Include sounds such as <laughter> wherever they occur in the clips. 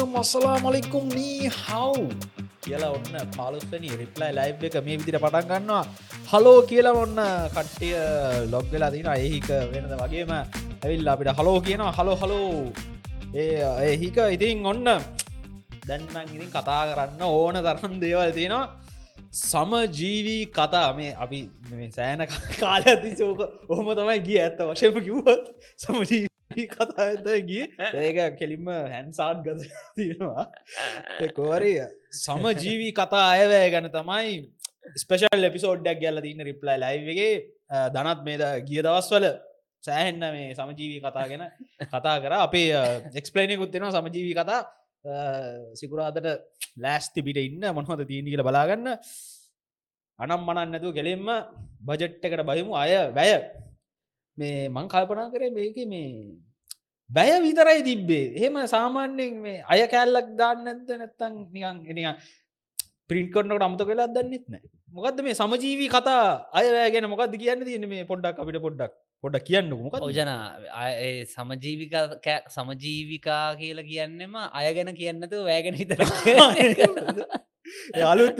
අලයිකුම් අස්සලා මලිකුම් knee how කියලා ඔන්න පාලුස්වනි reply ලයි් එක මේ විදිට පටන් ගන්නවා. හලෝ කියලා ඔන්න කට්ටිය ලොග් වෙලා තින ඒහික වෙනද වගේම ඇවිල් අපිට හලෝ කියනවා. හලෝ හලෝ ඒ ඒහික ඉතින් ඔන්න දැන්මං ඉතින් කතා කරන්න ඕන තරන් දේවල් තියෙනවා. සමජීවී කතා. මේ අපි සෑන කාල ඇති සෝක ඔහොම තමයි ගිය. ඇත්ත වශයම කිව්වත් සමජීවී කතා ඇත ගිය? <laughs> ඒක කෙලින්ම හැන්සාට් ගත <laughs> තියෙනවා. <laughs> කෝරය සමජීවී කතා අයවෑ ගැන තමයි ස්පේෂල් එපිසෝඩ්ඩක් ගැල්ල තින්න රිප්ලයි ලයිවගේ දනත් මේද ගිය දවස්වල සෑහෙන්න මේ සමජීවී කතා ගැන කතා කර. අපේ එක්ස්පලේනයකුත් දෙෙනවා සමජීවී කතා සිකුරාදට ලෑස්ති පිට ඉන්න මොනහොද තියෙන කියල බලාගන්න. අනම් මනන්න නැතුව කෙළෙම්ම බජට් එකට බහිමු. අය වැය මේ මං කල්පනා කරේ මේක මේ බැය විතරයි තිබ්බේ. එහෙම සාමාන්‍යෙන් මේ අය කැල්ලක් දාන්න නැද නැත්තං නිකන් නිකන් පිරිට් කොන්නට අමත වෙලා දන්නෙත් නෑ මොකක්ද මේ සමජීවී කතා අය ගැන මොකක්ද කියන්න තියෙන මේ පොඩ්ඩක් අපිට පොඩ්ඩක්? පොඩ කියන්න මොක ඕජන සමජීවික සමජීවිකා කියලා කියන්නෙම අය ගැන කියන්නතු වෑගෙන හිතර <laughs> අලුත්.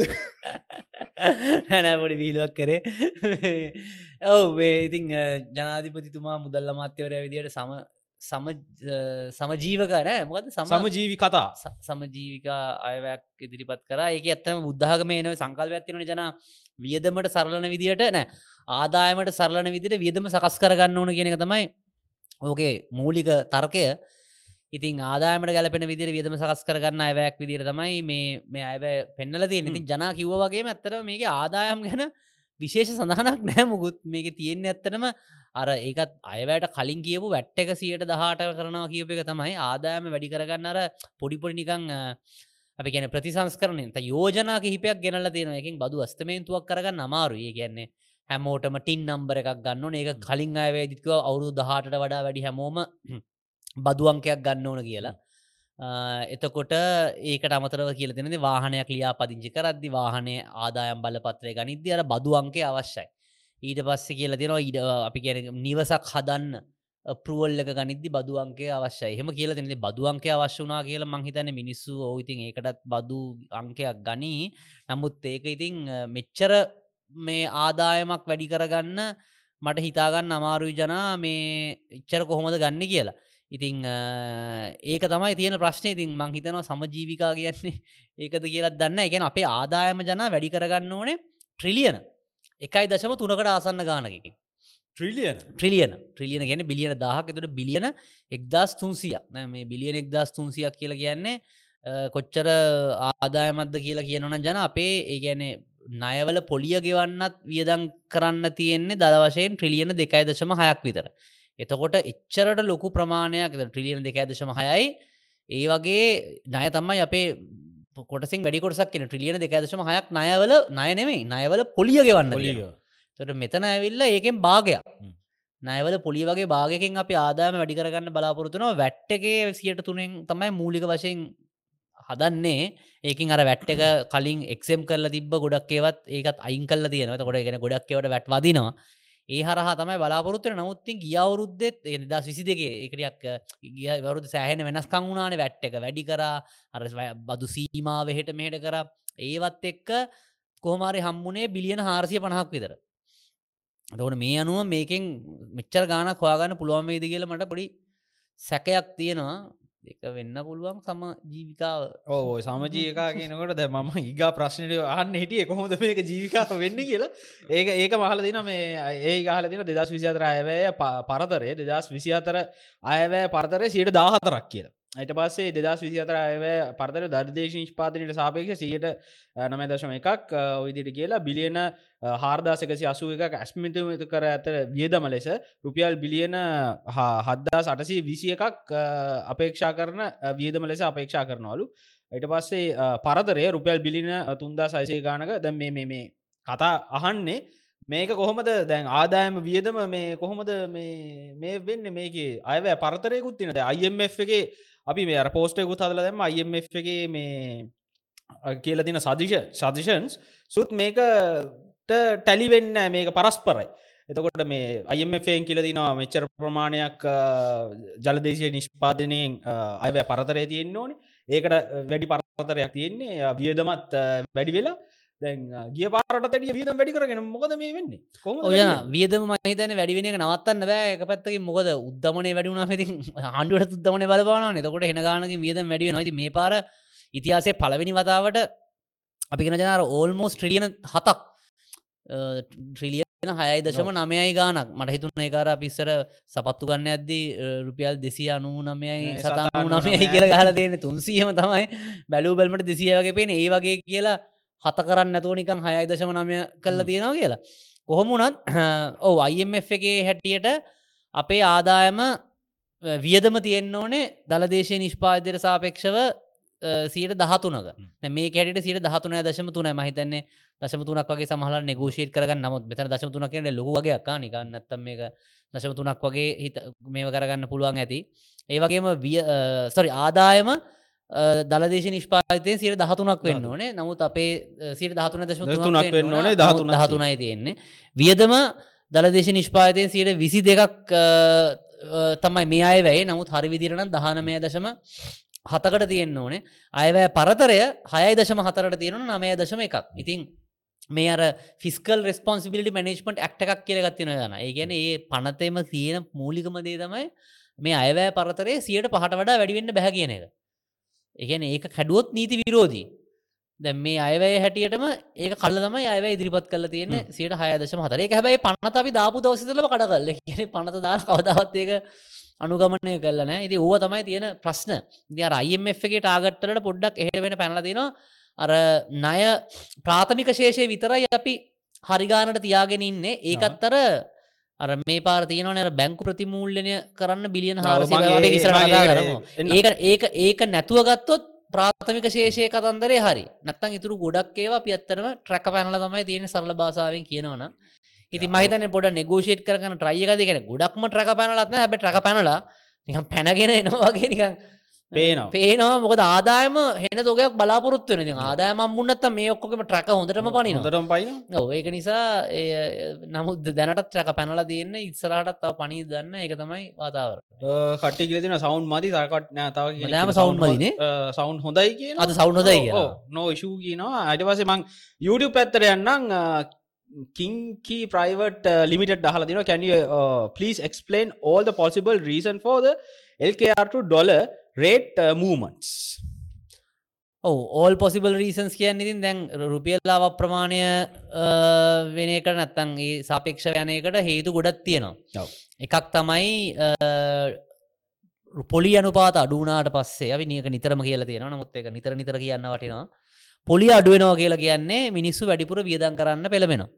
<laughs> හැනෑපොඩි වීලුවක් කරේ ඔව ඉතිං ජනාධිපතිතුමා මුදල්ල මාත්‍යවරය විදියට සම සම සමජීවකර මොකද සමජීවි කතා සමජීවිකා අයවැක් ඉදිරිපත් කර. ඒක ඇත්තම බුද්ධාගම නව සංකල් ඇතිවන ජන. වියදමට සරලන විදිට නෑ. ආදායමට සරලන විදිට වියදම සකස් කරගන්න ඕන කියෙනෙක තමයි ඕකේ මූලික තර්කය. ඉතින් ආදායමට ගැලපෙන විදිර වියදම සකස් කරගන්න අයවැයක් විදිර තමයි මේ මේ අය පෙන්නල තිය ඉතින් ජනා කිව්ව වගේ ඇත්තර මේක ආදායම් ගැන විශේෂ සඳහනක් නෑ මුකුත්. මේක තියෙන්නේ ඇත්තනම අර ඒකත් අයවැට කලින් කියපු වැට්ට එක සියට දහට කරනවා කියප එක තමයි ආදායම වැඩි කරගන්න අර පොඩිපොඩි නිකං අපි ගැන ප්‍රතිසංස්කරනෙන් යෝජනා කිහිපයක් ගෙනල තියෙන එකින් බදු අස්තමේන්තුවක් කරගන්න අමාරු ඒ කියන්නේ හැමෝටම ටින් නම්බර එකක් ගන්න ඒක කලින් අයවේදිකව අවුරු දහටට වඩා වැඩි හැමෝම <clears throat> බදුවංකයක් ගන්න ඕන කියලා එතකොට ඒකට අමතරව කියල දෙනද වාහනයක් ලියා පදිංචි කරද්දි වාහනය ආදායම් බලපත්‍රය ගනිද්‍ය අර බදුවංකේ අවශ්‍යයි. ඊට පස්සේ කියල දෙනවා ඉඩ අපි කියන නිවසක් හදන්න පරුවල් එක ගනිදදි බදුවන්ගේ අවශ්‍යය. හෙම කියල තිනෙ බදුවන්ගේ අවශ්‍ය වනා කියල මංහිතන මිනිස්සු ඕඉතින් ඒකටත් බදු අංකයක් ගනී. නමුත් ඒක ඉතිං මෙච්චර මේ ආදායමක් වැඩි කරගන්න මට හිතාගන්න අමාරුයි ජනා මේ එච්චර කොහොමද ගන්න කියලා. ඉතිං ඒක තමයි තියෙන ප්‍රශ්නය ඉතින් මං හිතනවා සමජීවිකා කියන්නේ <laughs> ඒකද කියලත් දන්න එකෙන අපේ ආදායම ජනා වැඩි කරගන්න ඕනේ ට්‍රිලියන එකයි දශම තුනකට ආසන්න ගානකින් ට්‍රිලියන ට්‍රිලියන ට්‍රිලියන ගැන බිලියන දහක් එතුට බිලියන එක්දස් තුන්සිය මේ බිලියන එක්දස් තුන්සියක් කියල කියන්නේ කොච්චර ආදායමත්ද කියලා කියනවන ජන අපේ ඒගැනේ නයවල පොලිය ගෙවන්නත් වියදං කරන්න තියෙන්නේ දද වශයෙන් ට්‍රිලියන දෙකයි දශම හයක් විතර එතකොට එච්චරට ලොකු ප්‍රමාණයක් ට්‍රිලියන දෙකයි දශම හයයි ඒ වගේ ණය තමයි අපේ කොටසින් වැඩිකොටසක් කියන ට්‍රිලියන දෙකදශම හයක් නයවල නයනෙමේ නයවල පොලිය ගෙවන්න ලිය තොට මෙතන ඇවිල්ල ඒකෙන් භාගයක්. නයවල පොලි වගේ භාගකින් අප ආදාම වැඩි කරගන්න බලාපොරතුනවා වැට්ටගේ සියට තුනෙන් තමයි මූලික වශයෙන් හදන්නේ. ඒකින් අර වැට්ට එක කලින් එක්සෙම් කරල තිබ ගොඩක් ඒවත් ඒකත් අයින් කල තියෙනව. කොට ගෙන ගොඩක් ඒවට වැට් වදිනවා ඒ හරහා තමයි බලාපොරොත්තුව නමුත්තින් ගියවුරුද්දෙත් එදස් විසි දෙගේ එකටියක් ගිය වරුද සෑහෙන වෙනස්කං වුණාන වැට් එක වැඩි කරා අර බදු සීමාව හෙට මෙහෙට කර. ඒවත් එක්ක කෝමාරි හම්මුණේ බිලියන හාරසිය පණහක් විතර. දවන මේ අනුව මේකෙන් මෙච්චර ගාන හොයාගන්න පුළුවන් වේද කියල මට පොඩි සැකයක් තියෙනවා. එක වෙන්න පුළුවන් සම ජීවිකාව ඕ සමජීකා කියනකොට ද මම ඒගා ප්‍රශ්නය අහන්න හිටිය කොහොද මේක ජීවිකාව වෙන්න කියලා. ඒක ඒක මහල දින මේ ඒ ගහල දින දෙදස් විසිතර අයවැය පරතරය දෙදස් විසි අතර අයවැය පරතරය සියට දාහතරක් කියලා. අයිට පස්සේ දෙදස් විසි අතර අයව පරතර දර්දේශ නිෂ්පාතනයට සාපේක්ෂ සියට නමය දශම එකක් ඔයිදිට කියලා බිලියන හාර්දාසකසි අසුව එක ඇස්මිතමත කර ඇතර වියදම ලෙස රුපියල් බිලියන හද්දා සටසි විසි එකක් අපේක්ෂා කරන වියදම ලෙස අපේක්ෂා කරනවලු. ඊට පස්සේ පරතරය රුපියල් බිලින තුන්දා සයිසේ ගානක දැ මේ මේ කතා අහන්නේ. මේක කොහොමද දැන් ආදායම වියදම මේ කොහොමද මේ වෙන්න? මේක අයව පරතරයකුත් තිනද IMF එකගේ අපි මේ පෝස්ටයකුත් හදල දැම IMF එකගේ මේ කියල තින සදිශ සදිෂන්ස් සුත් මේකට ටැලිවෙන්න මේක පරස්පරයි. එතකොට මේ අයමෙන් කියල දිනවා මෙච්චර ප්‍රමාණයක් ජලදේශය නිෂ්පාදනයෙන් අය පරතරය තියෙන්න්න ඕනේ. ඒකට වැඩි පරතරයක් තියෙන්නේ වියදමත් අ, වැඩි වෙලා දැන් ගිය පාරට තැඩිය වියදම් වැඩි කරගෙන මොකද මේ වෙන්නේ? කොම ඔය වියදම මහිතන වැඩිවෙන එක නවත්තන්න බෑ. එක පැත්තකින් මොකද උද්දමනේ වැඩුණා ති හන්ඩුවට <laughs> උද්දමන බලපාන එතකොට එන ගානක වියදම් වැඩිය නොති මේ පාර ඉතිහාසේ පලවෙනි වතාවට අපි ගෙන ජනාර ඕල්මෝස් ට්‍රිලියන හතක් ට්‍රිලියන හයයි දශම නමයයි ගානක් මට හිතුන්න ඒකාර පිස්සර සපත්තු ගන්න ඇද්දී රුපියල් දෙසිය අනූ නමයයි සතානූ නමයයි. කියල ගහල තියෙන තුන්සියම තමයි. බැලූ බැල්මට දෙසිය වගේ පේන ඒ වගේ කියලා හත කරන්න නැතුව නිකන් හයයි දශම නමය කල්ල තියෙනවා කියලා. කොහොම වුණත් <clears throat> ඕ IMF එකේ හැටියට අපේ ආදායම වියදම තියෙන්න්න ඕනේ දළදේශය නිෂ්පාදයට සාපේක්ෂව සීට දහතුනක. මේ කැට සිට දහතුන දශම තුන මහිතන්නේ දශම තුනක් වගේ සමහල නෙගෝෂීට කරගන්න. නමුත් මෙතන දශම තුනක් කියන්න ලොකුවගේ අක්කා නිකන්න නැත්තම් මේක දශම තුනක් වගේ හිත මේව කරගන්න පුළුවන් ඇති. ඒවගේම සොරි ආදායම දලදේශ නිෂ්පාතය සිට දහතුනක් වෙන්න ඕනේ. නමුත් අපේ සිට දහතුන දශම තුනක් වෙන්න ඕනේ, 13ක් දහතුනයි තියෙන්නේ. වියදම දලදේශ නිෂ්පාතය සිට විසි දෙකක් තමයි මේ අය වැයි. නමුත් හරි විදිරන දහනමය දශම හතකට තියෙන්න්න ඕනේ. අයවැය පරතරය හයයි දශම හතරට තියෙන නමය දශම එකක්. ඉතින් මේ අර ෆිස්කල් රෙස්පොන්සිබිලි මනේජ්මට ඇක්ට එකක් කියල ගත්තින යන ඒ ගැන ඒ පනතේම තියෙන මූලිකම දේ තමයි මේ අයවැය පරතරේ සියට පහට වඩා වැඩිවෙන්න බැහ කියන එක ඒගැන ඒක කැඩුවොත් නීති විරෝධී. දැ මේ අයවැය හැටියටම ඒක කල තම අයව ඉදිරිපත් කල තියෙන සියට හයදශම හතරේ. හැබයි පනත අපි දාපු දවසිතල කඩ කල්ල කියන පනත දා කවදවත් ඒක අනුගමනය කලන ඉති ඕව තමයි තියෙන ප්‍රශ්න. දිය අයිMF එක ටාගට්ටලට පොඩ්ඩක් එහට වෙන පැනලදිනවා අර ණය ප්‍රාථමික ශේෂය විතරයි අපි හරිගානට තියාගෙන ඉන්නේ. ඒකත් අර මේ පාර තියනවන බැංකු ප්‍රතිමූල්ලනය කරන්න බිලියන ඔව්, හාරසි මගේ- ඉසර මගේ- කරමු එන්න. ඒක ඒක ඒක නැතුව ගත්තොත් ප්‍රාථමික ශේෂය කතන්දරේ හරි. නැත්තන් ඉතුරු ගොඩක් ඒවා පියත්තරම ට්‍රැක පැනල තමයි තියෙන සරල භාසාාවෙන් කියනවන ඉති මහිතන පොඩ නෙගෝෂේට් කරන ට්‍රයියකද කියෙන ගොඩක්ම ට්‍රක පැනලත්න හැබ ට්‍රක පැනලා නිකම් පැනගෙන එනවාගේ නිකන් පේනවා. පේනවා. මොකද ආදායම හෙන තොගයක් බලාපොරත්තු වෙන ආදායම මුන්නත් මේ ඔක්කොම ට්‍රක හොඳටම පනින පයින ඔව ඒක නිසා නමුත් දැනටත් ට්‍රක පැනල තියන්න ඉස්සරහටත් තව පනී දන්න. එක තමයි වාතාවර කට්ටි කියලතින සවන්් මති තරකට නෑතාව මටම sound මදිනේ? සවන්් හොඳයි කියන අද sound හොඳයි කියලා. නෝ ෂූ කියනවා. අට පසේ මං YouTube පැත්තර යන්නම්. කිංකී ප්‍රයිවට් ලිමිට හල දින can please explain all the possible reason for the LKR to dollar uh, movements. ඔව ඕල් පොසිබල් රීසන්ස් කියන්න ඉතින් දැන් රුපියල්ලාව ප්‍රමාණය වෙන එකට නැත්තන්ගේ සාපේක්ෂ යනයකට හේතු ගොඩත් තියෙනවා. එකක් තමයි පොලි අනුපාත අඩුනාට පස්සේ අපි නියක නිතරම කියලා තියෙන නමුත් එක නිතර නිතර කියන්න වටිනවා. පොලි අඩුවෙනවා කියලා කියන්නේ මිනිස්සු වැඩිපුර වියදන් කරන්න පෙළමෙනවා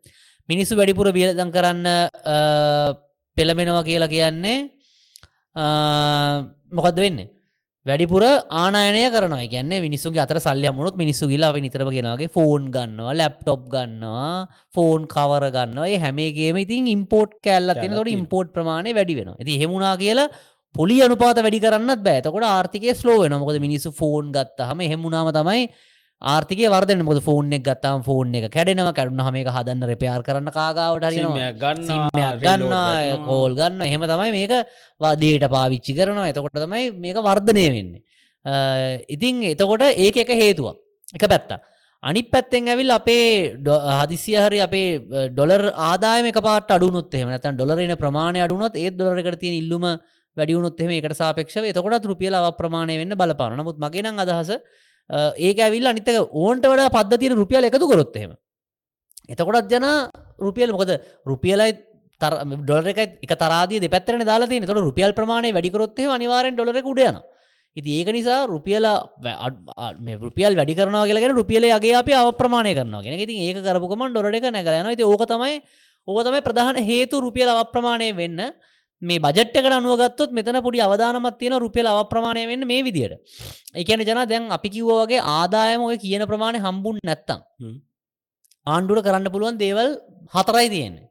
මිනිස්සු වැඩිපුර වියදන් කරන්න අ, පෙළමෙනවා කියලා කියන්නේ අ, මොකක්ද වෙන්නේ වැඩිපුර ආනයනය කරන ගැන්න මිනිස්සු අතර සල්ල මුණුත් මිනිස්සු ගිලා නිතරම ගෙනගේ ෆෝන් ගන්නවා ලැප්ටොප් ගන්නවා ෆෝන් කවර ගන්නවා. හැමේගේම ඉතින් ඉම්පෝට් කැල්ල තින තියෙනවා. ඉම්පෝට් ප්‍රමාණය වැඩි වෙන ඇති හෙමුණනා කියලා පොලි අනුපාත වැඩි කරන්නත් බෑතකොට ආර්ථිකය ස්ලෝ වෙන මොකද මිනිස්සු ෆෝන් ගත්ත හම හෙමුණනාම තමයි ආර්ථික වර්දන මොද ෆෝන් එක ගත්තාම ෆෝන් එක කැඩෙනව. කැඩුන හම එක හදන්න රෙපයාර් කරන්න කාගාවට සිම්මයක් ගන්න කෝල් ගන්න එහෙම තමයි මේක වාදයට පාවිච්චි කරනවා. එතකොට තමයි මේක වර්ධනය වෙන්නේ. ඉතින් එතකොට ඒක එක හේතුවක්. එක පැත්ත අනි පැත්තෙන් ඇවිල් අපේ හදිසිය හරි අපේ ඩොලර් ආදායම පාට අඩුනොත් එහම නැතන් ඩොලරන ප්‍රමාණය අඩුනොත් ඒ ඩොලරකට තියෙන ඉල්ලුම වැඩියුණුත් එහම එකට සාපක්ෂව එතකොට රුපියල අව ප්‍රමාණය වෙන්න බලපාන නමුත් මගෙනං අදහස අ, ඒක ඇවිල් අනිතක ඕන්ට වඩා පද්ධතින රුපියල එකතු කොරොත්තෙම එතකොටත් ජන රුපියල් මොකද රුපියලයි ඩොලර එක එක තරාදී දෙපැත්තරන දාලා තියෙන තොට රුපියල් ප්‍රමාණය වැඩිකරොත්තේ අනිවාරෙන් ඩොලර උඩයන ඉති ඒක නිසා රුපියල වැ- අඩ්- අ- මේ රුපියල් වැඩි කරන කියලගෙන රුපියල ගේ අප අප්‍රමාණය කරන ගෙන ඉතින් ඒක කරපුකම ඩොලර එක නැගලන ති ඕක තමයි ඕක තමයි ප්‍රධාන හේතු රුපියල අප්‍රමාණය වෙන්න. මේ බජට්ක අනුවගත්තොත් මෙතන පොඩි අවධානමත් තියෙන රුපියල අප්‍රමාණය වෙන්න මේ විදියට. එකන ජන දැන් අපි කිව්වගේ ආදායම ඔය කියන ප්‍රමාණය හම්බුන් නැත්තම්. ආණ්ඩුවට කරන්න පුළුවන් දේවල් හතරයි තියෙන්නේ.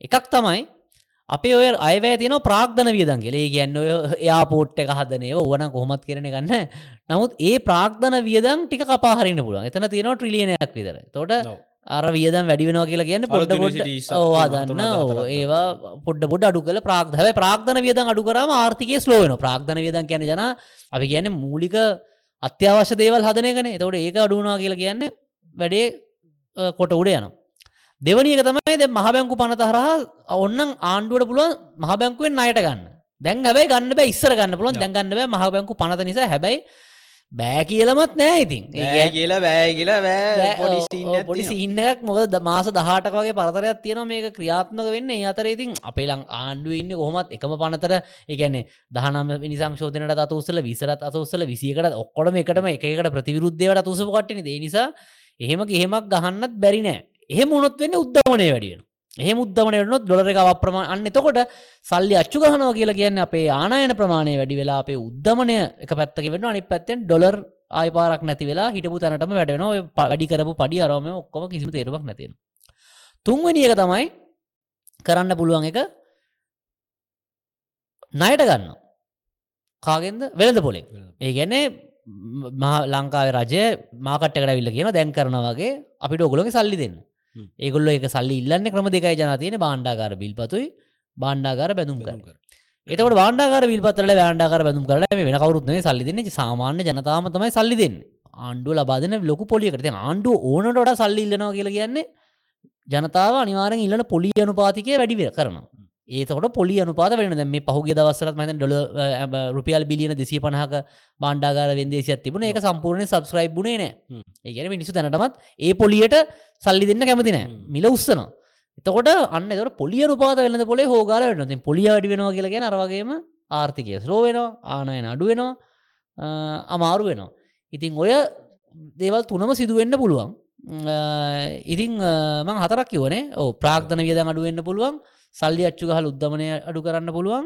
එකක් තමයි අපේ ඔය අයවැය තියෙන ප්‍රාග්ධන වියදන් කියලේ ගැන්න ඔය එයාපෝට් එක හදනය ඕන කොහොමත් කරන ගන්න නමුත් ඒ ප්‍රාග්ධන වියදන් ටික කපාහරින්න පුළුවන්. එතන තියෙනවා ට්‍රිලියනයක් විතර. තොට අර වියදම් වැඩි වෙනවා කියලා කියන්න පොඩ්ඩ පොඩ්ඩ ඕවා දන්න. ඒවා පොඩ්ඩ පොඩ් අඩු කල ප්‍රාග්ධව ප්‍රාග්ධන වියදන් අඩු කරම ආර්ථිකය ස්ලෝවන ප්‍රාග්ධන වියදන් කියන ජන අපි කියන මූලික අත්‍යවශ්‍ය දේවල් හදනයකන එතවට ඒක අඩුනා කියලා කියන්න වැඩේ කොට උඩ යන දෙවනික තමයි ද මහබැංකු පනත හරහා ඔන්න ආණ්ඩුවට පුළුවන් මහබැංකුවෙන් අයට ගන්න. දැන් හැබයි ගන්න බෑ ඉස්සර ගන්න පුළුවන්. දැන්ගන්න බෑ මහබැංකු පනත නිසා. හැබැයි බෑ කියලමත් නෑ ඉතින්. ඒ කියලා බෑ කියලා බෑ. තියෙනවා. සින්නයක් මොකද මාස දහටක වගේ පරතරයක් තියෙනවා මේක ක්‍රියාත්මක වෙන්න. ඒ අතර ඉතින් අපේ ලං ආණ්ඩුව ඉන්න කොහොමත් එකම පනතර. එකන්නේ දහනම නිසම් ශෝධනට අතුසල විසරත් අතුසල විසියකට ඔක්කොටම එකටම එකකට ප්‍රතිවිරුද්ධවට අතුසප කටන දේ නිසා එහෙම එහෙමක් ගහන්නත් බැරි නෑ. එහෙම උනොත් වෙන්න උද්ධමනය වැඩියෙන එහෙම උද්ධමනයනොත් ඩොලර එක අප්‍රමාණ අන්න එතකොට සල්ලි අච්චු ගහනවා කියලා කියන්න අපේ ආනායන ප්‍රමාණය වැඩි වෙලා අපේ උද්ධමනය එක පැත්තක වෙන්න අනි පැත්තෙන් ඩොලර් ආයපාරක් නැති වෙලා හිටපු තැනටම වැඩෙන වැඩි කරපු පඩි අරම ඔක්කොම කිසිම තේරුවක් නැතිෙන තුන්වැනි එක තමයි කරන්න පුළුවන් එක ණයට ගන්න කාගෙන්ද? වෙළඳ පොලෙක් ඒ ගැන්නේ මහ ලංකාව රජය මාකට්ට විල්ල කියන දැන් කරන වගේ අපිට ඔගුලගේ සල්ලි දෙන්න. ඒගොල්ල එක සල්ලි ඉල්ලන්න ක්‍රම දෙකයි ජන තියෙන බාණ්ඩාකාර බිල්පතුයි බාණ්ඩාකාර බැඳුම් කර කර. එතකට වාණ්ඩාකාර විල්පතරල වැෑන්ඩාකර බැඳුම් කරල මේ වෙන කවරුත්නේ සල්ලි දෙන්න. සාමාන්‍ය ජනතාම තමයි සල්ලි දෙන්න. ආණ්ඩුව ලබාදන ලොකු පොලියකට. ආණ්ඩුව ඕනට සල්ලි ඉල්ලනවා කියලා කියන්නේ ජනතාව අනිවාරෙන් ඉල්ලන පොලි අනුපාතිකය වැඩි කරනවා. ඒතකොට පොලි අනුපාත වෙන දැන් මේ පහුගේ දවස්සරත් මත ඩොල රුපියල් බිලියන දෙසිය පනහක බාණ්ඩාගර වෙන්දේසිත් තිබුණ එක සම්පූර්ණය සබස්ක්‍රයිබ් බුණේ නෑ. ඒගැන මිනිසු තැනටමත් ඒ පොලියට සල්ලි දෙන්න කැමති නෑ. හ්ම්. මිල උත්සනවා එතකොට අන්න එතට පොලිය රුපාත වෙන්න පොලේ හෝගාල වෙන පොලිය වැඩි වෙනවා කියලගෙන අරවගේම ආර්ථිකය ස්ලෝ වෙනවා ආනයන අඩු වෙනවා අමාරු වෙනවා. ඉතින් ඔය දේවල් තුනම සිදුවෙන්න පුළුවන්. ඉතිං මං හතරක් කිවනේ ඕ ප්‍රාග්ධන වියදන් අඩුවෙන්න්න පුළුවන්. සල්ලි අච්චු ගහල උද්ධමනය අඩු කරන්න පුළුවන්.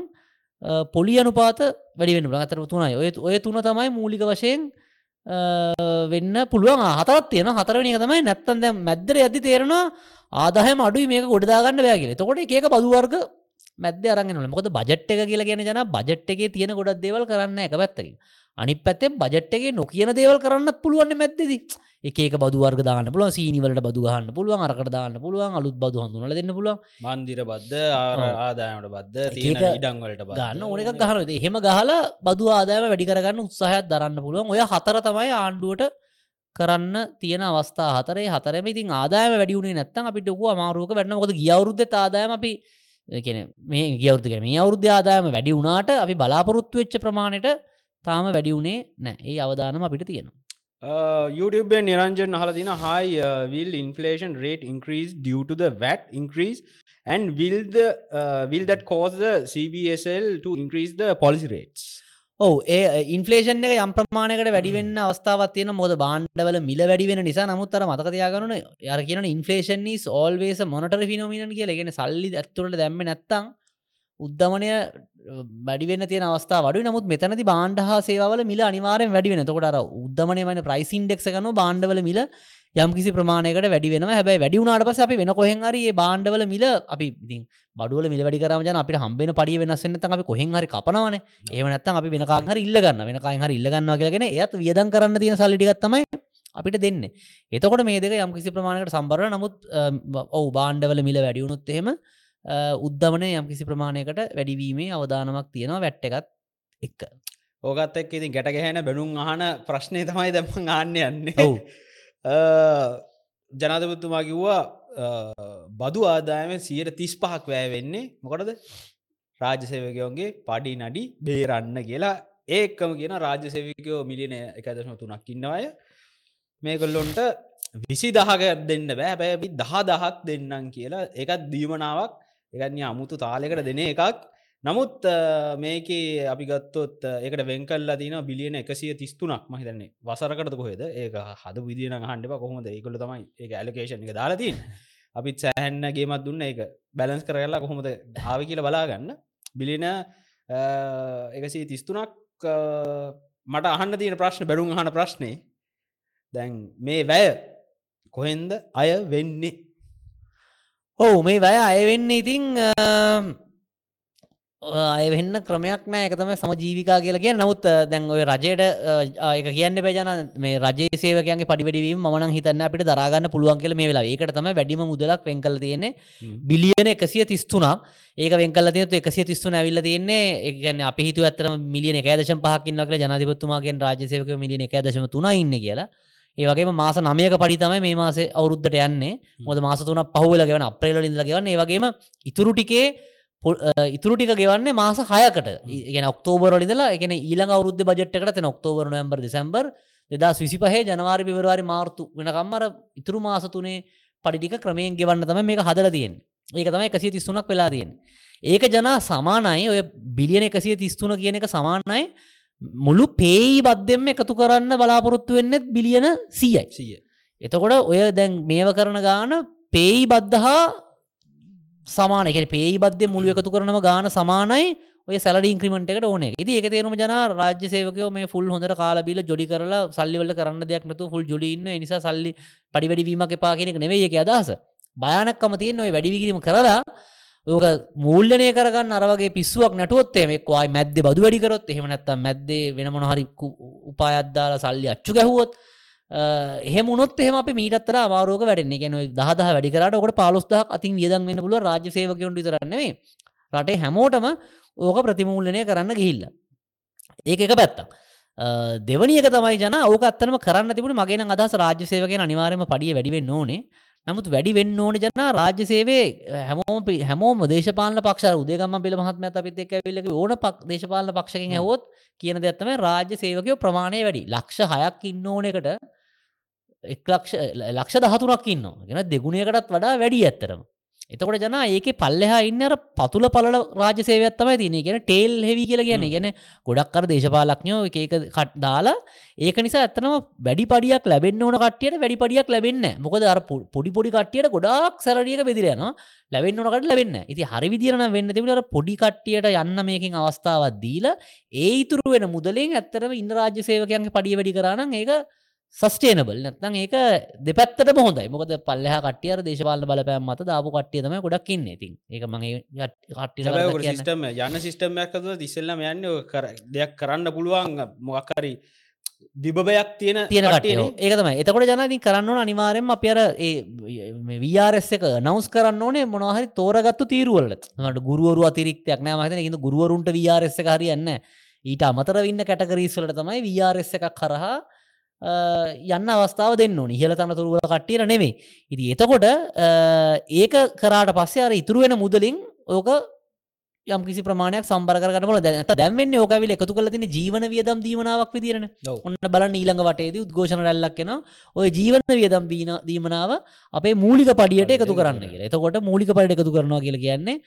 පොලි අනුපාත වැඩිවෙන්න පුළන් අතර තුනයි. ඔය ඔය තුන තමයි මූලික වශයෙන් වෙන්න පුළුවන්. හතරත් තියෙන හතරවනි එක තමයි නැත්තන් දැ මැද්දර ඇති තේරෙනවා ආදාහම අඩුයි මේක ගොඩදාගන්න බෑගල තකොට ඒක බදුවර්ග මැද අරගෙන මොකද බජට් එක කියලා කියන ජන බජට් එකේ තියෙන ගොඩක් දේවල් කරන්න එක පැත්තකින්. අනි පැත්තේ බජට් එකේ නොකියන දේවල් කරන්නත් පුළුවන් මැද්දෙදී. එක බදුවර්ග දාන්න පුළුවන් සීනිවලට බදු ගහන්න පුළුවන් අරකට දාන්න පුළුවන් අලුත් බදු හඳුනල දෙන්න පුළුවන්. මන්දිර බද්ධ. ආදායමට බද්ධ ඉඩංවලට ගන්න ඕන එකක් ගහනද එහෙම ගහලා බදු ආදායම වැඩි කරගන්න උත්සාහයක් දරන්න පුළුවන්. ඔය හතර තමයි ආණ්ඩුවට කරන්න තියෙන අවස්ථා හතරේ. හතරම ඉතින් ආදායම වැඩියුණේ නැත්තම් අපිට ඔකු අමාරුවක වැඩන ොද ගියවරුද්ධ ආදායම අපි කියන මේ ගියවෘතික මේ අවුද්ධ ආදායම වැඩි වුණාට අපි බලාපොරොත්තු වෙච්ච ප්‍රමාණයට තාම වැඩි වුණේ නෑ ඒ අවධානම අපිට තියෙනවා Uh, YouTube නිරංජන් හල දින හයි will inflation rate increase due to the VAT increase? And will the uh, will that cause the CBSL to increase the policy rates? ඔව ඒ ඉන්ෆලේෂන් එක යම් ප්‍රමාණයකට වැඩිවෙන්න අවස්ථාවත් තියෙන මොද බාණ්ඩවල මිල වැඩිවෙන නිසා නමුත්තර මතකතියාගරන යර කියන ඉන්ෆලේෂන් ස් ඕල්වේස මොනට ෆිනෝමින කිය ගෙන සල්ලි ඇත්තුරට දැම්ම නැත්තං උද්ධමනය වැඩිවෙන තිය අවස්ථා වඩු නමුත් මෙතනති බාණ්ඩ හා සේවල මිල අනිවාරෙන් වැඩිවෙන තකොට උද්ධමනය වන ප්‍රයිසින්ඩෙක් ගන බාණ්ඩවල මිල යම් කිසි ප්‍රමාණයකට වැඩි වෙන හැබැයි වැඩි වුණට පස අපි වෙන කොහෙන්හරි ඒ බාණ්ඩවල මිල අපි ඉතින් බඩුවල මිල වැඩි කරම ජන අපිට හම්බෙන පඩිය වෙනස්සෙන් තම අපි කොහෙන් හරි කපනවන. ඒවනත්තම් අපි වෙනකාන් හරි ඉල්ලගන්න වෙනකාන් හරි ඉල්ලගන්න කියලගෙන එයත් වියදන් කරන්න තියෙන සල්ලිටිගත්තමයි අපිට දෙන්න. එතකොට මේ දෙක යම් කිසි ප්‍රමාණකට සම්බරන නමුත් ඔවු බාණ්ඩවල මිල වැඩියුණුත් එහෙම උද්ධමනය යම් කිසි ප්‍රමාණයකට වැඩිවීමේ අවධානමක් තියෙනවා වැට්ට එකත් එක්ක. ඕකත් එක් ඉතින් ගැට ගැහෙන බැනුම් අහන ප්‍රශ්නය තමයි දැම ආන්න යන්නේ. ඔව්. <laughs> ජනතපතුමා කිව්වා බදු ආදායම සියයට තිස් පහක් වැෑ වෙන්නේ මොකටද? රාජසේවකයෝන්ගේ පඩි නඩි බේරන්න කියලා. ඒකම කියන රාජසේවිකයෝ මිලියන එකදශම තුනක් ඉන්නවාය මේකොල්ලොන්ට විසි දහක දෙන්න බෑ. බැබි දහ දහක් දෙන්නම් කියලා එකත් දීමනාවක් එකත්ය අමුතු තාලෙකට දෙන එකක්. නමුත් මේක අපි ගත්තොත් ඒකට වෙංකල්ලා තින බිලියන එකසිය තිස්තුනක්. මහිතන්නේ වසරකට කොහෙද? ඒක හද විදින හන්ඩ කොහොමද? ඒකොල තමයි ඒ ඇලකේෂන් එක දාලාතින් අපිත් සෑහන්න ගේමත් දුන්න. ඒක බැලන්ස් කරලා කොහොමද ආව කියල බලාගන්න. බිලින එකසී තිස්තුනක් මට අහන්න තියෙන ප්‍රශ්න බැරුම් අහන ප්‍රශ්නය දැන් මේ වැය කොහෙන්ද අය වෙන්නේ? ඔවු මේ වැය අයවෙන්න ඉතිං අයවෙන්න ක්‍රමයක් නෑ. එක තම සමජීවිකා කියලා කිය නමුත් දැන් ඔය රජයට එක කියන්න පේජන මේ රජේ සේවකයන්ගේ පඩිවැඩවීම මන හිතන්න අපිට දරාගන්න පුළුවන් කියල මේ වෙලා ඒකට තම වැඩිම මුදලක් වෙන්කල තියෙන්නේ. බිලියන එකසිය තිස්තුනා ඒක වෙන්කල තියතු එකසිය තිස්තුන ඇවිල්ල තියන්නේ එකගන්න අපි හිතු ඇතර මිලියන එකදශම් පහකින්නක් ජනතිපත්තුමාගෙන් රාජසයක මිලියන එකදශම තුන ඉන්න කියලා ඒවගේ මාස නමයක පඩිතමයි මේ මාසේ අවුරුද්ධට යන්නේ. මොද මාස තුන පහුවල ගෙවන අප්‍රේල ඉඳල ගෙවන්න. ඒවගේම ඉතුරු ටිකේ පො- අ, ඉතුරු ටික ගෙවන්නේ මාස හයකට. ගෙන ඔක්තෝබරලිදලා එකන ඊළඟ අවුද්ධ බජට්කට ඔක්තෝබර නොම්බර් දෙසම්බර් දෙදා විසි පහේ ජනවාරි පිවරවාරි මාර්තු වෙනකම්මර ඉතුරු මාස තුනේ පඩිටික ක්‍රමයෙන් ගෙවන්න තම මේ හදල තියෙන් ඒක තමයි එකසිය තිස්සුනක් වෙලා තියෙන් ඒක ජනා සමානයි. ඔය බිලියන එකසිය තිස්තුන කියන එක සමානයි මුළු පේයි බද්ධෙම එකතු කරන්න බලාපොරොත්තු වෙන්නෙත් බිලියන සීයයි. සිය. එතකොට ඔය දැන් මේව කරන ගාන පේයි බද්ධහා සමාන එක පේයි බද්ධ මුළු එකතු කරනම ගාන සමානයි ඔය සැලඩ ඉන්ක්‍රමට එකට ඕන ඉති ඒක තේරුම ජන රාජ්‍ය සේවකයෝ මේ ෆුල් හොඳට කාලබිල ජොඩි කරලා සල්ලිවල කරන්න දෙයක් නතු ෆුල් ජොඩින්න නිසා සල්ලි පඩිවැඩිවීමක් එපා කෙනෙක් නෙවේ එක අදහස. භයනක්කම තියෙන් ඔය වැඩිවිකිරීම කරලා ඕක මූල්ලනය කරගන්න අරවගේ පිස්සුවක් නැටුවොත්තේ මේ වායි මැද්ද බදු වැඩිකරොත් එහෙමනැත්තම් මැද්දේ වෙන මොනහරි උපායද්දාලා සල්ලි අච්චු ගැහුවොත් එහෙමුණොත් එහම අපි මීටත්තර අමාරුවක වැඩන්නේ. ගැන දහද වැඩිකරට ඔකට පාලොස්දහක් අතින් වියදන් වෙන පුළුව රාජ්‍ය සේවකයොන්ට විතරන්නේ රටේ හැමෝටම ඕක ප්‍රතිමූල්ලනය කරන්න ගිහිල්ල. ඒක එක පැත්තක්. දෙවනියක තමයි ජන ඕක අත්තනම කරන්න තිබුණ මගේ අදහස් රාජ්‍ය සේවකෙන් අනිවාරම පඩිය වැඩිවෙන්න ඕනේ. නමුත් වැඩි වෙන්න ඕන ජන රාජ්‍ය සේවේ හැමෝම හැමෝම දේශපාල පක්ෂ උදේගම පිළ මහත්ම අපිත් එක් ඇවිල්ල ඕන පක් දේශපාල පක්ෂකින් හැවොත් කියන දෙත්තම රාජ්‍ය සේවකයෝ ප්‍රමාණය වැඩි. ලක්ෂ හයක් ඉන්න ඕන එකට එක් ලක්ෂ ලක්ෂ දහතුරක් ඉන්න ගෙන දෙගුණයකටත් වඩා වැඩි ඇත්තරම එතකොට ජන ඒක පල්ලෙහා ඉන්න අර පතුල පල රාජ සේවත්තමයි තින ගෙන ටේල් හෙවි කියල කියන ගැන ගොඩක් කර දේශපාලක්ඥෝ එක කට දාලා ඒක නිසා ඇත්තනම වැඩි පඩියක් ලැබෙන් ඕන කටියට වැඩි පඩියක් ලැබෙන්න මොකද අර පොඩි පොඩි කටියට ගොඩක් සැරඩියක බෙදිරයන ලැබෙන් ඕනකට ලැබෙන්න ඉති හරි විදිරන වෙන්න තිබට පොඩි කට්ටියට යන්න මේකින් අවස්ථාවත් දීලා ඒ ඉතුරු වෙන මුදලෙන් ඇත්තරම ඉන්න රාජ්‍ය සේවකයන්ගේ පඩිය වැඩි කරන්න ඒක සස්ටේනබල් නැත්නම් ඒක දෙපැත්තට හොඳයි. මොකද පල්ලහ කටිය දේශපාල බලපෑම් මත දාපු කට්ටිය තම ගොඩක් ඉන්න. ඉතින් ඒක මගේ කට්ටිය සිිටම යන්න සිිස්ටම්යක් ඇතුව තිස්සල්ලම යන්න කර දෙයක් කරන්න පුළුවන් මොක්කරි දිබබයක් තියෙන තියෙන කට්ටියනේ. කටිය ඒක තමයි. එතකොට ජනති කරන්න අනිවාරෙන් අප අර වරස් එක නවස් කරන්න ඕනේ මොනහරි තෝරගත්තු තීරුවලට මට ගුරුවරු අතිරික්තයක් නෑ මහිතන ඉඳ ගුරුවරුන්ට වරස් එක හරියන්න ඊට අමතර ඉන්න කැටකරීස්වලට තමයි වරස් එකක් කරහා යන්න අවස්ථාව දෙන්න ඕනි. ඉහල තන තුරුව කට්ටියට නෙවේ ඉති එතකොට ඒක කරාට පස්සේ අර ඉතුරු වෙන මුදලින් ඕක යම් කිසි ප්‍රමාණයක් සම්බර කරගන්න බල දැනත දැන්වෙන්න ඕකවිල එකතු කල තින ජීවන වියදම් දීමනාවක් විදිරන. ඔන්න බල ඊළඟ වටේද උද්ඝෝෂණ රැල්ලක් කෙන ඔය ජීවන වියදම් දීමනාව අපේ මූලික පඩියට එකතු කරන්න කියලා. එතකොට මූලික පඩ එකතු කරනවා කියල කියන්නේ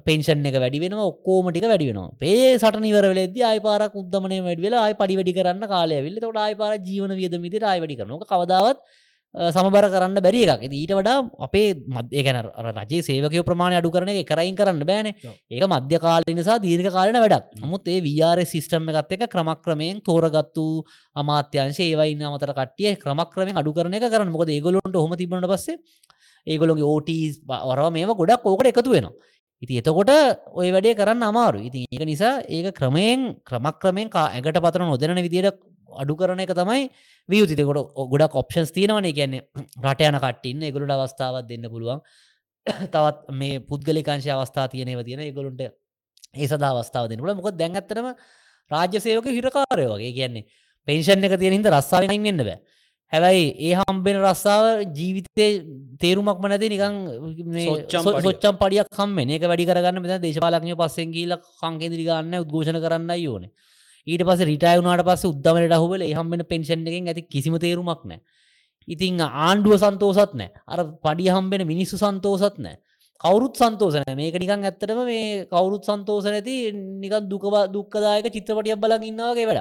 පෙන්ෂන් එක වැඩි වෙන ඔක්කෝමටික වැඩි වෙන පේ සට නිවර වෙලෙද ආයිපාරක් උද්දමනය වැඩි වෙලා ආයි පඩි වැඩි කරන්න කාලය විල්ල තොට ආයිපාර ජීවන වියද මිදිර ආයි වැඩි කරනක කවදාවත් සමබර කරන්න බැරි එකක්. ඊට වඩා අපේ මධ්‍ය ගැන රජේ සේවකය ප්‍රමාණය අඩු කරන එක කරයින් කරන්න බෑන. ඒක මධ්‍ය කාල නිසා දීර්ඝ කාලන වැඩක්. නමුත් ඒ විR සිිස්ටම් එකත් එක ක්‍රමක්‍රමයෙන් තෝරගත්තු අමාත්‍යංශ ඒවයින්න අමතර කටිය ක්‍රමක්‍රමෙන් අඩු කරන එක කරන්න. මොකද ඒගොලොන්ට හොම තිබන පස්සේ ඒගොලොගේ ඕටස් වරව මේම ගොඩක් ඕකට එකතු වෙනවා ඉති එතකොට ඔය වැඩේ කරන්න අමාරු ඉතින් ඒක නිසා ඒක ක්‍රමයෙන් ක්‍රමක්‍රමයෙන් කා ඇඟට පතර නොදරන විදියට අඩු කරන එක තමයි වියතිකොට ගොඩක් ඔප්ෂන්ස් තියෙනවන. කියන්නේ රට යන කට්ටින්න එගොලට අවස්ථාවත් දෙන්න පුළුවන්. තවත් මේ පුද්ගලිකාංශය අවස්ථා තියනව තියෙන ඒගොලුන්ට ඒ සදා අවස්ථාව දෙනට මොක දැන්ගත්තරම රාජ්‍ය සයෝක හිරකාරය වගේ. කියන්නේ පේෂන් එක තියෙනහිද රස්සාාවෙන් වෙන්න බෑ. හැබැයි ඒ හම්බෙන රස්සාාව ජීවිතය තේරුමක්ම නැති නිකං සොච්චම් පඩියක්. කම්ම ඒක වැඩි කරගන්න මෙ දේශපාලක්ඥ පස්සෙන් කියීල කංකෙදිරි ගන්න උද්ඝෝෂණ කරන්න ඕන. ඊට පස රිටයුනාට පස්ස උද්දමට හුවල හම්බෙන පෙන්ෂන් එකෙන් ඇති කිසිම තේරුමක් නෑ ඉතිං ආණ්ඩුව සන්තෝසත් නෑ අර පඩි හම්බෙන මිනිස්සු සන්තෝසත් නෑ කවරුත් සන්තෝසන මේක නිකන් ඇත්තටම මේ කවරුත් සන්තෝස නැති නිකන් දුකව දුක්කදායක චිත්‍රපටියක් බලන් ඉන්නවාගේ වැඩ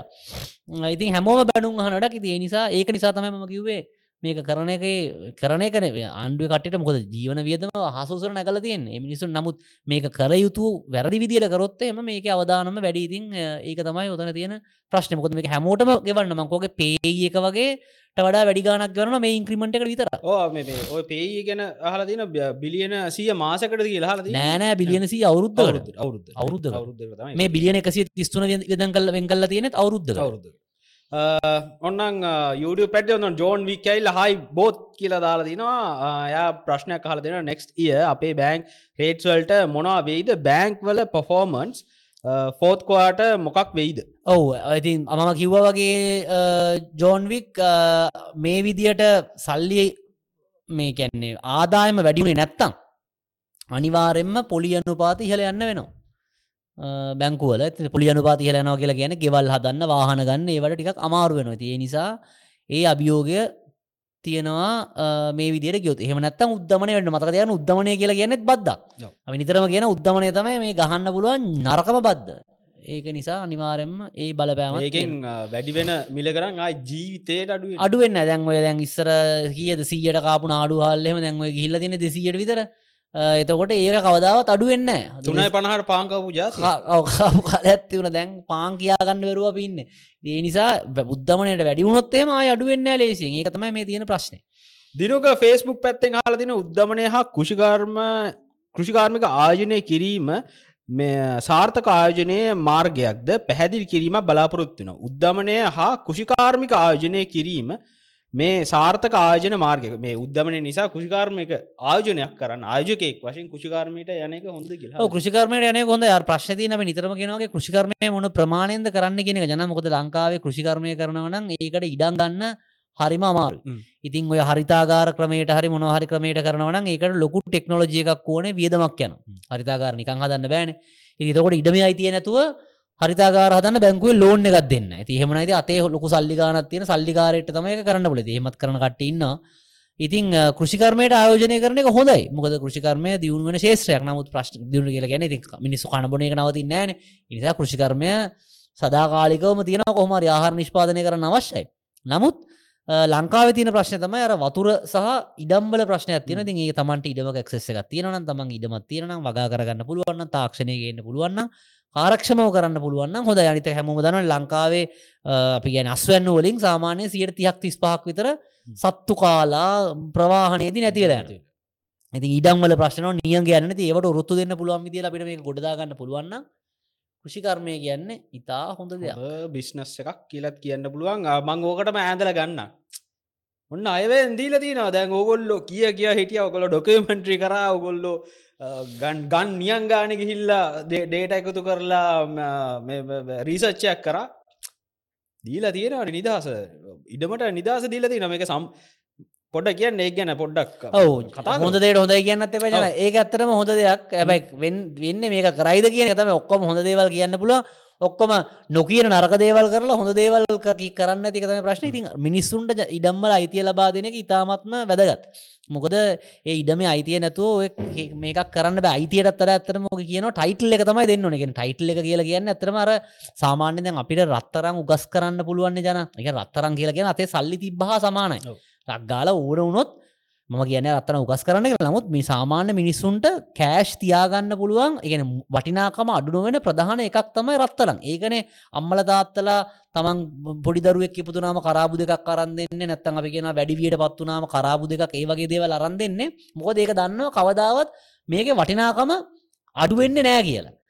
ඉතින් හැමෝම බැනුම් හනටක් ඉති ඒ නිසා ඒක නිසා තමයි මම කිව්වේ මේක කරන එක කරන කන ආණ්ඩුව කටට මොකද ජීවන වියදම හසුසර නැකල තියෙන් මිනිසුන් නමුත් මේක කර යුතු වැරදි විදිල කරොත් එම මේක අවදානම වැඩීතින් ඒක තමයි ඔතන තියෙන ප්‍රශ්නමකොද මේක හැමෝටම ගෙවන්න මංකෝගේ පේ එක වගේ වඩා වැඩිගානක් කරන මේ ඉන්ක්‍රමට එක විතර මේ මේ ඔය පේයි ගැන අහල තින බිලියන සිය මාසකට කියලා හල නෑනෑ බිලියනසී අවුරුද්ධ අවුරුද්ධ අවුරුද්ධ අවුරුද්ධ මේ බිලියන එකසි තිස්තුන විදන් කල්ල වෙන් කල්ල තියෙනෙත් අවුරුද්ධ අවුරුද්ධ ඔන්නන් යුඩිය පැට ඔන්න ජෝන් විකයිල් හයි බෝත් කියලා දාලා දිනවා. යා ප්‍රශ්නයක් කහල දෙෙන නෙක්ස්ට ඉය අපේ බෑන්ක් රේට්වල්ට මොනවා වෙයිද? බෑන්ක් වල පොෆෝමන්ස් ෆෝත්කවාට මොකක් වෙයිද? ඔවු ඉතින් අමම කිව්ව වගේ ජෝන්වික් මේ විදියට සල්ලි මේ කැන්නේ ආදායම වැඩිුණේ නැත්තම් අනිවාරෙන්ම පොලි අනුපාති ඉහල යන්න වෙනවා. බැංකුවල පොලි අනුපාති හලනවා කියලා ගැන ගෙවල් හදන්න වාහන ගන්න ඒවට ටිකක් අමාරු වෙනවා. තිය නිසා ඒ අභියෝගය තියෙනවා මේ විදිර ගයොත්. එහම නැත්තම් උද්දමනය වන්න මතක යන උද්දමනය කියලා කියනෙත් බද්දක්. අපි නිතරම කියන උද්දමනය තමයි මේ ගහන්න පුළුවන් නරකම බද්ද. ඒක නිසා අනිවාරෙන්ම ඒ බලපෑම ඒකෙන් වැඩි වෙන මිල කරන්න ජීවිතයට අඩුව අඩුවෙන් දැන්වය දැන් ඉස්සර කියද? සීයට කාපු නාඩු හල්ලෙම දැන්ව ගිල්ල තින දෙසියට විතර එතකොට ඒක කවදාවත් අඩුවෙන්න තුනයි පණහට පාංකපු ජාස ඇත්ති වුණ දැන් පාං කියාගන්න වරුව පින්න ඒ නිසා බුද්ධමනයට වැඩි වුණොත්තේ මයි අඩුවෙන්න ලේසි ඒ තමයි මේ තියෙන ප්‍රශ්නය දිනුක ෆේස්බුක් පැත්තෙන් හල දින උද්දමනය හා කෘෂිකර්ම කෘෂිකාර්මික ආයනය කිරීම මේ සාර්ථක ආයෝජනය මාර්ගයක්ද පැහැදිලි කිරීම බලාපොරොත්තුන උද්ධමනය හා කෘෂිකාර්මික ආයෝජනය කිරීම මේ සාර්ථක ආයෝජන මාර්ග මේ උද්ධමන නිසා කෘෂිකාර්මයක ආයෝජනයක් කරන්න. ආයෝජකෙක් වශයෙන් කෘෂිකාර්මයට යනක හොඳ කියලා. කෘෂිකර්මයට යන හොඳ ප්‍රශ්තින නිතරම කෙනගේ කෘෂිකර්මය මොන ප්‍රමාණයද කරන්න කියෙන ජනමකොද ලංකාවේ කෘෂිකර්මය කරනවනම් ඒකට ඉඩන් ගන්න හරිම අමාරු ඉතින් ඔය හරිතාගාර ක්‍රමයට හරි මොනහරි ක්‍රමයට කරනවන ඒකට ලොකු ටෙක්නෝජිය එකක් ඕන වියදමක් යන හරිතාගාර නිකං හදන්න බෑන. ඉතිතකොට ඉඩම අයිතිය නැතුව හරිතාගාර හදන්න බැංකුවේ ලෝන් එකක් දෙන්න. ඇති හෙමනයිද අතේ ලොකු සල්ලිගානත් තියෙන සල්ලිකාරයට තමයි කරන්න බල හෙමත් කරන කටඉන්න ඉතින් කෘෂිකර්මයට ආයෝජනය කරන එක හොඳයි. මොකද කෘෂිකර්මය දියුණුවන ශේත්‍රයක් නමුත් ප්‍රශ්න දියුණු කියලා ගැන ති මිනිස්සු කණබන එක නවති නෑන නිසා කෘෂිකර්මය සදාකාලිකවම තියෙන කොහමරි ආහාර නිෂ්පාදනය කරන්න අවශ්‍යයි. නමුත් ලංකාව තින ප්‍රශ්න තමයි අර වතුර සහ ඉඩම්බල ප්‍රශ්න තින ති ඒ තමන්ට ඉඩම ක්සෙස එක තියෙන තමන් ඉඩමත් තියෙන වගා කරගන්න පුළුවන්න තාක්ෂණය ගන්න පුළුවන්න ආරක්ෂමව කරන්න පුළුවන් හොඳ යනිත හැමෝම දන ලංකාවේ අපි ගැන අස්වන්න වලින් සාමානය සියට තියක් තිස් පහක් විතර සත්තු කාලා ප්‍රවාහනයේදී නැතිවලෑන ඇති ඉඩම්වල ප්‍රශ්න නිය ගැන ඒවට ොත්තු දෙන්න පුළුවන් විදිල අපිට මේ ගොඩදාගන්න පුළුවන්න කෘෂිකර්මය කියන්නේ ඉතා හොඳ දෙයක්. බිස්නස් එකක් කියලත් කියන්න පුළුවන්. මං ඕකටම ඇඳල ගන්න ඔන්න අයවෙන් දීල තිනවා දැන් ඕගොල්ලො කිය කිය හිටිය. ඔකොල ඩොකමෙන්ට්‍රි කර. ඔගොල්ලෝ ගන් ගන් නියංගාන ගිහිල්ලා ඩේට එකතු කරලා රීසච්චයක් කරා. දීලා තියෙනට නිදහස. ඉඩමට නිදහස දීල තින එක සම් පොඩ කියන්න ඒ ගැන පොඩ්ඩක් ඔව. කතා හොඳ දේට හොඳ කියන්නත් පජන ඒ ඇත්තරම හොඳ දෙයක්. ඇබැයි වෙන්න මේක කරයිද කියන තම ඔක්කොම හොඳ දේවල් කියන්න පුළුව ඔක්කොම නොකියන නරක දේවල් කරලා හොඳ දේවල් කරන්න තිකතම ප්‍රශ්න. ඉතින් මිනිස්සුන්ට ඉඩම්මල අයිතිය ලබා දෙනක ඉතාමත්ම වැදගත්. මොකද ඒ ඉඩම අයිතිය නැතුව මේක කරන්න අයිතියට අත්තර ඇතර මොක කියන ටයිටල් එක තමයි දෙන්න එක ටයිටල් එක කියලා කියන්න ඇතරමර සාමාන්‍ය දැන් අපිට රත්තරම් උගස් කරන්න පුළුවන් ජන. එක රත්තරම් කියලා කියන අතේ සල්ලි තිබ්බා සමානයි. රක්ගාල ඕන වුණොත් මම කියන අත්තන උගස් කරන්න නමුත් මේ සාමාන්‍ය මිනිස්සුන්ට කෑශ් තියාගන්න පුළුවන්. ඉගෙන වටිනාකම අඩුනුවෙන ප්‍රධාන එකක් තමයි රත්තරම් ඒකන අම්මල තාත්තලා තමන් පොඩිදරුවක් පුතුනාම කරාබු දෙක් කරන්න දෙන්න. නැත්තන් අපි කියෙන වැඩිවියට පත්වනාම කරාබු දෙක් ඒවගේ දේවල් අරන් දෙන්නේ. මොකද ඒක දන්නවා කවදාවත් මේක වටිනාකම අඩුවෙන්න නෑ කියලා.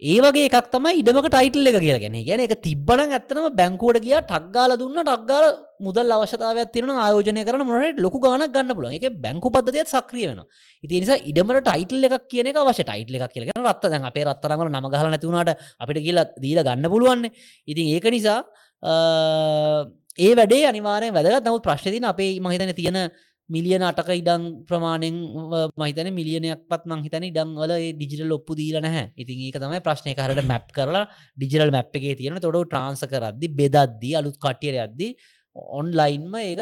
ඒවගේ එකක් තමයි ඉඩමක ටයිටල් එක කියලා ගැන ගැන එක තිබ්බන ඇත්තනම බැංකුවට කිය ටක්ගාල දුන්න ටක්ගාල මුදල් අවශ්‍යතාවයක් තියෙන ආයෝජනය කරන මොනට ලොකු ගානක් ගන්න පුලන් එක බැංකු පද්ධතියත් සක්‍රිය වෙන ඉති නිසා ඉඩමට ටයිටල් එකක් කියන එක අවශ්‍ය ටයිටල් එකක් කියලගෙන රත්ත. දැන් අපේ රත්තරමල නම ගහල නැතිවුණට අපිට කියලා දීල ගන්න පුළුවන්න. ඉතින් ඒක නිසා ඒ වැඩේ අනිවාරය වැදගත්. නමුත් ප්‍රශ්තින අපේ මහිතන තියෙන මිලියන අටක ඉඩං ප්‍රමාණෙන් මහිතන මිලියනයක් පත් මං හිතන ඉඩංවල ඩිජිටල් ඔප්පු දීල නැහැ. ඉතින් ඒක තමයි ප්‍රශ්නය කරට මැප් කරලා ඩිජිටල් මැප් එකේ තියෙන තොඩ ට්‍රන්ස කරද්දි බෙදද්දී අලුත් කටියර අද්දි ඔන්ලයින්ම ඒක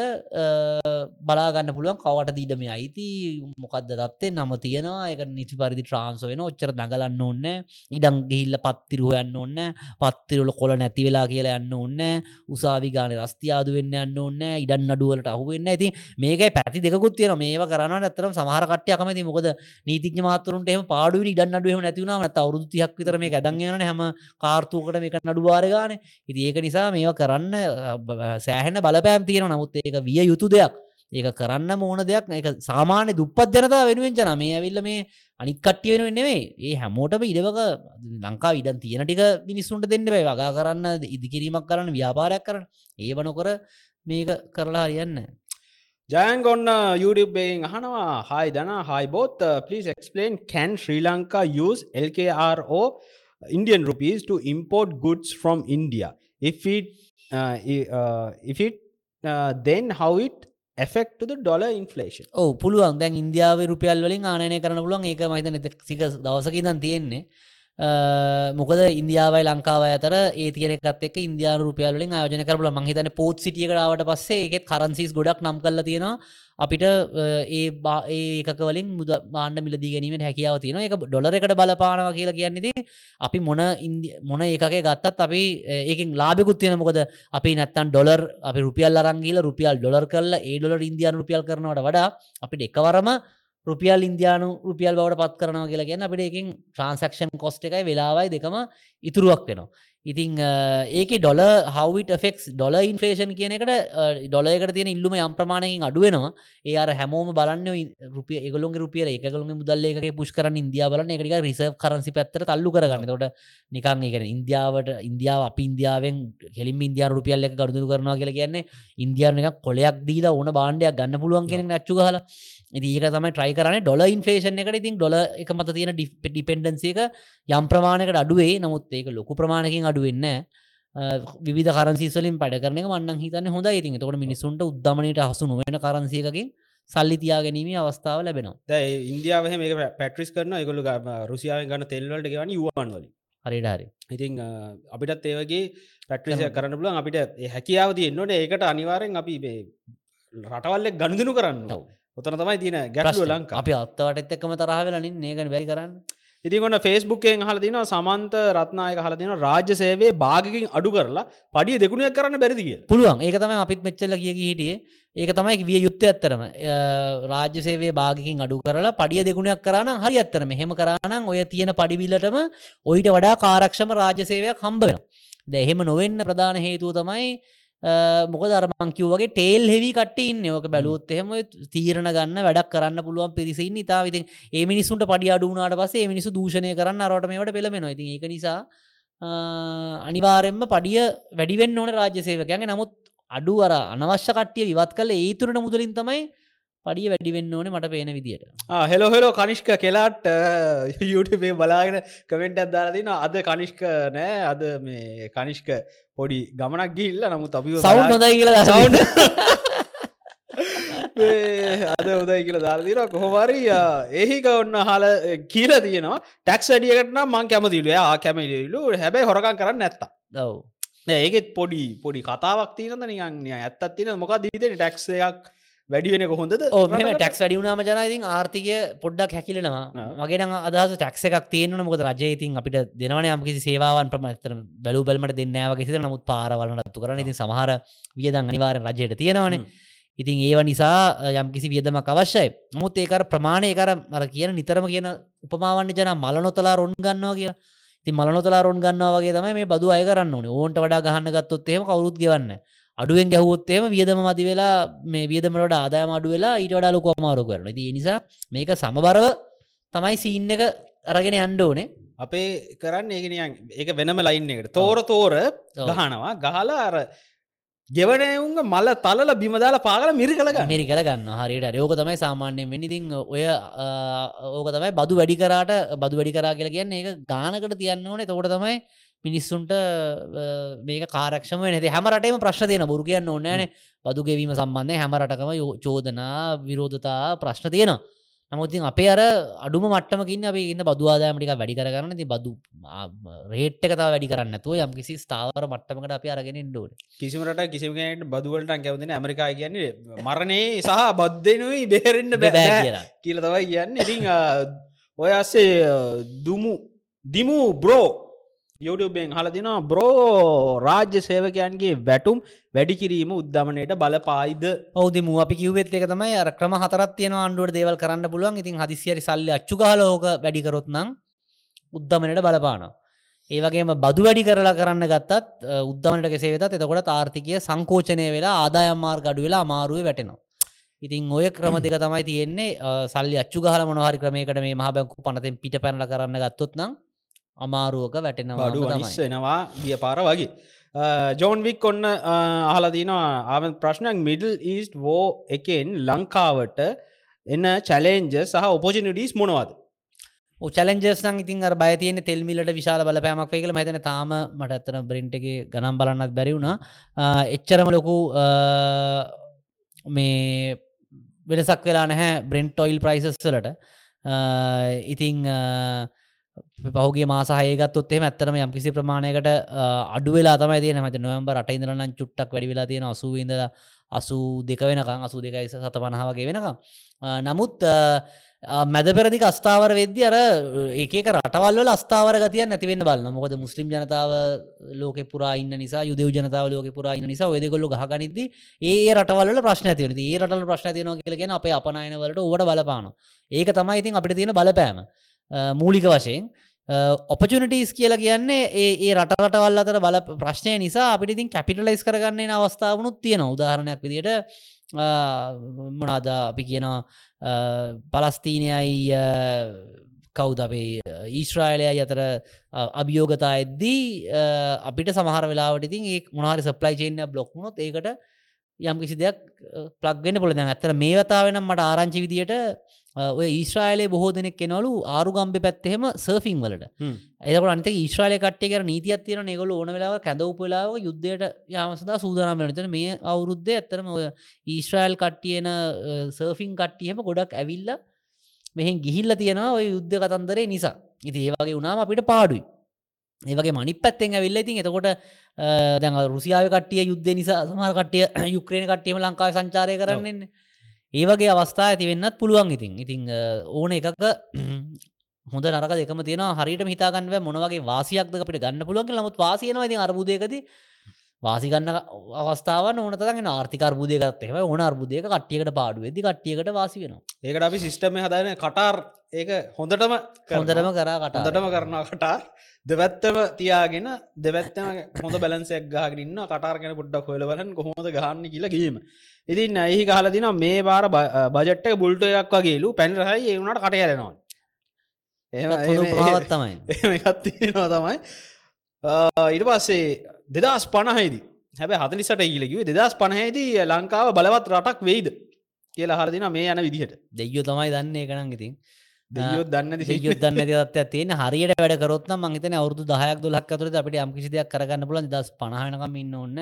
බලාගන්න පුළුවන් කවට දීඩම අයිති මොකක්ද දත්තේ නම තියෙනවා. එක නිසි පරිදි ට්‍රාන්ස වෙන ඔච්චර දඟලන්න ඔන්න ඉඩං ගිහිල්ල පත්තිරුව යන්න ඔන්න පත්තිරුල කොල නැති වෙලා කියලා යන්න ඔන්න උසාවි ගාන රස්තියාද වෙන්න යන්න ඔන්න ඉඩන් අඩුවලට අහුවෙන්න ඇති මේක පැති දෙකුත් තියෙන මේ කරන ඇතරම් සමහරකට අකමති මොකද නීතිඥ මාතුරට එම පාඩු ඉඩන් අඩුවම නැතිවුණම අවරුදු තියක් විතර මේ ඇදන්ගෙන හැම කාර්තුූකට මේක නඩුවාරගාන ඉති ඒක නිසා මේවා කරන්න සෑහෙන බලපෑම් තියෙන නමුත් ඒක විය යුතු දෙයක්. ඒක කරන්න මෝන දෙයක්. එක සාමාන්‍ය දුප්පත් ජනතා වෙනුවෙන් ජන. මේ ඇවිල්ල මේ අනික් කට්ටිය වෙනුවෙන් නෙවෙයි ඒ හැමෝටම ඉඩවක ලංකා ඉඩන් තියෙන ටික මිනිස්සුන්ට දෙන්න බයි වගා කරන්න ඉදිකිරීමක් කරන්න ව්‍යාපාරයක් කරන්න. ඒ වනකොර මේක කරලා හරියන්න ජයන් ගොන්න YouTubeෙන් අහනවා. හයි දන හයි බෝත් please explain can Sri Lanka use LKRO Indian rupees to import goods from India? If it uh, i- uh, if it uh, then how it affect to the dollar inflation? ඕ පුළුවන්. දැන් ඉන්දියාව රුපියල් වලින් ආනය කරන පුළුවන්. ඒක මහිත සික දවසකිදන් තියෙන්නේ. අ, මොකද ඉන්දියාවයි ලංකාව අතර ඒ තියනෙකත් එක් ඉන්දයා රුපියල්ලින් ආයෝජන කරල මහිතන පෝට් සිටියකරාවට පස්සේ එකෙත් කරන්සිස් ගොඩක් නම් කල්ල තියෙනවා. අපිට අ, ඒ බා ඒක වලින් මුද බාණ්ඩ මිලදී ගැනීම හැකියාව තියෙන එක ඩොලර එකට බලපානවා කියලා කියන්නේෙ අපි මොන ඉන්දි- මොන ඒකගේ ගත්තත් අපි ඒකින් ලාබෙකුත් තියෙන මොකද අපි නැත්තන් ඩොලර් අපි රුපියල් අරංගීල රුපියල් ඩොලර් කරලා ඒ ඩොලර් ඉන්දයාන රුපියල් කරනවට වඩා අපිට එකවරම රුපියල් ඉන්දයානු රුපියල් බවට පත් කරනවා කියලා ගැන අපිට එකින් ට්‍රන්සක්ෂන් කොස්ට එකයි වෙලාවයි දෙකම ඉතුරුවක් වෙනවා. ඉතිං ඒක ඩොල හවට ෆෙක් ඩොල ඉන්ෆලේෂන් කියන එකට ඩොලයකට තියෙන ඉල්ලුම යම් ප්‍රමාණයකින් අඩුවෙනවා ඒ අර හැමෝම බලන්න රුපිය එකගලුන්ගේ රුපිය එකගලුම මුදල්ලේක පුෂ් කරන ඉන්දියා බලන එකට රිසර්් කරන්සි පැත්තර තල්ලු කරගන්න. තොට නිකන් එක ඉන්දියාවට ඉන්දියාව අප ඉන්දියාවෙන් කෙලින් ඉන්දියා රුපියල්ල එක ගරුදු කරනවා කියලා කියන්නේ ඉන්දියානක කොලයක් දීලා ඕන බාණ්ඩයක් ගන්න පුළුවන් කෙනෙ නැච්චු හල ඒක තමයි ට්‍රයි කරන ඩොල ඉන්ෆේෂන් එකට ඉතින් ඩොල එක මත තියෙන ඩිපෙන්ඩන්සික යම් ප්‍රමාණකට අඩුවේ. නමුත් ඒක ලොකු ප්‍රමාණකින් අඩුවෙන්න විධ කරන්සිවලින් පඩ කරන මන්න හිතන්න හොඳ ඉතින් තොට මිනිසුන්ට උද්දමනයට හසු නොවෙන කරන්සියකින් සල්ලි තියාගැනීම අවස්ථාව ලැබෙනවා. දැ ඉන්දියාව මේ පැට්‍රිස් කරන එකගොලු රුසියාව ගන්න තෙල්වලට ගෙවන යුවන් වලින්. හරිට හරි. ඉතින් අපිටත් ඒවගේ පැට්‍රිසිය කරන්න පුලන් අපිට හැකියාව තියෙන්න්නොට ඒකට අනිවාරෙන් අපි මේ රටවල්ලෙක් ගණදනු කරන්න. ඔතන තමයි ගැටලුව ප්‍රශ්න. ලංකා. අපි අත්තවට එක්කම තරහවෙලනින් ඒකන බැරි කරන්න. ඉතින් ඔන්න ෆේස්බුක්කෙන් හල දින සමන්ත රත්නායක හල දින රාජ්‍ය සේවේ භාගකින් අඩු කරලා පඩිය දෙකුණයක් කරන්න බැරිදිිය පුළුවන්. ඒක තමයි අපිත් මෙච්චල කිය හිටියේ. ඒක තමයි විය යුත්ත ඇත්තරම රාජ්‍ය සේවේ භාගකින් අඩු කරලා පඩිය දෙගුණයක් කරන හරි ඇත්තරම හෙම කරනම් ඔය තියෙන පඩිවිල්ලටම ඔයිට වඩා කාරක්ෂම රාජ්‍ය සේවයක් හම්බෙන ද එහෙම නොවෙන්න ප්‍රධාන හේතුව තමයි මොක දරමංකිව වගේ ටේල් හෙවි කටන්න ඕක බැලුත් එහෙම තීරණ ගන්න වැඩක් කරන්න පුළුවන් පිරිසින්න ඉතා විති ඒ මිනිසුන්ට පඩි අඩුනාට පසේ මිනිසු දූෂණය කරන්න අරට මේට පෙළමෙන ඉති ඒක නිසා අනිවාරෙන්ම පඩිය වැඩිවෙන්න ඕන රාජ්‍ය සේවකයන්ගේ. නමුත් අඩු අර අනවශ්‍ය කට්ටිය විවත් කල ඒතුරට මුදලින් තමයි පඩිය වැඩිවෙන්න ඕනේ මට පේන විදියට. හෙලෝ හෙලෝ කනිෂ්ක කෙලාට යුටේ බලාගෙන කමෙන්ට් අදාරදින අද කනිෂ්ක නෑ අද මේ කනිෂ්ක පොඩි ගමනක් ගිල්ල නමුත් අපි සෞන්් නොදයි කියලා සවුන්් <laughs> අද උදයි කියල දාරදින කොහොමරි ඒහික ඔන්න හල කියල තියෙනවා. ටැක්ස් වැඩියකටන මං කැමතිලු යා කැමතිලු හැබැයි හොරකන් කරන්න නැත්තා දව් ඒකෙත් පොඩි පොඩි කතාවක් තියනද නියන් ඇත්තත් තින මොක දීතන ටැක්සයක් වැඩි වෙන කොහොඳද ටක්ස් වැඩිුණාම ජනයිතින් ආර්ථිකය පොඩ්ඩක් හැකිලෙනවා. මගේ අදහස ටක්ස එකක් තියෙන මොකද රජයඉතින් අපිට දෙනවන යම්කිසි සේවාවන් ප්‍රමතර බැලු බැලමට දෙන්නෑව කිසි නමුත් පාරවලනත්තු කරන ඉතින් සමහර වියදන් අනිවාර රජයට තියෙනවනේ. ඉතින් ඒව නිසා යම්කිසි වියදමක් අවශ්‍යයි. මුත් ඒකර ප්‍රමාණය කර මර කියන නිතරම කියන උපමාවන්න ජන මලනොතලා රොන් ගන්නවා කිය ති මලනොතලා රොන් ගන්නවා වගේ තමයි මේ බදු අය කරන්න ඕනේ. ඕන්ට වඩා ගහන්න ගත්තොත් එහෙම කවරුත් ගවන්න අඩුවෙන් ගැහුවොත්තේම වියදම මති වෙලා මේ වියදමට ආදායම අඩු වෙලා ඊට වඩා ලොකු අමාරු කරන ති නිසා මේක සමබරව තමයි සීන්න එක අරගෙන අන්ඩ ඕනේ. අපේ කරන්න ඒකනියන් ඒක වෙනම ලයින් එකට. තෝර තෝර ගහනවා. ගහලා අර ගෙවනයවුන්ග මල තලල බිමදාල පාගල මිරි කළගන්න මෙරි කරගන්න හරියට යෝක තමයි සාමාන්‍යයෙන් වෙනිතින් ඔය ඕක තමයි බදු වැඩි කරාට බදු වැඩි කරා කියලා කියන්න ඒක ගානකට තියන්න ඕනේ. තකොට තමයි මිනිස්සුන්ට මේක කාරක්ෂම නැති හැමරටම ප්‍රශ්න තියෙන බුරු කියන්න ඕන්නෑන බදු ගෙවීම සම්බන්ධය හැමරටකම චෝදනා විරෝධතා ප්‍රශ්න තියෙනවා. නමුත්තින් අපේ අර අඩුම මට්ටමකින්න අප ඉන්න බදවාදාමටික වැඩි කරන්න ති බදු රේට්ක වැඩි කරන්න තුව යම් කිසි ස්ථාවර මට්ටමකට අප අරගෙන ඩෝඩ කිසිමට කිසිමට බදුවලට කැවතින ඇමරිකා කියන්නේ මරණේ සහ බද්ධනුයි බේරෙන්න්න බෑ. කියල. තවයි කියන්න. ඉතිං ඔය අස්සේ දුමු දිමු බ්‍රෝ යුටබෙන් හලදින බ්‍රෝ රාජ්‍ය සේවකයන්ගේ වැටුම් වැඩි කිරීම උද්ධමනයට බලපායිද ඔවදම අපි කිවත් එක තමයි අර ක්‍රම හතරත් තියෙන අන්ඩුවට දේවල් කරන්න පුළුවන් ඉතින් හදිසිරි සල්ලි අච්චුකාලෝක වැඩිකරොත්නම් උද්ධමනයට බලපාන. ඒවගේම බදු වැඩි කරලා කරන්න ගත්තත් උද්ධමට කෙසේවෙතත් එතකොට ආර්ථිකය සංකෝචනය වෙලා ආදායම්මාර් ගඩු වෙලා අමාරුව වැටෙනවා. ඉතින් ඔය ක්‍රම දෙක තමයි තියෙන්නේ සල්ලි අච්චු ගහල මොනහරි ක්‍රමයකට මේ මහ බැංකු පනතෙන් පිට පැනල කරන්න ගත්තොත් නම් අමාරුවක වැටෙනවා තමයි. අනිස් වෙනවා ගිය පාර වගේ ජෝන් වික් ඔන්න අහලදිනවා ආම ප්‍රශ්නයක් මිඩල් ඊස්ට වෝ එකෙන් ලංකාවට එන්න චලෙන්ජ සහ ඔපෝජිනිටස් මොනවද චලෙන්ජස් නම් ඉතින් බය තියෙන තෙල්මිලට විශාල බලපෑමක් මම හිතන්නේ තාම මට ඇත්තට බ්‍රින්ට් එකේ ගණන් බලන්නත් බැරි වුණා. ආ, එච්චරම ලොකු මේ වෙනසක් වෙලා නැහැ බ්‍රෙන්ට් ඔයිල් ප්‍රයිසස් වලට. ආ, පහුගේ මාසාහයගත් එේ ඇත්තරම යම් කිසි ප්‍රමාණයකට අඩු වෙලා තමයි තියෙන මත නොවම්බ රට ඉඳරන්න චුට්ටක් වැඩි වෙලා තියෙන අසුවිඳ අසු දෙක වෙනකං අසු දෙකයි සත පණහාවගේ වෙනකම්. ආ, නමුත් ආ, මැද පෙරදික අස්ථාවර වෙද්දි අර ඒක රටවල්ල අස්ථාවර ගතිය නැතිවෙන්න බලන්න මොකද මුස්ලිම් ජනතාව ලෝක පුරා ඉන්න නිසා යුදව ජනතාව ලෝක පුරා ඉන්න නිසා ඔයදකොල්ල ගහගනිද ඒ රටවල ප්‍රශ්න තියන ඒ රටල ප්‍රශ්න තියන කියලගෙන අපේ අපනයනවලට ඕට බලපාන ඒක තමයි ඉතින් අපිට තියෙන බලපෑම. අ, මූලික වශයෙන්. ඔපචනිටස් කියලා කියන්නේ ඒ ඒ රටරටවල් අතර බල ප්‍රශ්නය නිසා අපිට ඉතින් කැපිටලයිස් කරගන්නේ අවස්ථාවනුත් තියෙන උදාහරණයක් විදිට මොනාද අපි කියනවා අ, පලස්තීනයයි අ, කවුද අපේ ඊශ්‍රායිලය අතර අ, අභියෝගතා එද්දී අ, අපිට සමහර වෙලාවට ඉතින් ඒ මොනාරි සප්ලයි චේන්ය බ්ලොක්්නොත් ඒකට යම් කිසි දෙයක් ප්ලක්ගෙන පොළ දැන් ඇතර මේ වතාවෙනම් මට ආරංචි විදියට අ, ඔය ඊශ්‍රායිලය බොහෝ දෙනෙක් කෙනවලු ආරුගම්බි පැත්තහෙම සර්ෆිං වලට. එතක අන්ත ඊශ්‍රාලය කට්ටේ කර නීතියක් තියෙන නිගොල ඕන වෙලාව කැදවපලාව යුද්ධයට යාමසදා සූදානම් වෙනතන මේ අවුරුද්ධ ඇත්තරම ඔය ඊශ්‍රයිල් කට්ටියන සර්ෆිං කට්ටියම ගොඩක් ඇවිල්ල මෙහෙන් ගිහිල්ල තියෙනවා ඔය යුද්ධ කතන්දරේ නිසා. ඉති ඒවගේ වුණාම අපිට පාඩුයි. ඒවගේ මනි පැත්තෙන් ඇවිල්ල ඉතින් එතකොට දැන් රුසියාව කටිය යුද්ධ නිසා සමහර කටිය යුක්‍රේණ කට්ටියම ලංකාව සංචාරය කරන්නන්න ඒවගේ අවස්ථා ඇති වෙන්නත් පුළුවන් ඉතින්. ඉතිං අ, ඕන එකක <clears throat> හොඳ නරක දෙකම තියෙන හරිට හිතාගන්නව මොනවගේ වාසියක්ද අපිට ගන්න පුළුවන් නමුත් වාසියනවා ඉතින් අරබුදයකද වාසිගන්න අවස්ථාව ඕනතගෙන ආර්ථික අර්බුදයකත් එම ඕන අර්බුදයක කට්ටියකට පාඩු වෙදි කට්ටියකට වාසි වෙනවා. ඒකට අපි සිිස්ටම හදන කටාර් ඒක හොඳටම හොඳටම කරා කට හොඳටම කරනවා කටාර් දෙවැත්තම තියාගෙන දෙවැත්තම හොඳ බැලන්සයක් ගහගන්න කටාර්ගෙන පුඩ්ඩක් හොලවලන් කොහොද ගහන්න කියලා ගීම ඉතින් ඇහි කාලදින මේ බාර බජට්ට බුල්ට එකක් වගේලු පැන්රහයි ඒවුණට කටයරෙනවා පාවත් තමයි. එකත්තිනවා තමයි. ඉට පස්සේ දෙදස් පණහයිදී. හැබ හතලිසට ඉලකිව දෙදස් පණහහිදී ලංකාව බලවත් රටක් වෙයිද කියලා හරදින මේ යන විදිහට. දෙයෝ තමයි දන්නේ එකනන් ඉතින්. දෙයොත් දන්න යුද්ධ නැතිත් තියෙන හරියට වැඩ කරොත් මහිතන අවුදු දහයක් දුලක් අතුරද අපිට යම්කිසි දෙයක් කරගන්න පුලන් දස් පහනකම ඉන්න ඔන්න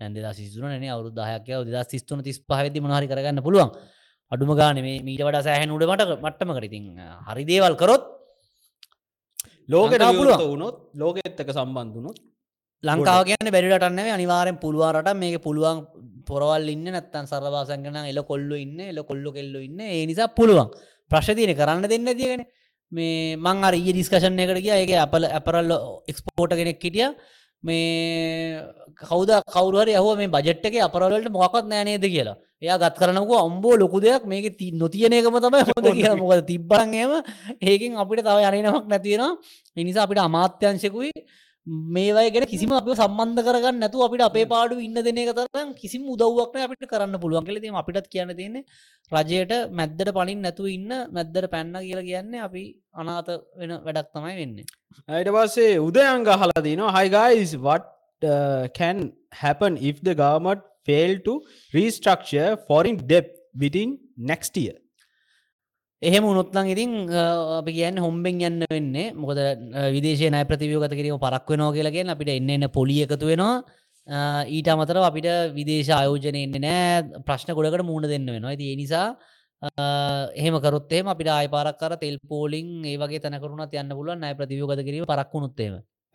ඇන්ද සිදුන අවු දහයක් දස් තිස්තුන තිස් පහවෙදි මහරි කරගන්න පුළුවන්. අඩුම ගාන මේ මීට වඩ සෑහන උඩමට මට්ටම කරඉතින් හරි දේවල් කරොත් ලෝකට පුළුවන්. වුණොත් ලෝකෙත් එක සම්බන්ධනොත් ලංකාව කියන බැරිටන්න අනිවාරෙන් පුළුවන්රට මේක පුළුවන් පොරවල් ඉන්න නැත්තන් සරවාසංගන එල කොල්ල ඉන්න එල කොල්ලො කෙල්ල ඉන්න. ඒ නිසා පුළුවන්. ප්‍රශ්තියන කරන්න දෙන්න තියගෙන මේ මං අර ඒ ඩිස්කශන් එකට කිය ඒක අපල ඇපරල්ල එක්ස්පෝට කෙනෙක් හිටිය. මේ කවද කවර යහ මේ බජට්ක අපරවලට මොකත් නෑනේද කියලා. එයා ගත් කරනක අම්බෝ ලොකු දෙයක්. මේක ති නොතියනකම තමයි හොඳ කිය මොකද තිබ්බන්ගේම ඒකින් අපිට තව යනනමක් නැතිවෙන එනිසා අපිට අමාත්‍යංශකුයි මේවයි ගැන කිසිම අප සම්බන්ධ කරගන්න නැතු අපිට අපේ පාඩු ඉන්න දෙන එක තරම් කිසිම උදව්වක්න අපිට කරන්න පුළුවන් කලෙ අපිටත් කියන්න තියෙන්නේ රජයට මැද්දට පලින් නැතු ඉන්න මැද්දට පැන්න කියලා කියන්නේ අපි අනාත වෙන වැඩක් තමයි වෙන්න. අයට පස්සේ උදයංග හලා දිනවා hi guys what uh, can happen if the government fail to restructure foreign debt within next year? එහෙම උනොත්ලං ඉතින් අ, අපි කියන්න හොම්බෙන් යන්න වෙන්නේ. මොකද අ, විදේශය නය ප්‍රතිවියෝගත කිරීම පරක් වෙනවා කියලගෙන අපිට එන්න එන්න පොලි එකතු වෙනවා. අ, ඊට අමතර අපිට විදේශ ආයෝජනය එන්න නෑ ප්‍රශ්න ගොඩකට මුණ දෙන්න වෙනවා. ඇති ඒ නිසා එහෙම කරොත්තේම අපිට ආය පාරක් කර තෙල් පෝලිං ඒ වගේ තැනකරුණත් යන්න පුළුවන්. නෑ ප්‍රතියෝගත කිරීම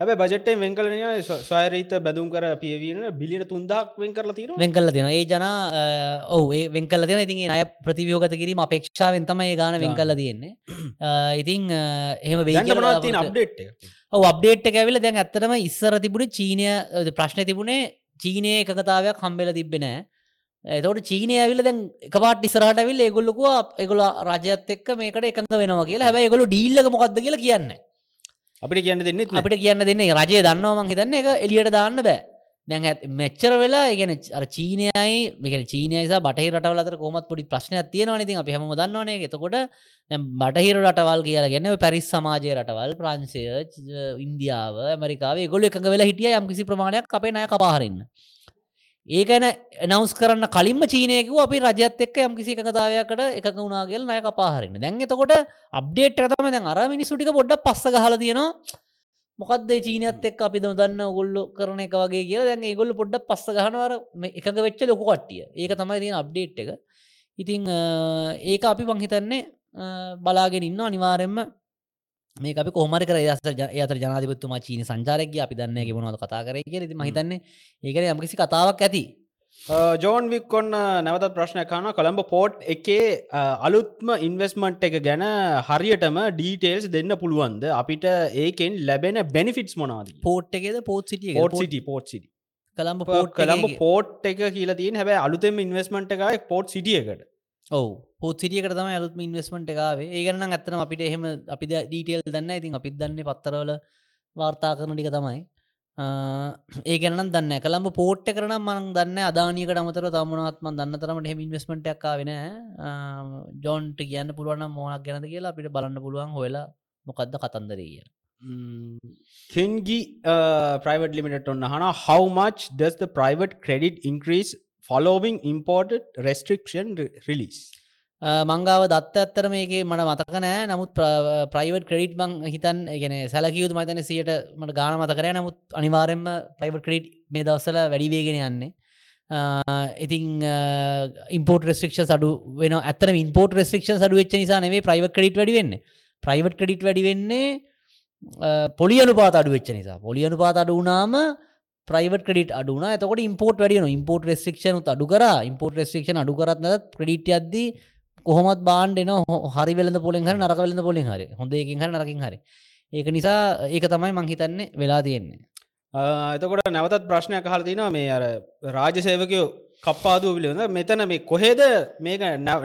පරක්ුණුත්තේම හැබ බජටෙන් වෙන්කලන ස්වයරීත බැදුම් කර පියවීන බිලිට තුන්දක් වෙන් කරලා තීර වෙන් කල්ල තියෙන ඒ ජන ඒ වෙන් කල තියෙන ඉතින් අය ප්‍රතිවියෝගත කිරීම අපේක්ෂාවෙන් තමයි ගාන වෙන් කල්ල තියෙන්නේ. ඉතින් එහෙම වේගමනත්තින අප්ඩේට් ඔව අප්ඩේට් ඇවිල දැන් ඇත්තටම ඉස්සර තිබුණ චීනය ප්‍රශ්න තිබුණේ චීනය එකකතාවයක් හම්බෙල තිබෙනෑ එතවට චීනය ඇවිල දැන් එකපාට ඉස්රට විල් ඒගොල්ලකුව එගොල රජයත් එක්ක මේකට එකඟ වෙනවා කියලා. හැබැ ගොලු ඩීල්ලක මොකක්ද කියලා කියන්න අපිට කියන්න දෙන්න අපිට කියන්න දෙන්නේ රජය දන්නවමං හිතන්න එක එලියට දාන්න බෑ. දැන් මෙච්චර වෙලා ඉගෙන අර චීනයයි මේක චීනයසා බටහි රටවල අතර කොමත් පොඩි ප්‍රශ්නයක් තියෙනවා ඉතින් අපි හැම දන්නවනේ එතකොට බටහිර රටවල් කියලා ගැන පැරිස් සමාජය රටවල් ප්‍රංශය ඉන්දියාව ඇමරිකාව ගොල එක වෙලා හිටිය යම් කිසි ප්‍රමාණයක් අපේ නය කපාහරන්න ඒකන නවස් කරන්න කලින්ම චීනයකව අපි රජත් එක් යම් කිසි එකතාවයකට එක වුණනාගේල් නය කපාහරන්න දැන් එතකොට අප්ඩේට් තම දැන් අර මිනිසුටික පොඩ්ඩ පස්ස හල තියෙනවා. මොකක්ද චීනත් එක් අපි දන්න ගොල්ල කරන එක වගේ කිය දැන් ගොල්ල පොඩ්ඩ පස්ස ගහනවර එක වෙච්ච ලොකු කට්ටිය. ඒක තමයි තියෙන අප්ඩේට් එක. ඉතිං ඒක අපි පංහිතන්නේ බලාගෙන ඉන්න අනිවාරෙන්ම මේ අපි කොහමර කර. අතර ජනාධපත්තුමා චීන සංචාරක අපි දන්න ගෙවනවද කතා කර කිය ති මහිතන්නේ ඒකන යමකිසි කතාවක් ඇති. ජෝන් වික් කොන්න නැවත ප්‍රශ්න කාන කොළඹ පෝට් එකේ අලුත්ම ඉන්වස්මන්ට් එක ගැන හරියටම ඩීටේල්ස් දෙන්න පුළුවන්ද? අපිට ඒකෙන් ලැබෙන බැනිෆිටස් මොනාද පෝට් එකද? පෝට් සිටිය පෝට් සිටි පෝට් සිටි කළම්බ පෝට් කළම්බ පෝට් එක කියලා තියන් හැබැ අලුතෙම ඉන්වස්මන්ට් එකයි පෝට් සිටියකට ඔව පොත් සිටියකට තම අලුත්ම ඉන්වස්මට එකකාවේ ඒගන්න ඇත්තන අපිට එහෙම අපි ඩීටේල් දන්න ඉතින් අපිත් දන්න පත්තරවල වාර්තා කරන ටික තමයි. ඒ ගැන දන්න කළම්ඹ පෝට්ට කරන මං දන්න අදානයකට අමතර තමනත්ම දන්න තරමට හෙම ඉන්වස්මටක් වෙන ජොන්ට කියන්න පුළුවන් මෝනක් ගැනද කියලා අපිට බලන්න පුළුවන් හොලා මොකක්ද කතන්දරය කිය කෙන්ගි ප්‍රයිවට් ලිමිට ඔන්න හන how much does the private credit increase following imported restriction release? මංගාව දත්ත ඇත්තර මේකේ මට මතක නෑ. නමුත් ප්‍රයිවට් ක්‍රඩිට් බං හිතන් ගෙන සැලකියුතු මතන සියට මට ගාන මතකරය නමුත් අනිවාරෙන්ම ප්‍රයිවට් ක්‍රඩ් මේ දවසල වැඩිවේගෙන යන්නේ. ඉතින් ඉම්පෝට රෙස්ටික්ෂ අඩු වෙන ඇතන ඉම්පෝට රෙස්ටික්ෂ අඩු වෙච්ච නිසා නෙවේ ප්‍රයිවට් ක්‍රඩිට් වැඩි වෙන්න. ප්‍රයිවට් ක්‍රඩිට් වැඩි වෙන්නේ පොලියනු පාත අඩු වෙච්ච නිසා. පොලියනු පාත අඩු වනාම ප්‍රයිවට ක්‍රඩිට අඩුන තකොට ඉම්පෝට් වැඩියන ඉම්පෝට් රෙස්ටික්ෂන අඩු කර. ඉම්පෝට් රෙස්ටික්ෂන අඩු කරත්න ක්‍රඩිට අද්දී කොහොමත් බාන්්ඩන හරි වෙලඳ පොලෙන් හරි නරක වෙලඳ පොලින් හරි හොඳ එකින් හරි නරකින් හරි. ඒක නිසා ඒක තමයි මංහිතන්නේ වෙලා තියෙන්නේ. එතකොට නැවතත් ප්‍රශ්නයක් කහල තිනවා මේ අර රාජ සේවකයෝ කප්පාදුව පිළිබඳ මෙතන මේ කොහෙද මේක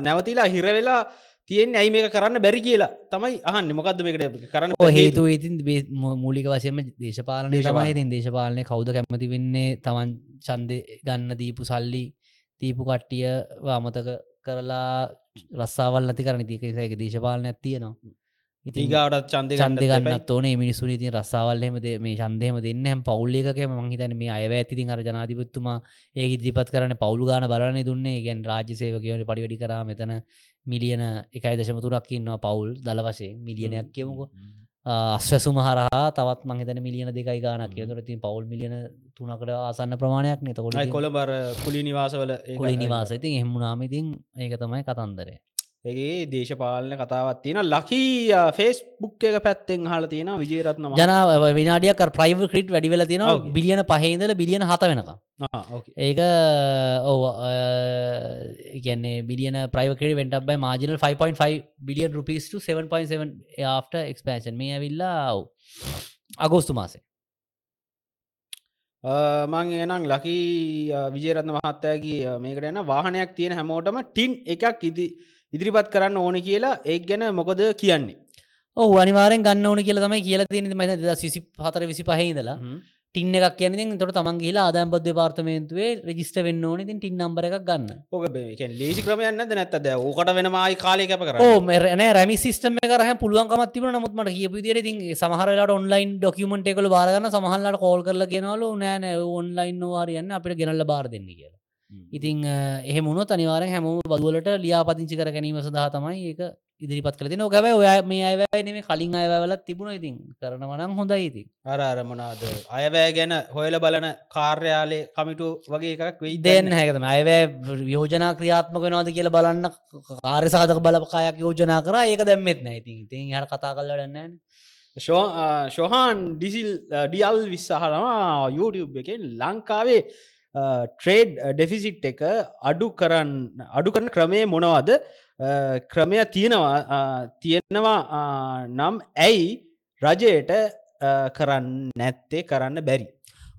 නැවතිලා හිරවෙලා තියෙන් ඇයි මේක කරන්න බැරි කියලා තමයි අහන්න. මොකක්ද මේකට කරන්න හේතු ඉතින් මූලික වශයම දේශපාලනය තමයි ඉතින් දේශපාලනය කවුද කැමති වෙන්නේ? තමන් චන්දය ගන්න දීපු සල්ලි දීපු කට්ටිය අමතක කරලා රස්සාවල් නැති කරන තිකසයක දේශපාලන ඇතියනවා ඉතිගාටත් චන්ද චන්ද ගන්නත් ඕනේ. මිනිසු ති රස්සාවල්ලෙමද මේ චන්දයම දෙන්න හැම පවුල්ලේක මහිතන මේ අය ඇති අර ජනාධිපත්තුමා ඒ ඉදිපත් කරන පවුල් ගාන බලන දුන්නේ. ගැන් රාජ්‍යසේව කියවන පඩිවැඩි කර මෙතන මිලියන එකයි දශමතුරක් ඉන්නවා පවුල් දල වශයෙන්. මිලියනයක් කියමුකෝ අස්වැසුම හරහා තවත් මහිතන මිලියන දෙකයි ගානක් කියතුර තින් පවුල් මිලියන තුනකට ආසන්න ප්‍රමාණයක් නතකොට කොළ බර කුලි නිවාසවල කොලි නිවාස. ඉතින් එහමුණනාමඉතින් ඒක තමයි කතන්දරේ ඒගේ දේශපාලන කතාවත් තියෙන ලකී ෆේස් බුක් එක පැත්තෙන් හල තියෙන විජේරත්න ජනාව විනාඩියක් ප්‍රයිව ක්‍රිට් වැඩිවෙල තියෙන බිලියන පහහිදල බිලියන හත වෙනක ඒක ඔව කියන්නේ බිලියන ප්‍රයිවකට වෙන්ටබයි මාජනල් 5.5 බිලියන් රුපිස් 7.7 ආට එක්ස්පෑෂන් මේ ඇවිල්ලා අගෝස්තු මාසේ. මං එනම් ලකී විජේරත්න මහත්තෑගේ මේකට යන වාහනයක් තියෙන හැමෝටම ටින් එකක් ඉදි ඉදිරිපත් කරන්න ඕන කියලා ඒක් ගැන මොකද කියන්නේ? ඕ අනිවාරෙන් ගන්න ඕන කියලා තමයි කියලා තියෙන ම සිසි හතර විසි පහහිදලා ටින්න එකක් කියන තොට තමන් කියලා ආදාම්පද පාර්තමේන්තුවේ රජිස්ට වෙන්න ඕන. තින් ටින් නම්බර එකක් ගන්න. ඕක ලේසි ක්‍රමයන්න නැත්තද? ඕකට වෙන මයි කාලය කැප කර මෙරන රැමි සිස්ටම කරහ පුළුවන්කමත් තිබන නමුත්මට කියපු දිර ති සමහරලාට ඔන්ලයින් ඩොකමට එකකල බාරගන්න සමහල්ලට කෝල් කරල ගෙනවලු නෑන ඔන්ලයින් වාරයන්න අපිට ගෙනල්ල බාර දෙන්න කියලා ඉතිං එහ මුණ තනිවාර හැමෝම බදුවලට ලියාපතිංචි කර ගැනීම සඳහා තමයි ඒක ඉදිරිපත් කළ. තින ගැබ ඔය මේ අයවැයි නෙම කලින් අයවලත් තිබුණ ඉතින් කරනවනම් හොඳයි ඉතින් අර අරමනාද අයවෑ ගැන හොයල බලන කාර්යාලය කමිටු වගේ එකක් වෙයි දෙන්න හැකතම අයවැෑ යෝජනා ක්‍රියාත්මක වෙනවාද කියල බලන්න කාර්ය සාධක බලපකායක් යෝජනා කර. ඒක දැම්මෙත් නැති ඉතින් හර කතා කල්ලටන්න ශෝහන් ඩිසිල් ඩියල් විස්සාහනවා YouTube එකෙන් ලංකාවේ ට්‍රේඩ් ඩෙෆිසිට් එක අඩු කරන්න අඩු කරන ක්‍රමය මොනවද? ක්‍රමය තියෙනවා තියෙනවා නම් ඇයි රජයට කරන්න නැත්තේ කරන්න බැරි?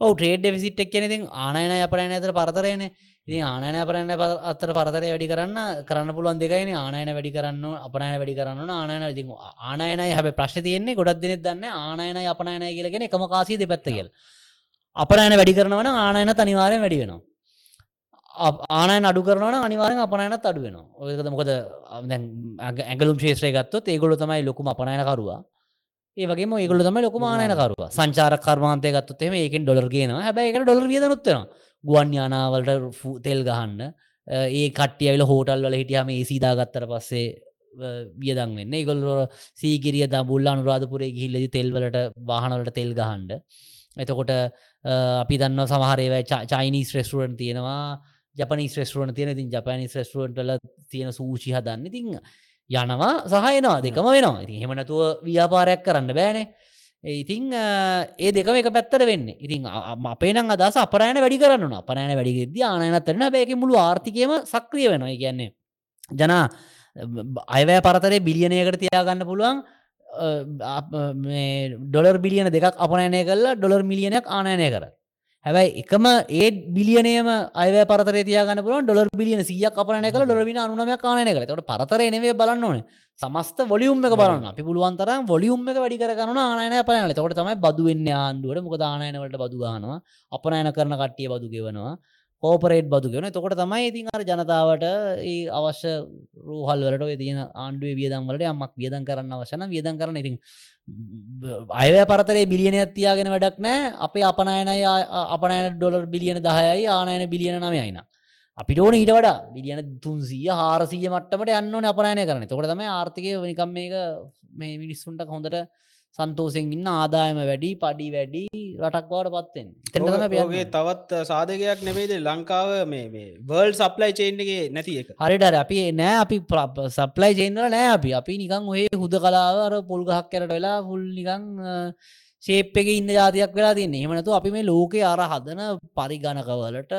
ඔව ට්‍රේඩ් විසිට් එක් කෙනෙති ආනයන අපරන ඇතර පරතරයන. ඉති ආනයන අපරන්න අත්තර පරතරය වැඩි කරන්න කරන්න පුළුවන් දෙකයින. ආනයන වැඩි කරන්න අපනය වැඩි කරන්න ආනයන ඉති ආනයනය හැබ ප්‍රශ් තියන්නේ. ගොඩක් දෙනෙ දන්න ආනයන අපනයනය කියලගෙන එකම කාසී දෙපැත්ත කියල අපනයන වැඩි කරනවන ආනයන තනිවාරය වැඩි වෙනවා. අප- ආනයන අඩු කරන අනිවාරෙන් අපනයනත් අඩු වෙන ඔයකද මොකද දැන් ඇග- ඇගලුම් ශේත්‍රය ගත්තොත් ඒගොල තමයි ලොකුම අපනයනකරවා ඒවගේ ඒගොල තම ලොක මානයනකරුව සංචාර කර්මාන්තය ගත්තුත් එම ඒකෙන් ඩොලර් ගෙන හැබැ එක ඩොලර් වියදනුත්වෙන ගුවන් යානාවලට ෆු- තෙල් ගහන්න අ, ඒ කට්ටියල හෝටල් වල හිටියම ඒ සීදාගත්තර පස්සේ වියදන් වෙන්න. ගොල්ල සීකිරිය ද බුල්ල අනුරාධපුරේ ගිහිල්ලදි තෙල්වලට වාහනවලට තෙල් ගහන්ඩ එතකොට අපි දන්න සමහරේව චයිනිස් රෙස්ටරුවන් තියෙනවා ජපනි ෙස්ටරුවන් තියෙන තින් ජපනිස් රෙස්ටරුවන්ටල තියෙන සූචි හදන්න ඉතිං යනවා සහයනවා දෙකම වෙනවා. ඉතින් හෙමනතුව ව්‍යාපාරයක් කරන්න බෑනේ ඉතිං ඒ දෙකම එක පැත්තර වෙන්න. ඉතින් අ- අ- අපේ නම් අදස අපරෑන වැඩි කරන්න අපනෑන වැඩිගෙද ආනයනත්තරන බැක මුළු ආර්ථිකයම සක්‍රිය වෙනවා. කියන්නේ ජනා අයවෑ පරතරේ බිලියනයකට තියාගන්න පුළුවන් ඩොලර් බිලියන දෙකක් අපනෑනය කරලා ඩොලර් මිලියනයක් ආනයනය කර හැබැයි එකම ඒ බිලියනයම අය පරතර තියගන්න පුලන් ඩොලර් බිලියන සියක් අපනය කල ඩොලවින අනුනමයක් කානය කළ තොට පරතර නේ බලන්න ඕන. සමස්ත වොලියුම් එක බලන්න අපි පුළුවන්තර වොලියුම් එක වැඩි කරන ආනය පනල තොට තමයි බදුවෙන්න ආන්ඩුවට මොක දානයනවට බදුගානවා අපනයන කරන කට්ටිය බදු ගෙවනවා. කෝපරේට් බදු ගෙන තොකට තමයි ඉතින් අර ජනතාවට ඒ අවශ්‍ය රූහල්වලට ඔය තියෙන ආණ්ඩුවේ වියදම්වලට යමක් වියදන් කරන්න අවශන වියදන් කරන ඉතින් අයව පරතරේ බිලියනයක් තියාගෙන වැඩක් නෑ අපේ අපනයනය අපනෑන ඩොලර් බිලියන දහයයි ආනයන බිලියන නමයයින අපිට ඕන ඊට වඩා. බිලියන තුන්සීය හාරසීය මට්ටමට යන්න අපනයන කරන තොකට තම ආර්ථකය නිකම් මේක මේ මිනිස්සුන්ට හොඳට සන්තෝසෙන් ඉන්න ආදායම වැඩි පඩි වැඩි රටක් බවට පත්තෙන් ඕගේ තවත් සාධකයක් නෙමේද ලංකාව මේ වර්ල් සප්ලයි චේන්්ගේ නැති එක. හරිට අපි නෑ අපි සප්ලයි චේන්වල නෑ අපි. අපි නිකං ඔය හුද කලාවර පොල්ගහක් කැරට වෙලා පුල් නිකං ශේප් එක ඉන්න ජාතියක් වෙලා තින්නේ එමනතු අපි මේ ලෝකේ අර හදන පරිගණකවලට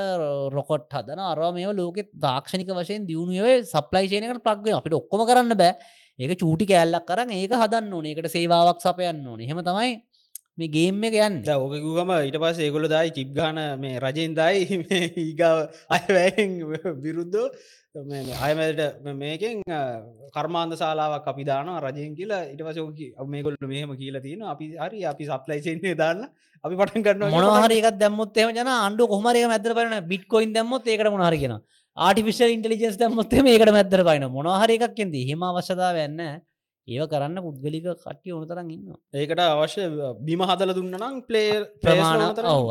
රොකොට් හදන අර මේ ලෝක තාක්ෂණික වශයෙන් දියුණුවේ සප්ලයි චේනකට ප්‍රක්්ග අපිට ඔක්කොම කරන්න බෑ. ඒක චූටි කෑල්ලක් කරන්න ඒක හදන්න ඕන. එකට සේවාවක් සපයන්න ඕන. හෙම තමයි මේ ගේම් එක යන්න. ඕකකුගම ඊට පස් ඒගොල දයි චිප්ගාන මේ රජෙන් දයි ඒගාව අයවැයෙන් විරුද්ධෝ අයමට මේකෙන් කර්මාන්ද සාලාවක් අපි දාන රජයෙන් කියලා ඉට පසෝක මේගොල්ල මෙහම කියලා තියෙන අපි හරි අපි සප්ලයිසින්නේ දාන්න අපි පටන් කරන්න මොනහරක දැම්මොත් එම ජන අන්ඩු කොමරය මැදර පරන බිට්කොයින් දැම්මොත් ඒකට මොහරගෙන ආටිෆිශල් ඉන්ටලිජන්ස් දැම්මොත් මේකට මැදර පයින මොනහර එකක් කෙද හෙම අවශ්‍යතාව වෙන්න ඒව කරන්න පුද්ගලික කට්ටිය ඕනතරන් ඉන්න ඒකට අවශ්‍ය බිම හදල දුන්න නම් පලේ ප්‍රමාණ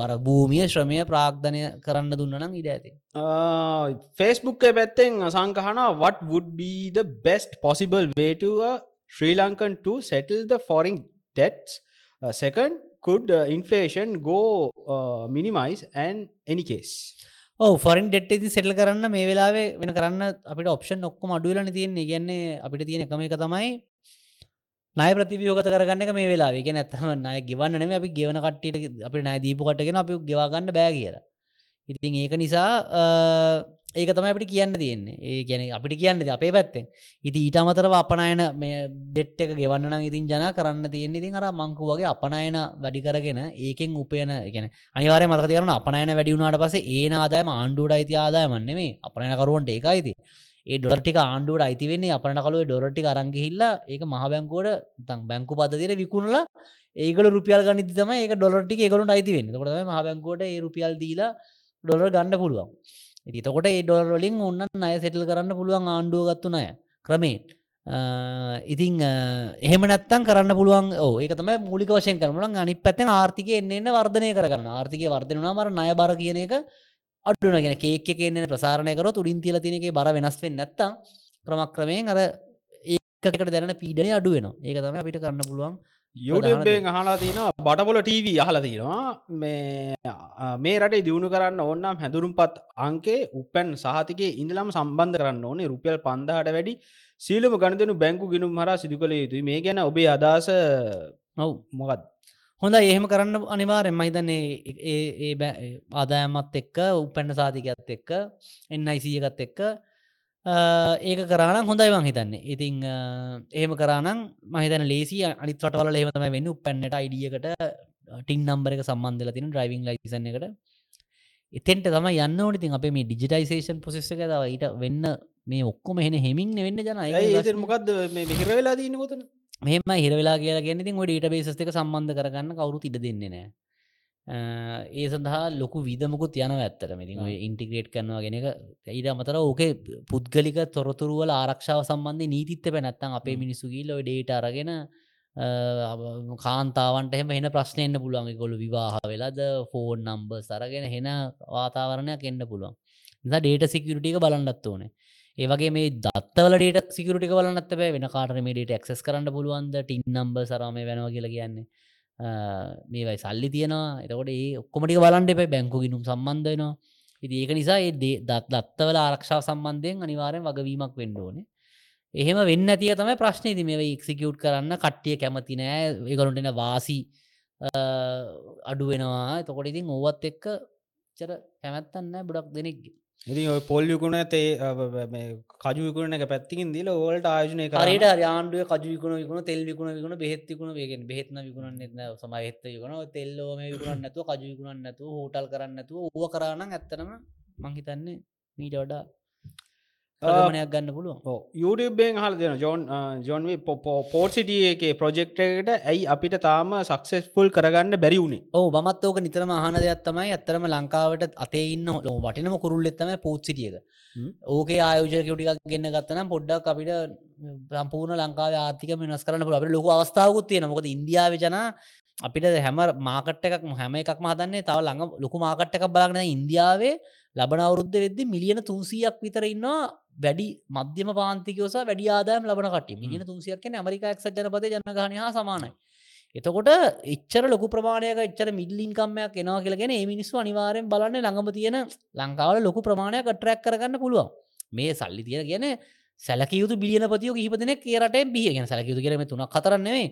අර භූමිය ශ්‍රමය ප්‍රාග්ධනය කරන්න දුන්නනම් ඉඩ ඇති. ෆේස්බුක් පැත්තෙන් සංකහන what would way to a Sri Lankan to settle the foreign debts? Uh, second could uh, inflation go uh, minimize and any case? ඔව ෆොරින් ඩෙට් ඇති සෙටල් කරන්න මේ වෙලාවේ වෙන කරන්න අපිට ඔප්ෂන් ඔක්කොම අඩුවලන තියෙන්නේ. ගැන්නේ අපිට තියෙන එකම එක තමයි නය ප්‍රතිවියෝගත කරගන්න එක මේ වෙලා එක නැත්තම නය ගෙවන්න නෙම අපි ගෙවන කට්ටියට අපි නෑ දීපු කටගෙන අපි ගෙවාගන්න බෑ කියලා. ඉතින් ඒක නිසා ඒක තමයි අපිට කියන්න තියෙන්නේ. ඒ ගැන අපිට කියන්න අපේ පැත්තෙන්. ඉති ඊට අමතරව අපනයන මේ ඩෙට් එක ගෙවන්න ඉතින් ජන කරන්න තියෙන්නේ ඉතින් අර මංකු වගේ අපනයන වැඩි කරගෙන ඒකෙන් උපයන ගැන අනිවාරය මතක තිරන අපනයන වැඩිුණාට පස ඒ ආදායම ආණ්ඩුවට අයිති ආදායමන්නේ මේ අපනයනකරුවන්ට ඒකයිති ඒ ඩොරටික ආණ්ඩුවට අයිති වෙන්නේ අපන කළුව ඩොරටි අරංගිහිල්ලා ඒක මහ බැංකෝඩ තන් බැංකු පදදිර විකුණලා ඒකල රුපියල් ගනිති තම ඒක ඩොලටි එකකලුට අයිති වෙන්න. කොට මහ බැංකෝට ඒ රුපියල් දීලා ඩොලර් ගන්න පුළුවන්. එතකොට ඒ ඩොලරලින් ඔන්න අය සෙටල් කරන්න පුළුවන් ආණ්ඩුව ගත්තු නය ක්‍රමේන් ඉතිං එහෙම නැත්තන් කරන්න පුළුවන් ඕ ඒක තම මුලික වශයෙන් කරමුලන් අනි පැත්තෙන් ආර්ථික එන්න එන්න වර්ධනය කරන්න ආර්ථික වර්ධනනා මර නය බර කියන එක අඩුන ගෙන කේක කියන්නේ ප්‍රසාරණය කර තුරින් තිල තිනගේ බර වෙනස් වෙන්න නැත්තම් ක්‍රමක්‍රමයෙන් අර ඒකට දැන පීඩනය අඩුවෙන ඒක තම අපිට කරන්න පුළුවන් යුටබෙන් අහලා තින බටපොල TV අහලා තිනවා. මේ මේ රටේ දියුණු කරන්න ඕන්නම් හැඳුරුම් පත් අංකේ උපැන් සහතිකේ ඉඳලම් සම්බන්ධ කරන්න ඕනේ. රුපියල් පන්දහට වැඩි සීලම ගණතනු බැංකු ගිනුම් හර සිදු කළ යුතුයි. මේ ගැන ඔබේ අදස ඔව්. මොකත් හොඳ එහෙම කරන්න අනිවාරෙන් මහිතන්නේ ඒ ආදායමත් එක්ක උපැන්න සාධිකත් එක්ක එන්නයිසියකත් එක්ක ඒක කරානම් හොඳයිවන් හිතන්නේ. ඉතිං එහෙම කරානම් මහිතන ලේසි. අනිත් රටවල එහෙමතම වෙන්න. උපැන්නට අයිඩියකට ටින් නම්බර එක සම්බන්ධල තින ඩ්‍රයිවිං ලයිසන එකට. එතෙන්ට තම යන්න ඕනතින් අපේ මේ ඩිජිටයිසේෂන් පොසෙස්ස එක තව ඊට වෙන්න මේ ඔක්කොම එහෙන හෙමින් වෙන්න ජන. ඒ මොකක්ද මේ විහිර වෙලා දීන කොතන මෙම හිරවෙලා කියලා ගෙනති ොඩ ඊට බේසක සම්බන්ධ කරගන්න කවරු ඉඩ දෙන්නේ නෑ ඒ සඳහා ලොකු විදමකුත් යන ඇත්තට මෙති ඉන්ටිග්‍රේට් කරනවා ගෙන එක ඊට අමතර ඕකේ පුද්ගලික තොරතුරුවල ආරක්ෂාව සම්බන්ධය නීතිත්ත පැනැත්තන් අපේ මිනිසුගී ලො ඩේට අරගෙන කාන්තාවන්ට එහෙම එන ප්‍රශ්නයන්න පුළුවන්. ගොලු විවාහ වෙලාද ෆෝන් නම්බ සරගෙන හෙන වාතාවරණයක් එන්න පුළුවන්. ඩේට සිකරටික බලන්නත් ඕනේ ඒවගේ මේ දත්තවල ඩේට සිකරටි බලන්නත් බෑ වෙන කාට මේ ඩේට ක්සස් කරන්න පුළුවන්ද? ටින් නම්බ සරම වෙනවා කියලා කියන්නේ. මේවයි සල්ලි තියෙනවා. එතකොට ඒ ඔක්කොමටික බලන්ට එපයි බැංකු ගිනුම් සම්බන්ධයනවා ඉති ඒක නිසා ඒ දේ- දත් දත්තවල ආරක්ෂාව සම්බන්ධයෙන් අනිවාරයෙන් වගවීමක් වෙන්න ඕනේ. එහෙම වෙන්න ඇතිය තමයි ප්‍රශ්නයති මේ එක්සිකියුට් කරන්න කට්ටිය කැමති නෑ. ඒගලුන්ටෙන වාසි අඩු වෙනවා. එතකොට ඉතින් ඕවත් එක්ක චර කැමැත්තන්න බොඩක් දෙනෙක්ගේ. ඉතින් ඔය පොල් යුකුණ තේ කජුකුණ එක පැත්තිකින් දීල ඕල්ට ආයෝජනය හරිට කරට ආණ්ඩුව කජුවිකුණ විකුණ තෙල් විකුණ විකුණ බෙහෙත්තිකුණ වේගෙන් බෙහෙත්න විකුණ නෙත්න සමහිත්ත විකුණ තෙල්ලෝම විකුණ නැතුව කජුවිකුණ නැතුව හෝටල් කරන්න නැතුව ඕව කරන්න ඇත්තනම මංහිතන්නේ මීට වඩා ප්‍රගමනයක් ගන්න පුළුවන්. යුටබෙන් හල් දෙන ජෝන් ජොන් පෝට්සිටිය එක ප්‍රොජෙක්ටකට ඇයි අපිට තාම සක්සෙස්ෆුල් කරගන්න බැරි වුණේ ඕ බමත් ඕක නිතරම අහන දෙයක් තමයි ඇත්තරම ලංකාවට අතේ ඉන්න ලෝ වටිනම කුරුල් එත්තම පෝත්සිටියක හ්ම්. ඕකේ ආයෝජකටිකක් ගන්න ගත්තනම් පොඩ්ඩක් අපිට සම්පූර්ණ ලංකාව ආර්ථික වෙනස් කරන්න පුළ අපට ලොක අවස්ථාවකුත් තියෙන මොකද ඉන්දියාව ජන අපිට හැම මාකට එකක් හැම එකක් මහදන්නේ තව ළඟ ලොකු මාකට එකක් බලන්න ඉන්දියාවේ ලබන අවුද්ධ වෙද්දි මිලියන තුන්සියක් විතර ඉන්නවා වැඩි මධ්‍යම පාන්තිකෝස වැඩි ආදායම් ලබන කට මිලියන තුන්සියක් කියන ඇමරිකා එක්සත් ජනපද ජනගහනය හා සමානයි. එතකොට එච්චර ලොකු ප්‍රමාණයක එච්චර මිල්ලින්කම්මයක් එනවා කියලගෙන ඒ මිනිස්සු අනිවාරයෙන් බලන්න ළඟම තියෙන ලංකාවල ලොකු ප්‍රමාණයක් ට්‍රැක් කරගන්න පුළුවන්. මේ සල්ලි තියෙන කියන සැලකයුතු බිලියන පතියෝ හිපදනෙක් කියරට බිය ගැන සැලකයුතු කරම තුනක් කතරන්නේ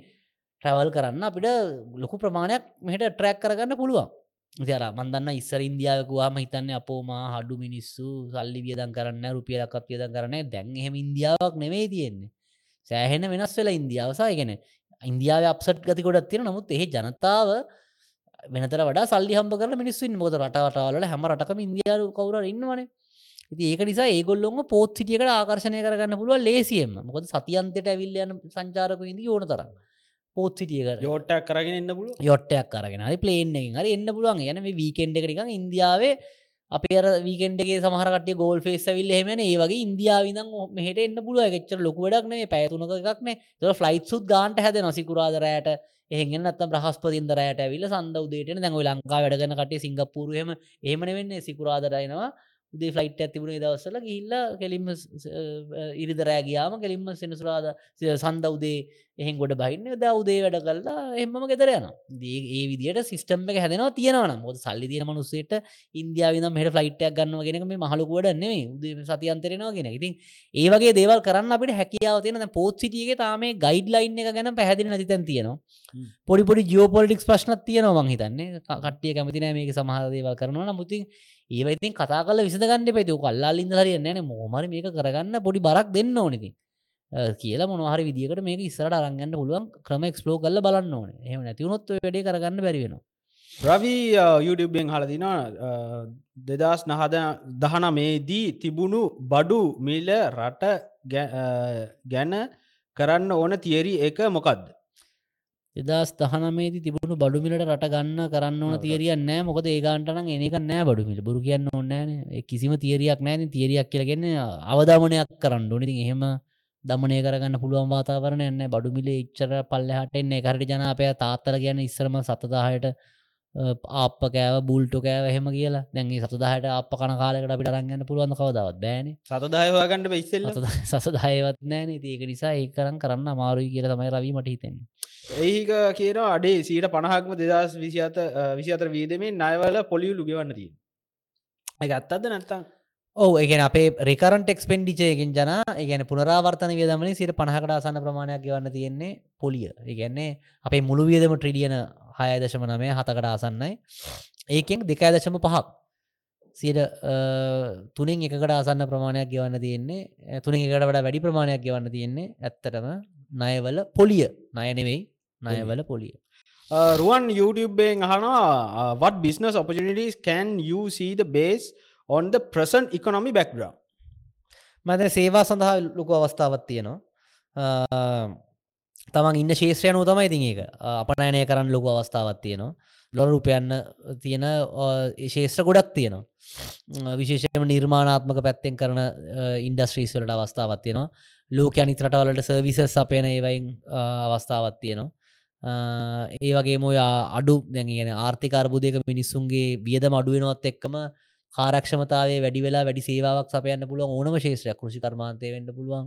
ට්‍රවල් කරන්න අපිට ලොකු ප්‍රමාණයක් මෙහට ට්‍රැක් කරගන්න පුළුවන් ඉතිර මන්දන්න ඉස්සර ඉන්දියාවකවාම හිතන්න අපෝමා හඩු මිනිස්සු සල්ලි වියදන් කරන්න රුපියලක්ත් වියදන් කරන දැන් එහෙම ඉන්දියාවක් නෙවේ තියෙන්නේ. සෑහෙන වෙනස් වෙලා ඉන්දියාවසායගෙන ඉන්දියාව අපසට් ගතිකොඩත් තියෙන නමුත් එහි ජනතාව වෙනතර වඩා සල්ලි හම්බ කරන මිනිස්සුන් මොද රටවටවල හැම රටකම ඉන්දියාරු කවර ඉන්නවනේ ඉති ඒක නිසා ඒගොල්ලොම පෝත් සිටියකට ආකර්ශණය කරගන්න පුළුව ලේසියම මොකද සතියන්තයට ඇවිල්ලයන සංචාරක ඉදි ඕන තරම්. පෝත් සිටියකට යෝට්ටක් කරගෙන එන්න පුළුව? යොට්ටයක් කරගෙන. හරි ප්ලේන් එකින් හරි එන්න පුළුවන්. යන වීකෙන්ඩ එකනික ඉන්දියාවේ අපේ වීකෙන්ඩගේ සමහරට ගෝල් ෆේස් විල් හෙමන ඒ වගේ ඉන්දියාවිදන් මෙහට එන්න පුළුව එකච්චර ලොකුවඩක්නේ පැතුනක එකක්නේ ත ෆලයි් සුත් ගාන්ට හැද නොසිකුරාදරයට එහෙගෙන නත් ප්‍රහස්පතින්දරයට ඇවිල සඳ උදේට දැඟව ලංකා වැඩගන කටේ සිංගපුරුවම ඒමන වෙන්නේ සිකුරාදරයනවා උදේ ෆලයිට් ඇතිබුණේ දවස්සල ගිල්ල කෙලින්ම ඉරිදරෑගයාම කෙලින්ම සෙනසුරාද සන්ද උදේ එහෙන් ගොඩ බහින්න ද උදේ වැඩ කල්ලා එහම ගෙදර යන ඒ විදිට සිස්ටම් එක හැදෙනවා තියෙනවන මොද සල්ලි තියෙන මනුස්සේට ඉන්දියාවින මෙට ෆලයිට්යක් ගන්න ගෙනක මේ මහලකුවට නෙවේ උදේ සතියන්තරෙනවා ගෙන ඉතින් ඒවගේ දේවල් කරන්න අපිට හැකියාව තියෙන පෝත්සිටියගේ තාම ගයිඩ් ලයින් එක ගැන පැහදිලි නැතිතැන් තියෙනවා පොඩිපොඩි ජියෝපොලිටික්ස් ප්‍රශ්නත් තියෙනවා මං හිතන්නේ කට්ටිය කැමතින මේක සමහදේවල් කරනවා මුතින් ඒවයිතින් කතා කල විසඳගන්න පෙතු කල්ලා ඉද හරියන්න මොහමර මේක කරගන්න පොඩි බරක් දෙන්න ඕනති කියලා මොනහරි විදිකට මේක ඉස්සරට අරගන්න පුළුවන් ක්‍රම එක්ස්ලෝ කල්ල බලන්න ඕන. එහම නැතිවුණොත් වැඩේ කරගන්න බැරිවෙන රවී යුඩබෙන් හලදින දෙදස් නහද දහන මේදී තිබුණු බඩු මිල රට ගැ- අ, ගැන කරන්න ඕන තියරි එක මොකක්ද එදස් දහනමේති තිබුණු බඩුමිලට රට ගන්න කරන්න ඕන ඔව්. තිරිය නෑ. මොකද ඒගන්ටන එනක නෑ බඩුමිල. බුරු කියන්න ඕන්නෑන කිසිම තිරියක් නෑන තිරියක් කියලගන්න අවධාමනයක් කරන්න ඕනිති එහෙම දමනය කරගන්න පුළුවන් වාතාවරණ එන්න බඩුමිලේ ඉච්චර පල්ලහට එන්න කරට ජනපය තාත්තර කියන්න ඉස්සරම සතදාහයට ආප කෑව බුල්ට කෑව එහෙම කියලා. දැන්ගේ සතුදාහට අප කන කාලකට අපිට රංගන්න පුළුවන් කවදවත්? බෑන සතදායවාගන්නට බයිස්සෙල්ල සසදායවත් නෑන ඒක නිසා ඒ කරන් කරන්න අමාරුයි කියල තමයි රවීමට හිතෙන ඒක කියන අඩේ සීට පණහක්ම දෙදස් විසිත විසිතර වීදමේ නයවල පොලියලු ගෙවන්න තිය එක අත්තද නැත්තම්? ඔව ඒගෙන අපේ රෙකරන්ට එක්ස්පෙන්ඩිචයකින් ජන ඒගැන පුනරාවර්තන වියදමන සිට පණහකටාසන්න ප්‍රමාණයක් ගවන්න තියෙන්නේ පොලිය. ඒගැන්නේ අපේ මුළු වියදම ට්‍රිලියන හය දශම නමය හතකට ආසන්නයි. ඒකෙන් දෙකෑ දශම පහක් සියට තුනින් එකට ආසන්න ප්‍රමාණයක් ගෙවන්න තියෙන්නේ තුනින් එකට වඩා වැඩි ප්‍රමාණයක් ගෙවන්න තියෙන්නේ ඇත්තටම. නයවල පොලිය. නයනෙවෙයි නයවල පොලිය. රුවන් YouTubeෙන් අහනවා what business opportunities can you see the base on the present economy background මද සේවා සඳහා ලොකු අවස්ථාවත් තියෙනවා. තමන් ඉන්න ශේත්‍රය නෝ තමයි ඉතින් ඒක. අපනයනය කරන්න ලොකු අවස්ථාවත් තියෙනවා. ලොර රුපයන්න තියෙන ශේෂ්‍ර ගොඩක් තියෙනවා. විශේෂම නිර්මාණාත්මක පැත්තෙන් කරන ඉන්ඩස්ට්‍රීස් වලට අවස්ථාවත් තියෙනවා ලෝක අනිතරටවලට සර්විසස් අපේන ඒවයින් අවස්ථාවත් තියෙනවා. ඒ වගේ මොය අඩු දැගෙන ආර්ථිකාර්බුදයක මිනිස්සුන්ගේ වියද මඩුවෙනොත් එක්කම කාරක්ෂමතාවේ වැඩි වෙලා වැඩි සේවාවක් සපයන්න පුළුවන් ඕනම ශේෂත්‍රයක් කෘෂි කර්මාන්තය වෙන්න පුළුවන්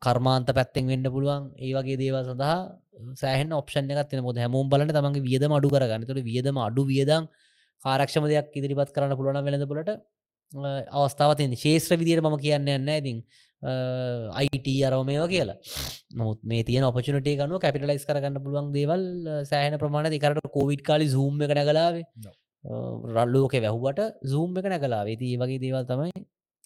කර්මාන්ත පැත්තෙන් වෙන්න පුළුවන්. ඒ වගේ දේවල් සඳහා සෑහන ඔප්ෂන් එකත් එන මොද හැමෝම් බලන තමන්ගේ වියදම අඩු කරගන්න. තුළ වියදම අඩු වියදම් කාරක්ෂම දෙයක් ඉදිරිපත් කරන්න පුළුවන් වෙළඳ පොලට අවස්ථාවතින් ශේත්‍ර විදිර මම කියන්න යන්න ඉතින් අයිට අරව මේවා කියලා. නොත් මේ තියන ඔපචනටේ ගනු කැපිටලයිස් කරගන්න පුළුවන් දේවල් සෑහන ප්‍රමාණ දෙකරට කෝවිඩ් කාලි සූම් එක නැගලාවේ. රල්ලෝක වැැහුවට සූම් එක නැකලා වෙති වගේ දේවල් තමයි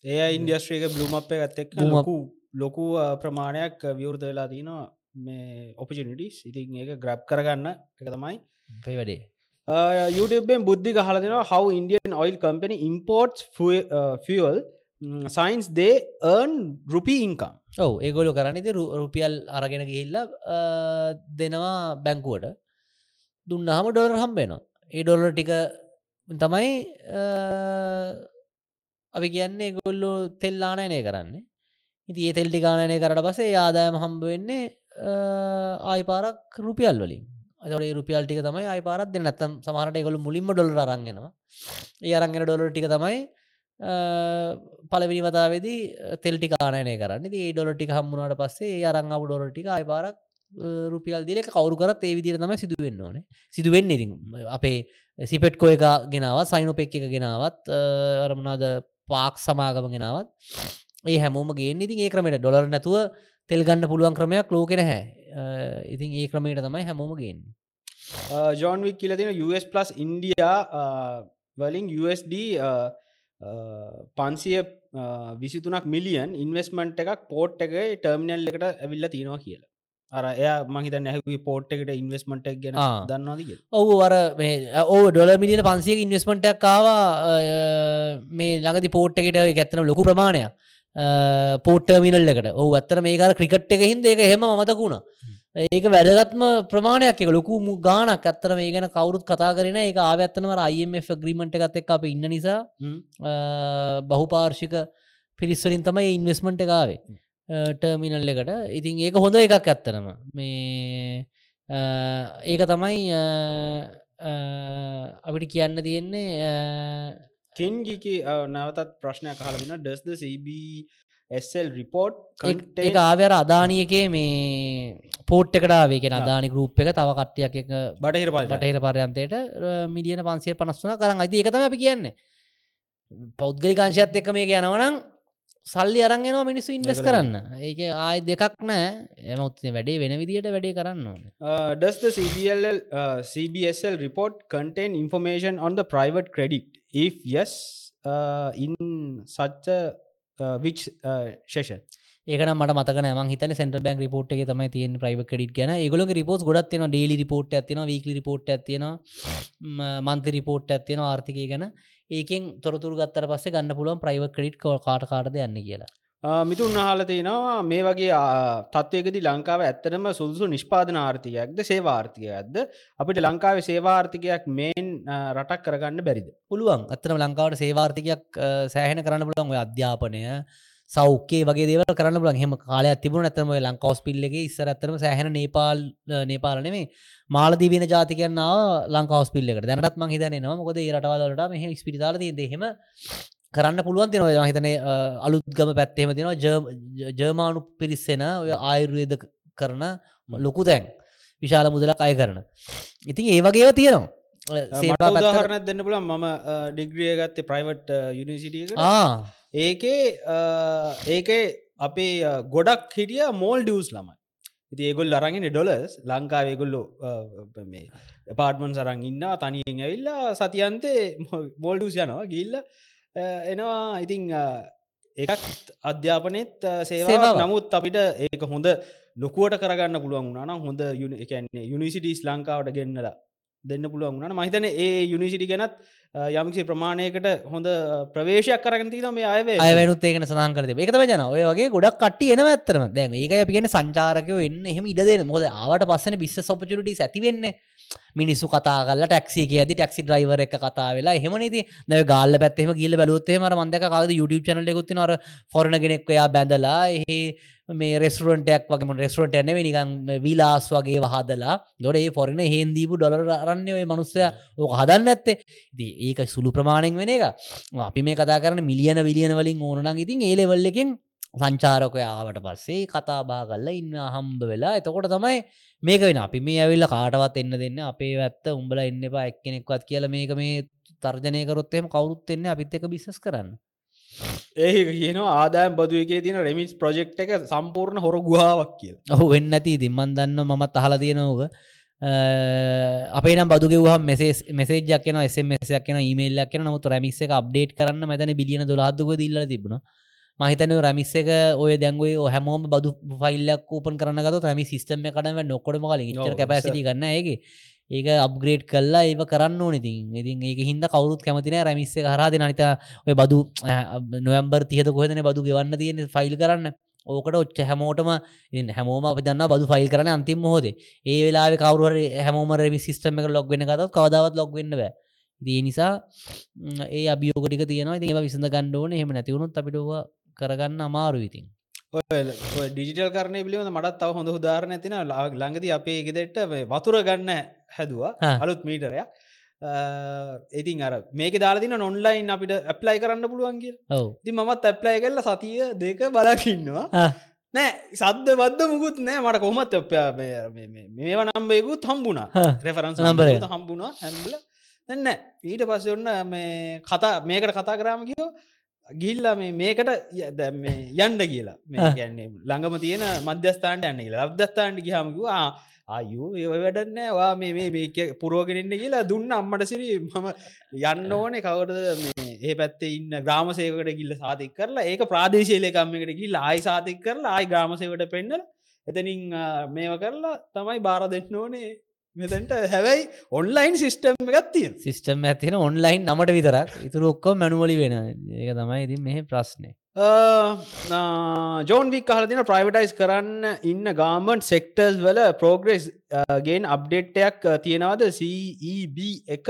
ඒ ඉන්ඩස්ට්‍රේක බ්ලුම අපේ ඇත්තෙක් Bloom up. ලොකු ලොකු ප්‍රමාණයක් විවෘත වෙලා තිනවා මේ ඔපිනිටිස් ඉතින් ඒක ග්‍රබ් කරගන්න. එක තමයි පේ වැඩේ YouTubeෙන් බුද්ධි ගහල දෙනවා how Indian oil company imports fu- uh, fuel mm, science they earn rupee income. ඔව ඒගොලු කරන්නති රුපියල් අරගෙන ගිහිල්ල uh, දෙනවා බැංකුවට. දුන්නහම ඩොලර් හම්බෙනවා ඒ ඩොලර් ටික තමයි uh, අපි කියන්නේ ගොල්ලු තෙල්ලානයනය කරන්නේ. ඉති ඒ තෙල්ටි ගානය කරට පසේ ආදායම හම්බ වෙන්නේ uh, ආයි පාරක් රුපියල් වලින්. අතේ රුපියල් ටික තමයි ආයි පාරත් දෙන්න. නැත්තම් සමහරට ගොලු මුලින්ම ඩොලර අරන්ගෙනවා ඒ අරංගෙන ඩොලර් ටික තමයි පලවිනි වතාවේදී තෙල්ටි කානය කරන්න. ඒ ඩොල ටික හම්මුණට පස්සේ ඒ අරංගව ඩොල ටික අයිපාරක් රුපියල් දිලක කවරු කරත් ඒ විදිර තම සිදුවෙන්න ඕන. සිදුවෙන්න ඉතින් අපේ සිපෙට්කෝ එක ගෙනාවත් සයිනොපෙක් එක ගෙනාවත් අරමනාද පාක් සමාගම ගෙනාවත් ඒ හැමෝම ගේ ඉතින් ඒ ක්‍රමට ඩොලර් නැතුව තෙල් ගන්න පුළුවන් ක්‍රමයක් ලෝකෙන හැ ඉතින් ඒ ක්‍රමයට තමයි හැමෝම ගේන්නේ. ජෝන් වික් කියල තින US ප්ලස් ඉන්ඩියා වලින් USD පන්සිය විසිතුනක් මිලියන් ඉන්වස්මන්ට් එකක් පෝට් එක ටර්මිනල් එකට ඇවිල්ල තියෙනවා කියලා. අර එය මහිත නැහකි පෝට් එකට ඉන්වස්මට එක් ගැන. දන්නවාද ඔවු අර ඕ ඩොල මිලියන පන්සිය ඉන්වස්මටක් කාවා මේ ළඟදි පෝට් එකට ගැත්තන ලොකු ප්‍රමාණයක් පෝට්ටමිනල් එකට. ඕ අත්තර මේකර ක්‍රිකට් එක හිද එක හෙම. මතකුණ ඒක වැදගත්ම ප්‍රමාණයක් එක ලොකු ගානක් අත්තර මේ ගැන කවරුත් කතා කරන එක ආවත්තනවර IMF ග්‍රීමට එකත් එක් අප ඉන්න නිසා බහුපාර්ෂික පිරිස්වලින් තමයි ඉන්වස්මන්ට් එකාවේ ටර්මිනල් එකට. ඉතින් ඒක හොඳ එකක් ඇත්තරම මේ ඒක තමයි අපිට කියන්න තියෙන්නේ කෙන්ගිකි නැවතත් ප්‍රශ්නයක් කහලබෙන ඩස්ද සබSල් රිපෝට් ඒ ආවර අදානියකේ මේ පෝට් එකටාවේක අදානි ගරුප් එක තව කට්ටියක් එක බටහිර පල්ට බටහිර පරයන්තයට මිලියන පන්සේ පනස්වන කරන්න අයිති එකතම අපි කියන්නේ. පෞද්ගලි කාංශයත් එක්ක මේ යනවනම් සල්ලි අරන්ගෙනවා මිනිස්සු ඉන්වස් ඒක කරන්න. ඒක ආය දෙකක් නෑ. එමත් වැඩේ වෙන විදිට වැඩේ කරන්න ඕන. uh, CBSL report contain information on the private credit? If yes, uh, in such a uh, which uh, session? ඒකන මට මතක ම හිතන සෙන්ට බැක් රිපෝට් එක තමයි තියෙන් ප්‍රයිව ක්‍රඩිට ගැන. ගොල රිපෝස් ගොඩත් තියෙන ඩේලි රිපෝට් ඇතින වීකලි රිපෝට් ඇතින මන්ත රිපෝට් ඇතියෙන ආර්ථිකය ගැන. ඒකෙන් තොරතුර ගත්තර පස්සේ ගන්න පුළුවන් ප්‍රයිව ක්‍රඩිට් කාට කාටද යන්න කියලා. Uh, මිතුන් අහල තියෙනවා මේ වගේ තත්වයකද ලංකාව ඇත්තනම සුදුසු නිෂ්පාදන ආර්ථිකයක්ද සේවාර්ථිකයක්ද අපිට ලංකාව සේවාර්ථිකයක් මේන් රටක් කරගන්න බැරිද? පුළුවන්. අත්තන ලංකාවට සේවාර්ථකයක් අ, සෑහෙන කරන්න පුළුවන්. ඔය අධ්‍යාපනය සෞඛ්‍යය වගේ දේව කරන්න බල හෙම කාලය තිබුණ ඇතම ලංකවස් පිල්ලගේ ඉස්සර ඇතරම සෑහන නේපාල් නේපාලනෙමේ මාලදීවෙන ජාතිකන්නාව ලංකවස් පිල්ලෙකට දැනත් මං හිතන නවා මොකද ඒ රටවලට මෙහ ස්පිරිතාල දෙහෙම කරන්න පුළුවන් තිනවා හිතන අලුත්ගම පැත්තෙම තිනවා ජර්මානු පිරිස්සෙන ඔය ආයුර්වේද කරන ලොකු තැන්. විශාල මුදලක් අය කරන. ඉතින් ඒ වගේව තියෙනවා. උදාහරණයක් දෙන්න පුලන් මම ඩිග්‍රිය ගත්තේ ප්‍රයිවට් යුනිසිටියක ආ. ඒකේ ඒකේ අපේ ගොඩක් හිටිය මෝල් ඩියස් ළමයි. ඉති ඒගොල් අරගෙන ඩොලස් ලංකාවේගොල්ලො මේ පාර්ටමන් සරං ඉන්න තනියෙන් ඇවිල්ලා සතියන්තේ මෝල්ඩස් යනවා ගිල්ල එනවා ඉතිං අ, ඒකත් අධ්‍යාපනෙත් සේවා. නමුත් අපිට ඒක හොඳ ලොකුවට කරගන්න පුළුවන් වුණනම් හොඳ යුනිසිටිස් ලංකාවට ගෙන්න්නලා දෙන්න පුළුවන් වුණන මහිතන ඒ යුනිසිටි ගැනත් යමිසි ප්‍රමාණයකට හොඳ ප්‍රවේශයක් කරගන තින මේ අයවේ අයවැනුත් ඒකන සඳහන් කරද එකතම ජන ඔය වගේ ගොඩක් කට්ටි එන ඇත්තරම දැන් ඒක අපිගෙන සංචාරකයෝ එන්න. එහෙම ඉඩ දෙන මොද ආවට පස්සන බිස්ස සොපචුටි ඇතිවෙන්න මිනිස්සු කතා කල ටක්සි ඇති ටක්සි ්‍රයිවර එක කතා වෙලා හෙමනති ද ගල්ල පැත්තෙම ගිල්ල බලුත්තේ මර මන්දක කද YouTube චනල ගුත්ති නර ෆොරන ගෙනෙක්වයා බැඳලා එහි මේ රෙස්ටරන්ටයක් වගේ රෙස්ටරට එන්න නිකන් විලාස් වගේ වහදලා දොඩේ ෆොරන හෙන්දීපු ඩොලර අරන්නේ ඔය මනුස්සය. ඕක හදන්න ඇත්තේ. දී ඒක සුළු ප්‍රමාණෙන් වෙන එක. අපි මේ කතා කරන මිලියන විලියන වලින් ඕනනම් ඉතින් ඒලෙවල්ල එකින් සංචාරකය ආවට පස්සේ කතා බා කල්ල ඉන්න හම්බ වෙලා එතකොට තමයි මේක වෙන අපි මේ ඇවිල්ල කාටවත් එන්න දෙන්න අපේ ඇත්ත උඹල එන්න එපා එක්කෙනෙක්වත් කියල මේක මේ තර්ජනයකරොත්තෙම කවුරුත් එන්න අපිත් එක බිස්සස් කරන්න. ඒ කියන ආදායම් බදුවගේ තින රෙමිස් ප්‍රජෙක්් එක සම්පූර්ණ හොර ගුහාවක් කිය ඔහු වෙන්න ඇති දිම්මන් දන්න මත් අහල තියෙනවක අපේ නම් බදුගෙවහ මෙසේ මෙසේජක් න එසමසයක් න මේල්ලක් කියන නමුත් රැමිස්ස එක අප්ඩේට් කරන්න මෙතන බිලියන දොලාදුක දිල්ල තිබුණ. මහිතන රමිස්ස එක ඔය දැන්ගුවේ හැමෝම බදු ෆයිල්ලක් ූපන් කරනගත රමි සිස්ටම කනව නොකොඩම කලින් කැපැසිටි ගන්න ඒගේ ඒක අප්ග්‍රේඩ් කල්ලා ඒ කරන්න ඕනතින් ඉතින්. ඒක හින්ද කවරුත් කැමතින රැමිස්ස හරද නනිත ඔය බදු නොවම්බර් තියත කොහෙදන බදු ගෙවන්න තියෙන ෆයිල් කරන්න. ඕකට ඔච්ච හැමෝටම ඉතින් හැමෝම අපි දන්න බදු ෆයිල් කරන අන්තිම හෝද ඒ වෙලා කවරුවර හැමෝම රෙමි සිස්ටම එක ලොක් වෙන කතත් කවදාවත් ලොක් වෙන්න බෑ. දී නිසා ම්, ඒ අභියෝගටික තියෙනවා. ඉතින් ඒවා විසඳ ගන්න ඕනේ. එහෙම නැතිවුණොත් අපිටව කරගන්න අමාරු ඉතින්. ඩිජිටල් කරන පිළිබඳ මටත් තව හොඳ උදාරණ ඇතින ළඟද අපේ ගෙදෙට වතුර ගන්න හැදවා. අලුත් මීටරයක්. ඉතින් අර මේක දාලාදින නොන්ලයින් අපිට ඇප්ලයි කරන්න පුළුවන් කිය ඔව්. ති මත් ඇප්ලයි කරල සතිය දෙක බලකින්නවා. නෑ සද්ද බද්ද මුකුත් නෑ. මට කොමත් මේවා නම්බයකුත් හම්බුණා. Reference number. හම්බුණා හැම්බල එන්න ඊට පස්ස ඔන්න මේ කතා මේකට කතා කරාම කියෝ ගිල්ල මේ මේකට යන්ඩ කියලා. ගැන්නේ ළඟම තියෙන මධ්‍යස්ථාන්ට යන්න කියලා. ලබ්දස්ථාන්ට ගහමකවා අයු ඒ වැඩන්න වා මේ මේ මේක පුරුවගෙනන්න කියලා දුන්න අම්මට සිරි මම යන්න ඕනේ. කවටද මේ ඒ පැත්තේ ඉන්න ග්‍රාමසේකට ගිල්ල සාතික් කරලා ඒක ප්‍රාදේශීලකම්මකට ගිල් ආයි සාතික් කරලා ආයි ග්‍රාමසේවට පෙන්න්නල එතනින් මේව කරලා තමයි බාර දෙන්න ඕනේ මෙතැන්ට හැබැයි ඔන්ලයින් සිිස්ටම් එකත් තියෙන සිිස්ටම් ඇතින ඔන්ලයින් නමට විතරක්. ඉතුර ඔක්කොම මැනුවලි වෙන ඒක තමයි ඉතින් මෙහ ප්‍රශ්නය ජෝන් වික් හලතින ප්‍රයිවටයිස් කරන්න ඉන්න ගාමන්් සෙක්ටර්ස් වල පෝග්‍රෙස් ගෙන් අප්ඩේට්ටයක් තියෙනවාද? CEB එක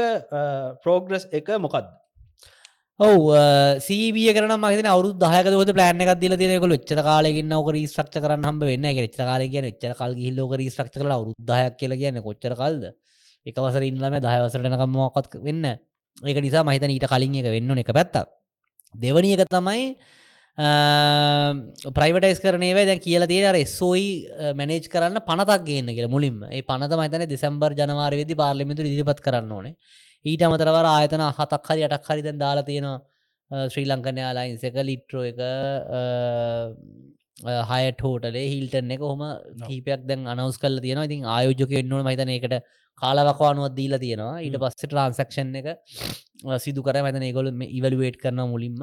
පෝග්‍රස් එක මොකක්ද ඔව සීබිය කරන මහිත අවරු දහයකත පලෑන එකක් දිල තියනෙකු ච්චර කාලෙකින්න ඕක රීස්්‍රක්ෂ කරන්න හම්බ වෙන්න එක ච්ච කාල කියන ච්චර කල් හිල්ලෝක රීස්්‍රක්ෂ කල අවරුද්ධයක් කියල කියන්න කොච්චර කල්ද? එකවසර ඉන්නම දහවසරටනකම් මොකත් වෙන්න ඒක නිසා මහිතන ඊට කලින් එක වෙන්න එක පැත්තක්. දෙවනි එක තමයි ප්‍රයිවටයිස් කරනේ දැ කියලා තියෙන රෙස්සෝයි මැනේජ් කරන්න පනතක් ගන්න කියල මුලින්ම. ඒ පනත මතන දෙසම්බර් ජනවාරවෙදි පාර්ලිමිතු ඉදිරිපත් කරන්න ඕනේ. ඊට අමතරවර ආයතන හතක් හරි අටක් හරි දැන් දාලා තියෙනවා. ශ්‍රී ලංකන යාලයින්ස එක ලිට්‍රෝ එක හයට හෝටලේ හිල්ටන එක හොම කීපයක් දැන් අනවස් කල් තියෙන ඉතින් ආයෝජක එන්නවන මහිතන එකට කාලවකවානුවත් දීලා තියෙනවා. ඊට. පස්ස ට්‍රන්සක්ෂන් එක සිදු කර මතන ඒගොල ඉවලුවේට් කරන මුලින්ම.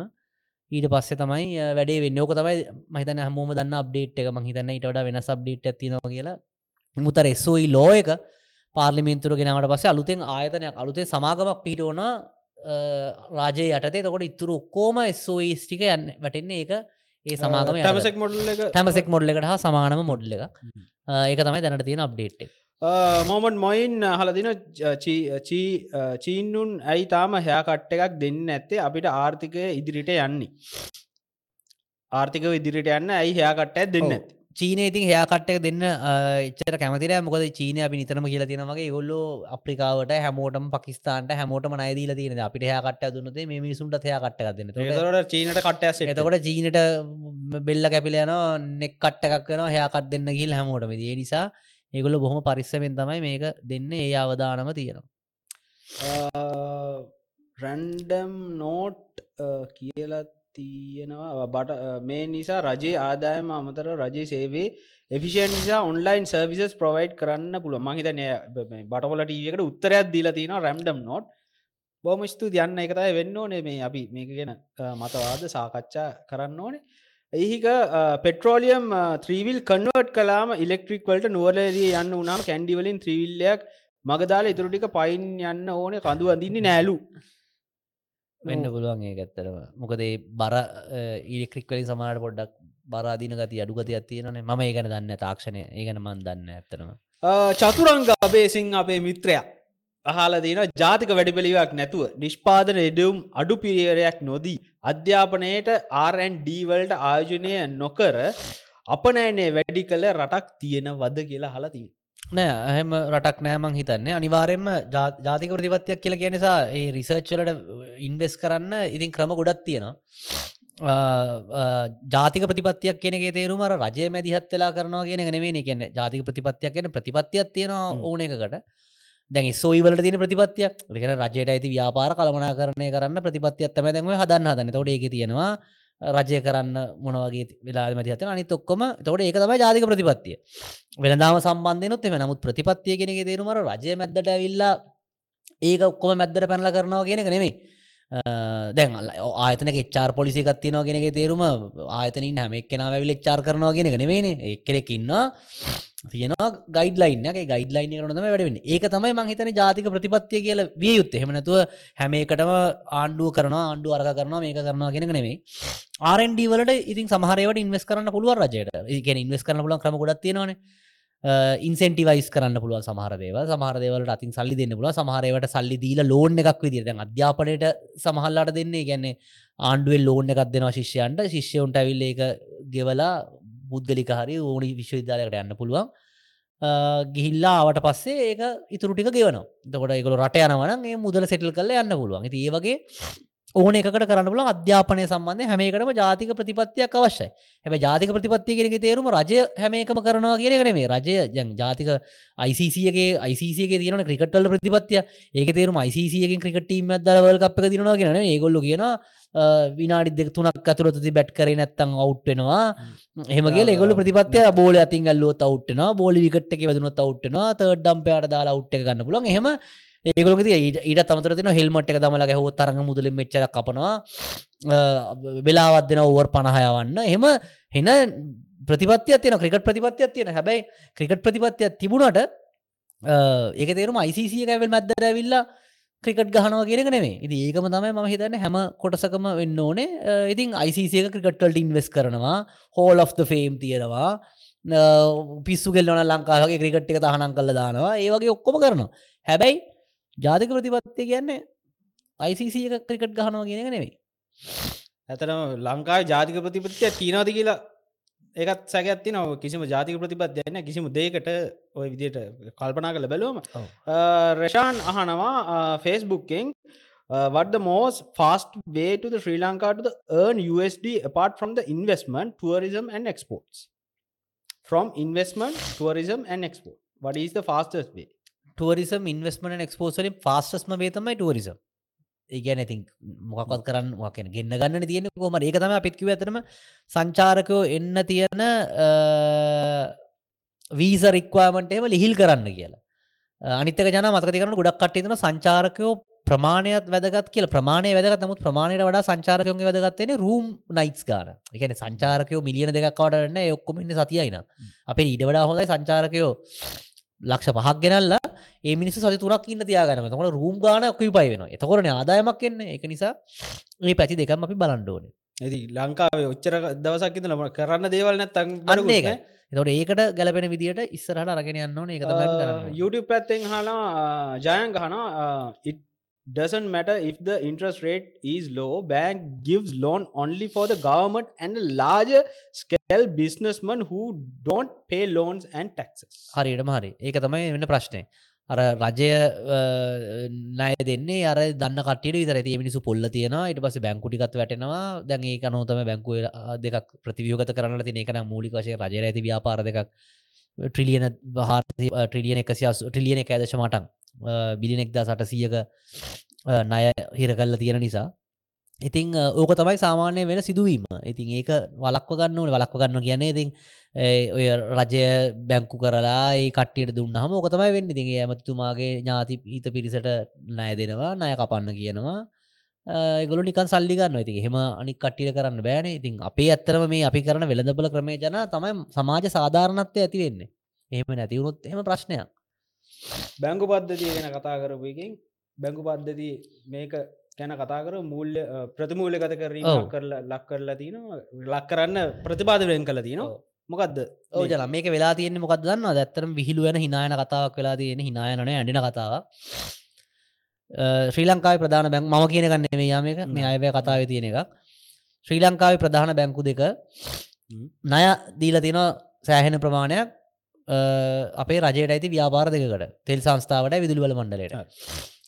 ඊට පස්සේ තමයි වැඩේ වෙන්න. ඕක තමයි මහිතන හමෝම දන්න අප්ඩේට් එක. මහිතන්න ඊට වඩා වෙනස් අප්ඩේට් ඇතිනවා කියලා. මුතර එස්සෝයි ලෝ එක පාර්ලිමින්තුර ගෙනවට පස්සේ අලුතෙන් ආයතනයක් අලුතේ සමාගමක් පිට ඕන රාජය යටතේ තකොට ඉතුරු ඔක්කෝම ස්ෝයිස්ටික යන්න වැටෙන්නේ ඒක ඒ සමාගම. තමසෙක් මොඩල් තැමසෙක් මොඩ්ල එකට හා සමානම මොඩ්ල එක. ඒක තමයි දැනට තියෙන අප්ඩේට්. මොමන් මොයින් හලදින චීන්නුන් ඇයි තාම හයා කට්ට එකක් දෙන්න ඇත්තේ අපිට ආර්ථිකය ඉදිරිට යන්නේ ආර්ථික විදිරිට යන්න ඇයි හයාකට්ටය දෙන්න ඔව්. චීනය ඉතින් හයාකට්ටක දෙන්න එච්චර කැමතිර මොකද චීනය අපි නිතරම කියලා තියෙනවගේ ගොල්ලෝ අප්‍රිකාවට හැමෝටම පකිස්ාන්ට හැමෝටම නයිදීල තියෙන අපිට හයාකට දුන්නතේ මේ මිසුන්ට හයාකට්ට දෙන්න. ඒතකොට චීනට කට්ටයස් එතකොට චීනට බෙල්ල කැපිලයන නෙක් කට්ටකක් වෙන හයාකත් දෙන්න ගිල් හැමෝටම. ඒ නිසා ඒගොල බොහොම පරිස්සමෙන් තමයි මේක දෙන්න. ඒ අවධානම තියෙනවා. රැන්ඩම් නෝට් කියලා තියෙනවා. බට මේ නිසා රජයේ ආදායම අමතර රජයේ සේවේ එෆිෂන් නිසා ඔන්ලයින් සර්විසස් ප්‍රවයිඩ් කරන්න පුළුව මහිතනය බටවල ටීවකට උත්තරයක් දීලා තියෙන රැම්ඩම් නෝට් බොම ස්තු යන්න එකතයි වෙන්න ඕනේ. මේ අපි මේක ගැන මතවාද සාකච්ඡා කරන්න ඕනේ. එහික පෙට්‍රෝලියම් ත්‍රීවිල් කන්වර්ට් කලාම ඉලෙක්ට්‍රික් වලට නුවරදී යන්න උනාම කැන්ඩිවලින් ත්‍රීවිල්ලයක් මගදාල ඉතුරටික පයින් යන්න ඕනේ. කඳු අඳින්නේ නෑලු වෙන්න පුළුවන් ඒ ඇත්තරම මොකදේ බර ඉලෙක්ට්‍රික් වලින් සමාට පොඩ්ඩක් බරාදින ගති අඩු ගතියක් තියෙනනේ ම ඒගන දන්න තාක්ෂණය. ඒගන මන් දන්න ඇත්තරම චතුරංග අබේසිං අපේ මිත්‍රයක් අහල දින ජාතික වැඩිපිළිවක් නැතුව නිෂ්පාදන එඩවුම් අඩු පිරියරයක් නොදී අධ්‍යාපනයට ආරන්ඩීවල්ට ආයෝජනය නොකර අපනෑනේ වැඩි කළ රටක් තියෙන වද කියලා හලතිී නෑ ඇහෙම රටක් නෑමං හිතන්නේ. අනිවාරෙන්ම ජාතික ප්‍රතිපත්තියක් කියල කිය නිසා ඒ රිසර්ච්චලට ඉන්වෙස් කරන්න ඉතින් ක්‍රම ගොඩත් තියෙනවා. ජාතික ප්‍රතිපත්තියක් කෙනෙගේ තේරුම රජය මැදිහත් වෙලා කරනවා කියන නෙවේ කියන්න ජාතික ප්‍රතිපත්තියක් කියන ප්‍රතිපත්තියක් තියෙනවා ඕන එකකට. දැන් සෝයිවලට තින ප්‍රතිපත්තියක්. රිකන රජයට ඇති ව්‍යාපාර කළමනා කරණය කරන්න ප්‍රතිපත්තියත්තම දැන්ව හදන්න හදන්න. තොට ඒක තියෙනවා රජය කරන්න මොනවගේ වෙලා මතිහත අනිත් ඔක්කොම තොට ඒක තමයි ජාතික ප්‍රතිපත්තිය. වෙනදාම සම්බන්ධයනොත් එම නමුත් ප්‍රතිපත්තිය කෙනෙ තේරුමර රජය මැද්දට ඇවිල්ලා ඒක ඔක්කොම මැද්දට පැනල කරනවා කියෙනෙක නෙමේ දැන් ආයතන ච්චාර පොලිසි කත්තිනවා කෙනෙක තේරුම ආයතනින් හැම එක්කෙන වැවිල ච්චාර කරනවා කියෙනෙක නෙවෙන එක්කෙනෙකින්න තියෙනවා ගයිඩ්ලයින්ගේ ගයිඩ්ලයින් කරනම වැඩවෙන ඒක තමයි මංහිතන ජාතික ප්‍රතිපත්තිය කියල විය යුත්ත. හෙමනතුව හැම එකටම ආණ්ඩුව කරන ආණ්ඩු අරක කරනවා මේක කරනවා කියෙනෙක නෙවේ ආරන්ඩ වලට ඉතින් සමහරවට ඉන්වස් කරන්න පුළුව රජයට. ඒගෙන ඉන්වස් කරන පුලන් ක්‍රම ගොඩත් තියෙනවානේ. ඉන්සෙන්ටිවයිස් කරන්න පුළුව සමහරදේව සමහරදේවලට අතින් සල්ලි දෙන්න පුල සමහරවට සල්ලි දීල ලෝන් එකක් විදිර දැන් අධ්‍යාපනයට සමහල්ලාට දෙන්නේ. ගැන්නේ ආණ්ඩුවෙන් ලෝන් එකක් දෙනවා ශිෂ්‍යයන්ට. ශිෂ්‍යයුන්ට ඇවිල්ල එක ගෙවලා පුද්ගලික හරි ඕනි විශ්වවිද්‍යාලයට යන්න පුළුවන්. ගිහිල්ලා ආවට පස්සේ ඒක ඉතුරටික ගෙවන දකොට එකකල රට යනවන ඒ මුදල සෙටල් කල යන්න පුළුවන්. ඒ වගේ ඕන එකට කරන්න පුල අධ්‍යාපනය සම්බන්ධය හැමේකටම ජාතික ප්‍රතිපත්තියක් අවශ්‍යයි. හැම ජාතික ප්‍රතිපත්තිය කෙනෙක තේරුම රජය හැමේකම කරනවා කියන මේ රජය ජන් ජාතික යිසිසියගේ යිසිසියගේ තියන ක්‍රිකට්වල ප්‍රතිපත්තිය. ඒක තේරුම යිසිසියකින් ක්‍රිකටීම දරවල් අප තිරනවා කියන ඒගොල්ල කියන විනාඩි දෙක තුනක් අතුරති බැට් කරේ නැත්තං අවුට්ටෙනවා එහෙමගේ ඒගොල ප්‍රතිපත්තිය බෝල අතින් ගල්ලෝ අවුට්ටන බෝලි විකට්ක වදනොත් අවුට්ටනවා තර්ඩම් පයාට දාලා අවුට්ට ගන්න පුලන් හෙම ඒගොලක ඊට තමතර තින හෙල්මට් එක දමල ගැහෝ තරඟ මුදලින් මෙච්චර කපනවා. වෙලාවත් දෙන ඕවර් පණහයවන්න එහෙම හෙන ප්‍රතිපත්තිය තියෙන ක්‍රිකට ප්‍රතිපත්තියක් තියෙන හැබැයි ක්‍රිකට ප්‍රතිපත්තියක් තිබුණට ඒක තේරුම යිසිසිය ඇවල් මැද්දර ඇවිල්ලා ක්‍රිකට් ගහනවා කියෙනක නෙේ ඉති ඒකම තමයි ම හිතන්න හැම කොටසකම වෙන්න ඕනේ. ඉතින් යිසිසියක ක්‍රිකට්වල්ට ඉන්වෙස් කරනවා. හෝල් of ෆේම් තියෙනවා. පිස්සු ගෙල්ලන ලංකාගේ ක්‍රිකට් එක තහනම් කල්ල දානවා. ඒවගේ ඔක්කොම කරනවා. හැබැයි ජාතික ප්‍රතිපත්තිය කියන්නේ අයිසිසිය ක්‍රිකට් ගහනවා කියෙනක නෙවෙයි ඇතන ලංකායි ජාතික ප්‍රතිපත්තිය තිීනවාද කියලා ඒකත් සැකඇත්ති නව කිසිම ජාතික ප්‍රතිපත්තියන්න කිසිම දේකට ඔය විදියට කල්පනා කළ බැලුවම රෂාන් අහනවා ෆේස්බුක්කෙන් what the most fast way to the Sri Lanka to the earn USD apart from the investment, tourism and exports? From investment, tourism and export. What is the fastest way? Tourism ඉන්වස්මට එක්ස්පෝසලින් ෆාස්ටස්ම වේතමයි tourism ඒගැන ඉතින් මොකත් කරන්න මොකෙන ගෙන්න්න ගන්න තියෙන කොම ඒක තම පිත්කිව ඇතරම සංචාරකයෝ එන්න තියෙන වීස රික්වාමටේම ලිහිල් කරන්න කියලා. අනිතක ජන මතක කරන ගොඩක් කටයතන සංචාරකයෝ ප්‍රමාණයත් වැදගත් කියල. ප්‍රමාණය වැදගත්. නමුත් ප්‍රමාණයට වඩා සංචාරකයෝගේ වැදගත්වෙන රූම් නයිස් ගාන. එකන සංචාරකයෝ මිලියන දෙකක්වටන්න ඔක්කොමන්න සතියයින අපේ ඉඩ වඩා හොඳයි සංචාරකයෝ ලක්ෂ පහක් ගෙනල්ලා ඒ මිනිස් සති තුරක් ඉන්න තියාගනම තකට රූම් ගාන ඔකයි පයි වෙන එතකොරන ආදායමක් එන්න. එක නිසා ඒ පැති දෙකම අපි බලන්ඩෝන ඇති ලංකාවේ ඔච්චර දවසක් ඉඳලම කරන්න දේවල් නැත්තන් අන්න ඒක එතට ඒකට ගැලපෙන විදිට ඉස්සරහට අරගෙන යන්න ඕන. එක YouTube පැත්තෙන් හලා ජයන් ගහන doesn't matter if the interest rate is low bank gives loan only for the government and the larger scale businessmen who don't pay loans and taxes. හරියටම හරි. ඒක තමයි වෙන ප්‍රශ්නය අර රජය නය දෙන්නේ අර දන්න කටියට විතර ඇති මිනිසු පොල්ල තියෙනවා ඉට පස බැංකුටිකත් වැටෙනවා. දැන් ඒ කනෝතම බැංකුව දෙකක් ප්‍රතිවියෝගත කරන්න තින එකන මූලික වශය රජර ඇති ව්‍යාපාර දෙකක්. ට්‍රිලියන බහා ට්‍රිලියන එකසිස් ට්‍රිලියන එක ඇදශ මටන් බිලිනෙක්දා සට සියක ණය හිර කල්ල තියෙන නිසා. ඉතිං ඕක තමයි සාමාන්‍ය වෙන සිදුවීම. ඉතින් ඒක වලක්ව ගන්න ඕන වලක්ව ගන්න කියන්නේ ඉතින් ඔය රජය බැංකු කරලා ඒ කට්ටියට දුන්න හම ඕක තමයි වෙන්න. ඉතින් ඇමතිතුමාගේ ඥාති ඊත පිරිසට නය දෙනවා නය කපන්න කියනවා. ගොලු නිකන් සල්ලි ගන්න ඉති හෙම අනි කට්ටිය කරන්න බෑන. ඉතින් අපේ ඇත්තරම මේ අපි කරන වෙළඳබල ක්‍රමේ ජන තමයි සමාජ සාධාරණත්වය ඇති වෙන්නේ. එහෙම නැතිවුණොත් එම ප්‍රශ්නයක්. බැංගු පද්ධතිය ගැන කතා කරපුකින් බැංගු පද්ධති මේක ගැන කතා කර මූල්‍ය ප්‍රතිමූල්‍ය ගත කරීම. කරලා ලක් කරලා තින ලක් කරන්න ප්‍රතිපාදවෙන් කළ තින ඔව්. මොකක්ද ඕජන මේක වෙලා තියෙන්නේ මොකක් දන්න දැත්තරම් විහිලු වෙන හිනායන කතාවක් වෙලා තියෙන හිනායනන ඇඩින කතාවක්. ශ්‍රී ලංකාව ප්‍රධාන බැංක් ම කියන ගන්න මේ යාමක මේ අයවය කතාව තියෙන එකක්. ශ්‍රී ලංකාව ප්‍රධාන බැංකු දෙක. ණය දීල තියෙන සෑහෙන ප්‍රමාණයක් අපේ රජයට ඇති ව්‍යාපාර දෙකට තෙල් සංස්ථාවට විදුලිවල මණ්ඩලයට? හරි.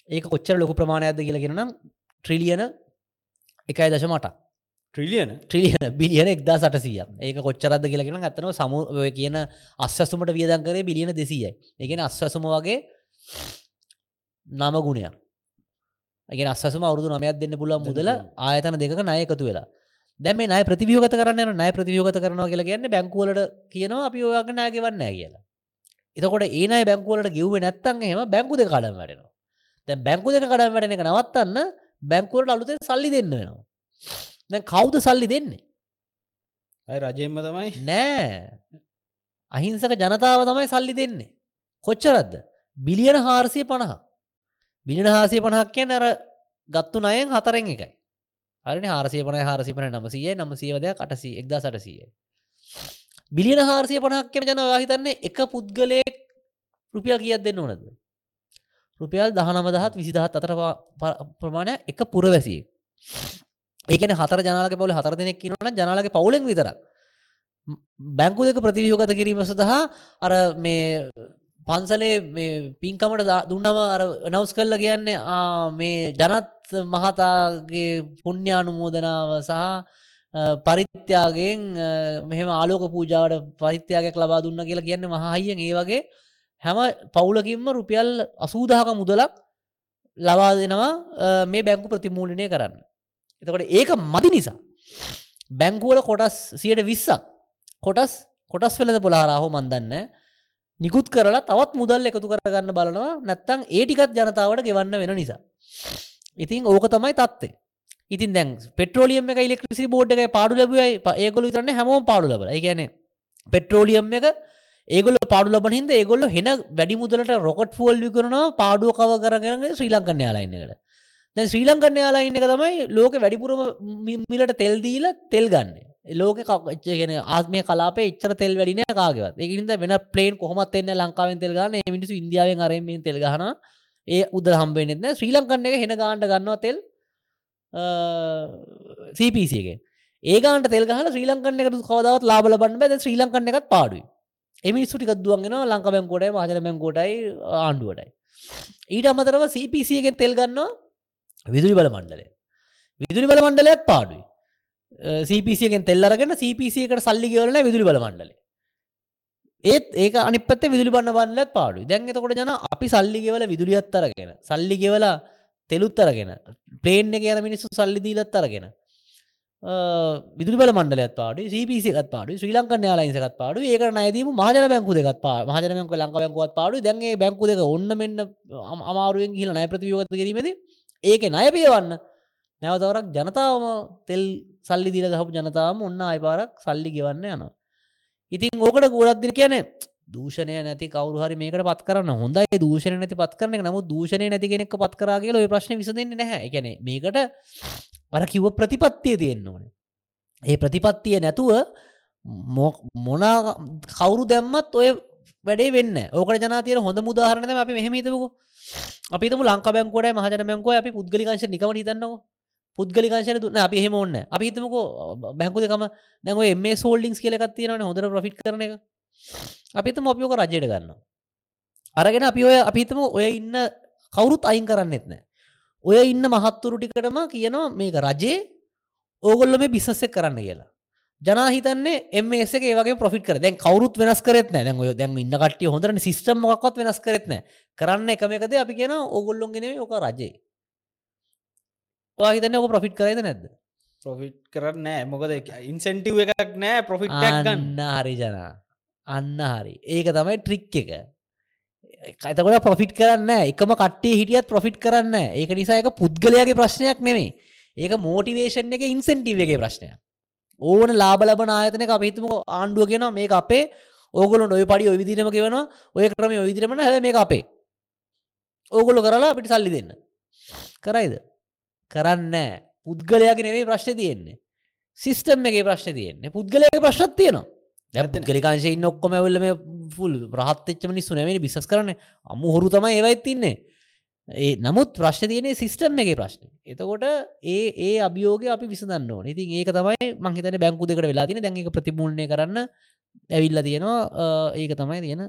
ඒක කොච්චර ලොකු ප්‍රමාණයක්ද කියලගෙනනම් ට්‍රිලියන එකයි දශ මට ට්‍රිලියන ට්‍රිලියන බිලියන එක්දා සටසිය ඒක කොච්චරද කියලගෙන ඇතන සමු ඔය කියන අස්සසුමට වියදන් කරේ බිලියන දෙසීයයි. එකෙන අස්වසුම වගේ නම ගුණයක්. එක අස්සම අවුදු නමයක් දෙන්න පුළුවන් මුදල ආයතන දෙක නය එකතු වෙලා දැම නය ප්‍රතිවියෝගත කරන්න නය ප්‍රතිවියෝගත කරනවා කියලා කියන්න බැංකුවලට කියනවා අපි ඔයාග නෑ ගෙවන්න කියලා. එතකොට ඒනයි බැංකුවලට ගිව්ව නැත්තන් එහෙම බැංකු දෙ කඩම් වැඩෙනවා දැ බැංකු දෙක කඩම් වැඩෙන එක නවත්තන්න බැංකුවට අලුතෙන් සල්ලි දෙන්න වෙනවා. දැන් කවුද සල්ලි දෙන්නේ? අයි රජයෙන්ම තමයි. නෑ. අහිංසක ජනතාව තමයි සල්ලි දෙන්නේ. කොච්චරද්ද බිලියන හාරසිය පණහ බිලින හාසිය පණහක් කියන අර ගත්තු නයෙන් හතරෙන් එකයි හරි හාරසිය පනය හාරසි පන නමසීය නමසීවදය කටසී එක්දා සටසීය බිලියන හාරසිය පණහක් කියන ජන හිතන්නේ එක පුද්ගලයෙක් රුපියල් කියත් දෙන්න ඕනද? රුපියල් දහනමදහත් විසිදහත් අතර පා- ප- ප්‍රමාණය එක පුරවැසිය ඒකන හතර ජනාලක පවල හතර දෙනෙක් කියනවන ජනාලගේ පවුලෙන් විතරක්. බැංකු දෙක ප්‍රතිවියෝගත කිරීම සඳහා අර මේ පන්සලේ මේ පින්කමට දා- දුන්නම අර නවස් කල්ල කියන්නේ ආ මේ ජනත් මහතාගේ පුුණ්‍යානුමෝදනාව සහ අ, පරිත්‍යාගෙන් අ, මෙහෙම ආලෝක පූජාවට පරිත්‍යයාගයක් ලබා දුන්න කියලා කියන්න මහහියෙන් ඒ වගේ හැම පවුලකින්ම රුපියල් අසූදාහක මුදලක් ලබා දෙනවා අ, මේ බැංකු ප්‍රතිමූලිනය කරන්න. එතකොට ඒක මදි නිසා බැංකුවල කොටස් සියට විස්සක් කොටස් කොටස් වෙලද පොලාරාහෝ මන්දන්න නිකුත් කරලා තවත් මුදල් එකතු කරගන්න බලනවා. නැත්තං ඒටිකත් ජනතාවට ගෙවන්න වෙන නිසා. ඉතින් ඕක තමයි තත්වේ ඉතින් දැන් පෙට්‍රෝලියම් එක ඉලෙක්ට්‍රසි බෝඩ් එක පාඩු ලැබයි ඒගොලු තරන්න හැමෝම පාඩු ලබ ගැන පෙට්‍රෝලියම් එක ඒගොල පාඩු ලබන හිද ඒගොල්ල හෙන වැඩි මුදලට රොකට් ෆෝල් විකරනවා පාඩුව කව කරගන්න ශ්‍රී ලංකන්න යාලයින්නකට දැන් ශ්‍රී ලංකන්න යාලයින්න එක තමයි ලෝක වැඩිපුරම මි- මිලට තෙල් දීල තෙල් ගන්න. ලෝක කච්චගෙන ආත්මය කලාපේ එච්චර තෙල් වැඩින කාගවත්. ඒකනිද වෙන පලේන් කොහොමත් එන්න ලංකාවෙන් තෙල් ගන්න. ඒ මිනිසු ඉන්දියාවෙන් අරෙන්ෙන් තෙල් ගහන ඒ උද හම්බෙනෙත්න ශ්‍රී ලංකන්න එක හෙන ගාන්ඩ ගන්නවා තෙල් සීපසිගේ ඒගන්ට තෙල්ගහල ශ්‍රී ලංකන්න එකට කවදාවත් ලාබල බන්න බැද ශ්‍රී ලංකන්න එකත් පාඩුයි. එමි සුටිකක් දුවන්ගෙන ලංක බැංකෝටයි මාජන බැංකෝටයි ආණ්ඩුවටයි. ඊට අමතරව සීපසියගෙන් තෙල් ගන්නවා විදුලි බල මණ්ඩලය. විදුලි බල මණ්ඩලයක් පාඩුයි. සීපසියගෙන් තෙල්ලරගෙන සීපසියකට සල්ලි කියවලන විදුලි බල මණ්ඩලේ. ඒත් ඒක අනිපත විදුලි බන්න බන්නලත් පාඩු දැන් එතකොට ජන අපි සල්ලි ගෙවල විදුලියත් අරගෙන සල්ලි ගෙවලා තෙලුත් අරගෙන ප්ලේන් එක යන මිනිස්සු සල්ලි දීලත් අරගෙන විදුලි බල මණ්ඩලත් පාඩු සිපිසිකත් පාඩු ශ්‍රී ලංකන් යාලයින්සකත් පාඩු ඒක නයදීම මහජන බැංකු දෙකත් පා මහජනක ලංක බැංකුවත් පාඩු දැන්ගේ බැංකු දෙක ඔන්න මෙන්න අම- අමාරුවෙන් කියල නය ප්‍රතියෝගත කිරීමද ඒක ණය පියවන්න. නැවතවරක් ජනතාවම තෙල් සල්ලි දීල දහපු ජනතාවම ඔන්න අයිපාරක් සල්ලි ගෙවන්න යනවා. ඉතින් ඕකට ගොඩක්දිර කියන දූෂණය නැති කවරු හරි මේකට පත් කරන්න. හොඳයි දූෂණ නැති පත් කරන එක. නමුත් දූෂණය නැති කෙනෙක් පත් කරගේ ඔය ප්‍රශ්න විසඳන්නේ නැහැ. එකන මේකට අර කිව්ව ප්‍රතිපත්තිය තියෙන්න්න ඕන. ඒ ප්‍රතිපත්තිය නැතුව මො- මොනා කවුරු දැම්මත් ඔය වැඩේ වෙන්න ඕකට ජනතිය හොඳ මුදාහරනම අපි මෙහමතමක අපිතම ලංකා බැංකුවට මහජන බැංකුව අපි පුද්ගලිකාංශ නිකම හිතන්නවා පුද්ගලිකාංශන දුන්න අපි හෙම ඔන්න අපි හිතමකෝ බැංකු දෙකම දැව එම සෝල්ඩිංස් කියලකත් තියෙනවන හොඳර ප්‍රෆිට් කරන එක. අපිත මොපියෝක රජයට ගන්න අරගෙන අපි ඔය අපිතම ඔය ඉන්න කවුරුත් අයින් කරන්නෙත් නෑ ඔය ඉන්න මහත්තුරු ටිකටම කියනවා මේක රජයේ ඕගොල්ල මේ බිසස්සෙක් කරන්න කියලා. ජනහිතන්නේ එමස ඒ වගේ පොෆිට කර දැන් කවරුත් වෙනස් කරත් නෑ දැන් ඔය දැන් ඉන්න කටිය හොඳරන සිස්ටම් මොක්වත් වෙනස් කරත්න කරන්න එකම එකද අපි කියන ඕගොල්ලොන්ගෙන ඕක රජේ. වාහිතන්න ඔක ප්‍රොෆිට් කරයිද නැද්ද? ප්‍රොෆිට් කරන්න නෑ මොකද ඉන්සෙන්ටව් එකක් නෑ ප්‍රොෆිට් ගන්න. හරි ජනා. අන්න හරි. ඒක තමයි ට්‍රික් එක. කතකොට පොෆිට් කරන්න එකම කට්ටේ හිටියත් ප්‍රොෆිට් කරන්න ඒක නිසා එක පුද්ගලයාගේ ප්‍රශ්නයක් නෙමේ ඒක මෝටිවේෂන් එක ඉන්සෙන්ටිවගේ ප්‍රශ්නයක්. ඕන ලාබ ලබන ආයතනක අපහිතම ආණ්ඩුව කියෙන මේ අපේ. ඕගොල ඔය පඩි ඔය විදිනම කියෙන ඔය ක්‍රම ඔවිදිරමන හැ මේ අපේ. ඕගොල්ලො කරලා අපිට සල්ලි දෙන්න. කරයිද කරන්න පුද්ගලයාගේ නෙවේ ප්‍රශ්න තියෙන්නේ. සිිස්ටම් එකගේ ප්‍රශ්න තියෙන්නේ. පුද්ගලයක ප්‍රශ්ත් තියෙනවා. දැ ගලිකාංශය ඔක්කොම ඇවල්ල මේ ෆුල් රහත්තච්චම නිස්සු නැවෙන බිසස් කරන අම්මු හොරු තමයි ඒවයිත් තින්නේ ඒ නමුත් ප්‍රශ්න තියනේ සිිස්ටම් එක ප්‍රශ්න. එතකොට ඒ ඒ අභියෝග අපි විසඳන්න ඉතින් ඒක තමයි මංහිතන බැංකු දෙකට වෙලා තින දැක ප්‍රතිමූර්ණය කරන්න ඇවිල්ල තියෙනවා. ඒක තමයි තියෙන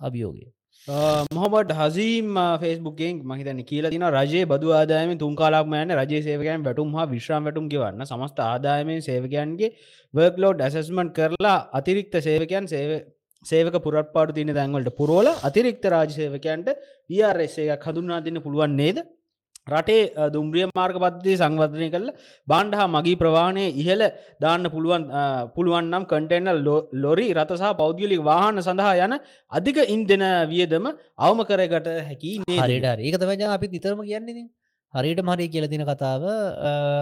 අභියෝගය මොහමට හසීම් ෆෙස්බුකෙන් මහිතන කියල තින රජයේ බදු ආදායම තුන්කාලාක්ම යන රජ සේවකයන් වැටුම් හා විශ්‍රම් වැටුම් ගවන්න. සමස්ත ආදායමෙන් සේවකයන්ගේ වර්ක්ලෝඩ් ඇසස්මන්ට් කරලා අතිරික්ත සේවකයන් සේවක පුරත්පාඩු තින දැන්වලට පුරෝල අතිරික්ත රාජ සේවකයන්ට පියර්සේයක් හඳුන්නා තින්න පුළුවන් නේද? රටේ දුම්රිය මාර්ග පද්ධතිය සංවර්ධනය කළ බාණ්ඩ හා මගී ප්‍රවාණය ඉහළ දාන්න පුළුවන් පුළුවන්නම් කටෙන්නල් ලොරි රතසහ පෞද්ගලික වාහන සඳහා යන අධික ඉන්දන වියදම අවම කරගට හැකි හරිට ඒක තමජ අපි නිතරම කියන්නේ හරියට මරි කියල තින කතාව.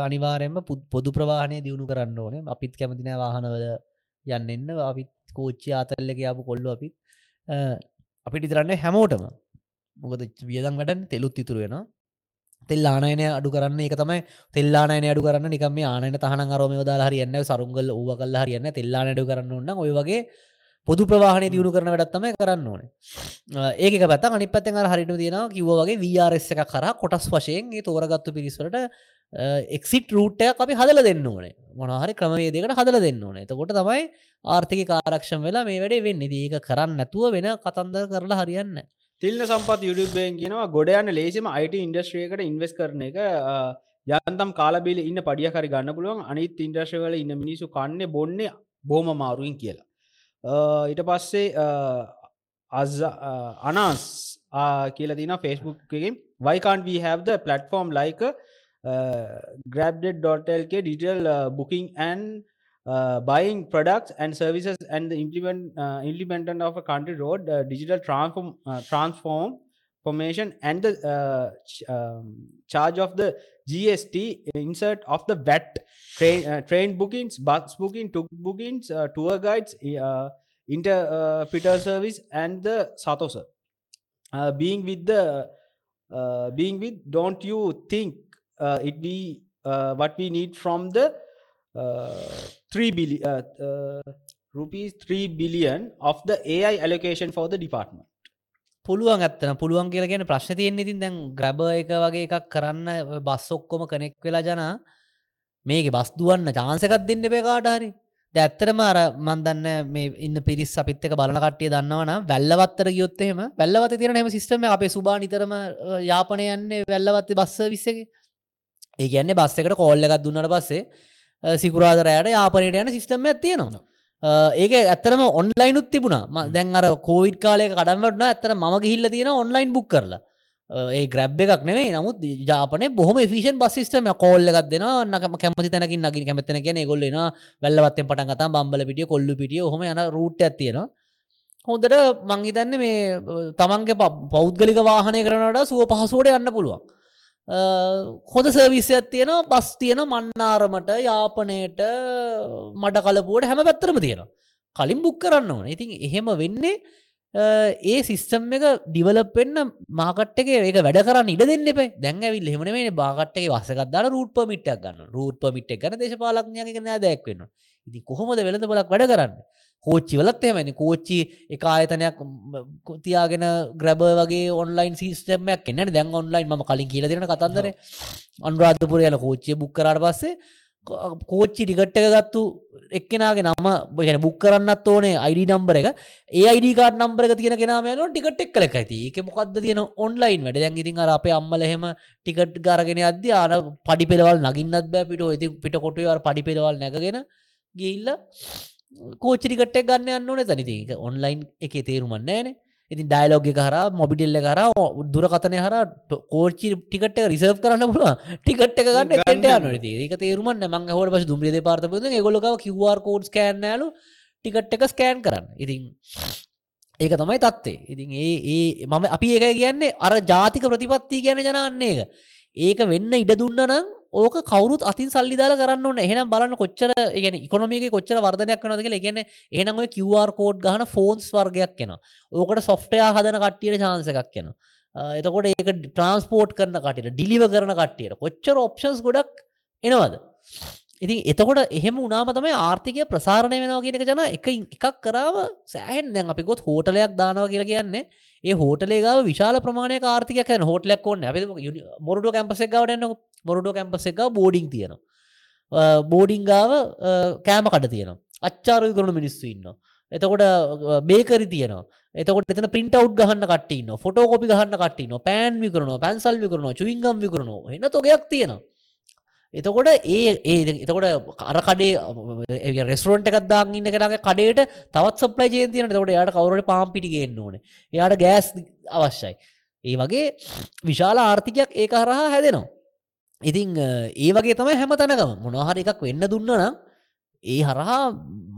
අනිවාරෙන්ම පොදු ප්‍රවාහනය දියුණු කරන්න ඕනේ. අපිත් කැමතින වාහනවල යන්නන්න අපිත් කෝච්චි ආතල්ලක යාපු කොල්ලු අපිත්. අපිට ඉතරන්න හැමෝටම. මොකද වියදන් වැඩන් තෙලුත් ඉතුරු වෙනවා තෙල්ලානයන අඩු කරන්න එක තමයි. තෙල්ලානය අඩු කරන්න නිකම ආනන තහන අරම දාලා හරියන්න සරුංගල් ඌව කල්ල හරියන්න තෙල්ලාන අඩු කරන්න ඔන්න ඔය වගේ පොදු ප්‍රවාහන දියුණු කරන වැඩත්තම කරන්න ඕන. ඒක පැත් අනි පත්තෙන් හරිට තියෙන කිව්වගේ වRS එක කර කොටස් වශයෙන් තෝරගත්තු පිරිස්වලට එක්සිට රූට්ටයක් අපි හදල දෙන්න ඕනේ. මොනහරි ක්‍රමවේදකට හදල දෙන්න ඕන. එතකොට තමයි ආර්ථික කාරක්ෂම් වෙලා මේ වැඩේ වෙන්න. ඒක කරන්න නැතුව වෙන කතන්දර කරලා හරියන්න තිල්න සම්පත් යුඩුබෙන් කියෙනවා ගොඩයන්න ලේසිම අයිට ඉන්ඩස්ට්‍රියකට ඉන්වස් කරන එක යන්තම් කාලබිල ඉන්න පඩියකරි ගන්න පුළුවන්. අනිත් ඉන්ඩස්්‍රවල ඉන්න මිනිසු කන්නේ බොන්න බෝම මාරුවෙන් කියලා. ඊට පස්සේ අස් අනස් කියල දින ෆෙස්බුක්කින් වයිකාන් we have the platform like uh, grabdead.lk digital uh, booking and uh, buying products and services and the implement uh, implementation of a country road uh, digital transform uh, transform formation and the uh, ch- um, charge of the GST insert of the VAT train uh, train bookings bus booking tuk bookings tour guides interpreter service and the satosa uh, being with the being with don't you think it be what we need from the uh, 3 billion uh, uh, rupees 3 billion of the AI allocation for the department. පුළුවන් ඇත්තන පුළුවන් කියලගෙන ප්‍රශ්න තියෙන් ඉතින් දැන් ග්‍රබ එක වගේ එකක් කරන්න බස් ඔක්කොම කනෙක් වෙලා ජනා මේක බස් දුවන්න චාන්සකත් දෙන්න පේකාට හරි. ඇත්තරම අර මන්දන්න මේ ඉන්න පිරිස් අපිත්තක බලන කට්ටිය දන්නවන වැල්ලවත්තර ගියොත්තෙම වැල්ලවත තිරන එම සිස්ටම අපේ සුබා නිතරම යාපනය යන්නේ වැල්ලවත්ත බස්ස විස්සක ඒ ගැන්නේ බස් එකට කෝල්ල එකක් දුන්නට පස්සේ සිකුරාදරයට යාපනයට යන සිිස්ටම ඇතියනවා ඒක ඇත්තරම ඔන්ලයිනුත් තිබුණා. දැන් අර කෝවිඩ් කාලය කඩන්වටන ඇත්තර ම ගිහිල්ල තියෙන ඔන්ලයින් බුක් කරලා. ඒ ග්‍රබ් එකක් නෙවේ නමුත් ජාපන බොහම ෆිෂන් බස්සිස්ටම කෝල්ල එකක්. දෙෙන නකම කැමති තැනකින් නගින් කැමතන කියෙන ගොල්ලන වැල්ලවත්තෙන් පටන් කතා බම්බල පිටිය කොල්ලු පිටිය හොම යන රූට් ඇතියෙනවා හොඳට මංහිතන්න මේ තමන්ගේ පෞද්ගලික වාහනය කරනට සුව පහසුවට යන්න පුළුවන් හොඳ සර්විසයක් තියෙන බස් තියෙන මන්නාරමට යාපනයට මට කලපුුවට හැම පැත්තරම තියෙනවා. කලින් බුක් කරන්න ඕන. ඉතින් එහෙම වෙන්නේ ඒ සිිස්ටම් එක ඩිවලපෙන්න්න මාකට්ක ඒක වැඩ කරන්න ඉඩ දෙන්න එපේ. දැන්ඇවිල් හෙමන මේ බාගට්ටේ වසකක්දාන රූට් මිටක් ගන්න රූට් මිට් ගන දේශපාලක්ඥයක නෑ දැක්වෙන්න ඉති කොහොමද වෙළඳ බලක් වැඩ කරන්න? කෝච්චිවලත් එමනි කෝච්චි එක ආයතනයක් තියාගෙන ග්‍රබ වගේ ඔන්ලයින් සිස්ටමයක් එන්න දැන් ඔන්ලයින් ම කලින් කියල දෙන කතන්දර. අන්රාධපුර යන කෝච්චිය බුක්කරට පස්සේ කෝච්චි ටිකට් එක ගත්තු එක්කෙනගේ නම බගෙන බුක් කරන්නත් ඕනේ අයිඩ නම්බර එක. ඒ අයිඩකාට නම්බර තියෙන කෙනම න ටිකට එක් කල ඇති එක මොකක්ද තියෙන ඔන්ලයින් වැඩ? දැන් ඉතින් අර අපේ අම්මල එහෙම ටිකට් ගරගෙන අද ආන පඩි පෙරවල් නගින්නත් බෑ පිට ඉති පිට කොටුවර පඩි පෙරවල් නැගෙන ගිල්ල කෝචිරිකට ගන්න යන්න ඕන. තනිතික ඔන්ලයින් එක තේරුමන්න ෑන. ඉතින් ඩයිලෝග හර මොබිටෙල්ල කර දුරකතනය හර කෝච්චි ටිකට රිසර්් කරන්න පුල ටිකට ගන්න ට යන ඒක තේරුමන්න මං හොට පස දුම්රිද පාර්තපද ගොලක කිවර් කෝඩ් කෑන්නෑලු ටිකට් එක ස්කෑන් කරන්න. ඉතින් ඒක තමයි තත්වේ ඉතින් ඒ ඒ මම අපි ඒක කියන්නේ අර ජාතික ප්‍රතිපත්ති ගැන ජනන්නේ එක. ඒක වෙන්න ඉඩ දුන්න නම් ඕක කවරුත් අතින් සල්ලිදාල කරන්න ඕන. එහෙනම් බලන්න කොච්චර ගෙන ඉකොනමික කොච්චර වර්ධනයක් වනද කියලා. ගැන එහනම් ඔය QR කෝඩ් ගහන ෆෝන්ස් වර්ගයක් කෙන ඕකට සොෆ්ටයා හදන කට්ටියට චාන්ස එකක් කෙන එතකොට ඒක ට්‍රන්ස්පෝට් කරන කටට ඩිලිව කරන කට්ටියට කොච්චර ඔප්ෂන්ස් ගොඩක් එනවද? ඉතින් එතකොට එහෙම උනාම තමයි ආර්ථිකය ප්‍රසාරණය වෙනවා කියනක ජන එක එකක් කරාව සෑහෙන් දැන් අපි ගොත් හෝටලයක් දානවා කියලා කියන්නේ ඒ හෝටලේ ගාව විශාල ප්‍රමාණය ආර්ථිකයක් යන හෝටලයක් ඕන්න ඇ මොරඩුව කැම්පසෙක් ගවටන්න මොරඩුව කැම්පසෙක් බෝඩිං තියෙනවා. බෝඩිං ගාව කෑම කඩ තියෙනවා. අච්චාරු කරන මිනිස්සු ඉන්න එතකොට බේකරි තියනවා. එතකොට එතන පින්ට අව් ගහන්න කටන්න ෆොටෝකොපි ගහන්න කටන්න පෑන් විකරන පැන්සල් විකරන චුවිංගම් විකරන එන්න තොගයක් තියෙනවා. එතකොට ඒ ඒ එතකොට අර කඩේ රෙස්රෝන්ට එකක් දාගන්න කරගේ කඩේට තවත් සප්ලයි ජයතියන තකොට යාට කවරට පාම්පිටි ගන්න ඕන. එයාට ගෑස් අවශ්‍යයි. ඒ වගේ විශාල ආර්ථිකයක් ඒක හරහා හැදෙනවා. ඉතිං ඒ වගේ තමයි හැම තැනකම. මොනහර එකක් වෙන්න දුන්න නම් ඒ හරහා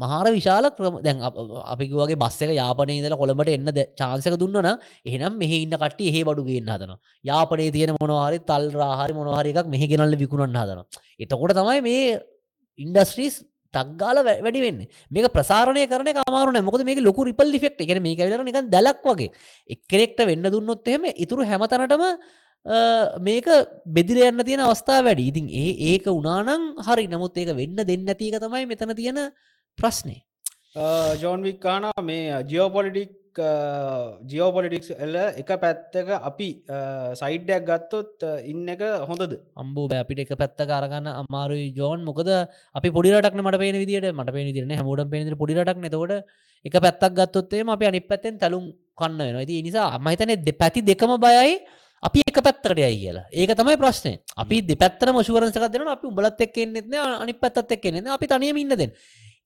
මහර විශාල ක්‍රම දැන් අප- අපි වගේ බස්සක යාපනය ඉදල කොළඹට එන්න චාන්සක දුන්නන එහෙනම් මෙහ ඉන්න කට එහේ බඩුගන්න හදන යාපනේ තියෙන මොනහරි තල් රාහරි මොනහරි එකක් මෙහ ගෙනල්ල විකුණන්න හදන එතකොට තමයි මේ ඉන්ඩස්ට්‍රීස් තක්ගාල වැඩි වෙන්න. මේක ප්‍රසාරණය කරන අමාරුන මොකද මේක ලොකු රිපල් ිෆෙක්් එක මේ වෙල නික දැලක් වගේ. එක්කෙනෙක්ට වෙන්න දුන්නොත් එහෙම ඉතුරු හැමතනටම මේක බෙදිර යන්න තියෙන අවස්ථා වැඩි. ඉතින් ඒ ඒක උනානං හරි. නමුත් ඒක වෙන්න දෙන්න ඇතික තමයි මෙතන තියෙන ප්‍රශ්නය ජෝන්වික් කානා මේ ජියෝපොලිටික් ජියෝපොලිටික්ස් එල්ල එක පැත්තක අපි සයිඩ්ඩයක් ගත්තොත් ඉන්න එක හොඳද? අම්බූ බැපිට එක පැත්ත කාරගන්න අමාරුයි ජෝන්. මොකද අපි පොඩිරටක් මට පේ විදිට මට පේ දිරන හමුඩ පේ පොඩිරටක් නතකොට එක පැත්තක් ගත්තොත්තේ අප අනි පැත්තෙන් තැලුම් කන්න වෙන ති නිසා අමහිතන දෙ පැති දෙකම බයයි අපි එක පැත්තරටයයි කියලා. ඒක තමයි ප්‍රශ්නය අපි දෙපැත්තර මශුවරසක දෙන අපි උඹලත් එක් එන්නෙත්න අනි පැත්තත් එක් එන්නේ අපි තනියම ඉන්නද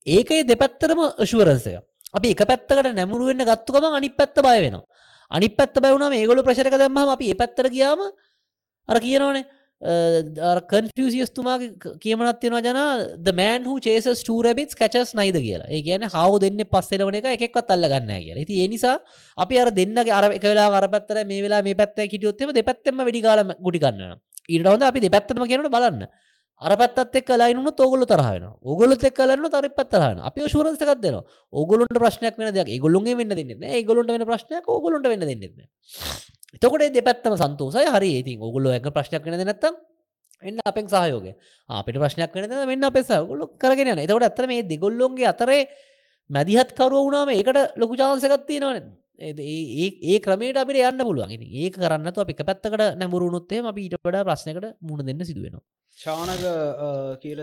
ඒකයි දෙපැත්තරම අශුවරන්සය අපි එක පැත්තකට නැමුරුවෙන්න්න ගත්තුකම අනි පැත්ත බය වෙනවා. අනි පැත්ත බැවුණ මේගොල ප්‍රශරක දම්ම අපි පැත්තර කියාම අර කියනවනේ කන්ෆියසිස්තුමාගේ කියමනත් තියෙනවා ජන the man who chases two rabbits catches neither කියලා. ඒ කියන්නේ හාව දෙන්නේ පස්සෙලවන එක එකෙක්වත් අල්ල ගන්න නැහැ කියලා. ඉතින් ඒ නිසා අපි අර දෙන්නගේ අර එක වෙලාවක අර පැත්තට මේ වෙලාව මේ පැත්තට හිටියොත් එimhe දෙපැත්තෙන්ම වෙඩි ගාලා ගුටි ගන්නවා. ඊට හොඳ අපි දෙපැත්තම කියනකොට බලන්න. අර පැත්තත් එක්ක ලයින් වුණොත් ඕගොල්ලෝ තරහ වෙනවා. ඕගොල්ලොත් එක්ක ලයින් වුණොත් අනිත් පැත්ත තරහ වෙනවා. අපි ෂුවරන්ස් එකක් දෙනවා. ඕගොල්ලොන්ට ප්‍රශ්නයක් වෙන දෙයක් ඒගොල්ලොන්ගේ වෙන්න දෙන්නේ නැහැ. ඒගොල්ලොන්ට වෙන ප්‍රශ්නයක් ඕගොල්ලොන්ට වෙන්න දෙන්නේ නැහැ. එතකොට ඒ දෙපැත්තම සන්තෝසයි හරි. ඉතින් ඕගොල්ලෝ එක ප්‍රශ්නයක් වෙන දෙ නැත්තම් එන්න අපෙන් සහයෝගය අපිට ප්‍රශ්නයක් වෙන වෙන්න අපේ සහගොල්ලො කරගෙන යන එතකොට ඇත්තර මේ දෙගොල්ලොන්ගේ අතරේ මැදිහත් කරුව වුණාම ඒකට ලොකු චාන්සකත් තියෙනවන ඒ ඒ ක්‍රමයට අපිට යන්න පුළුවන්. ඉතින් ඒක කරන්න අපි එක පැත්තකට නැමුරුණුත්තේ අපි ඊට වඩා ප්‍රශ්නකට මුණ දෙන්න සිදුවෙනවා. ශානක කියල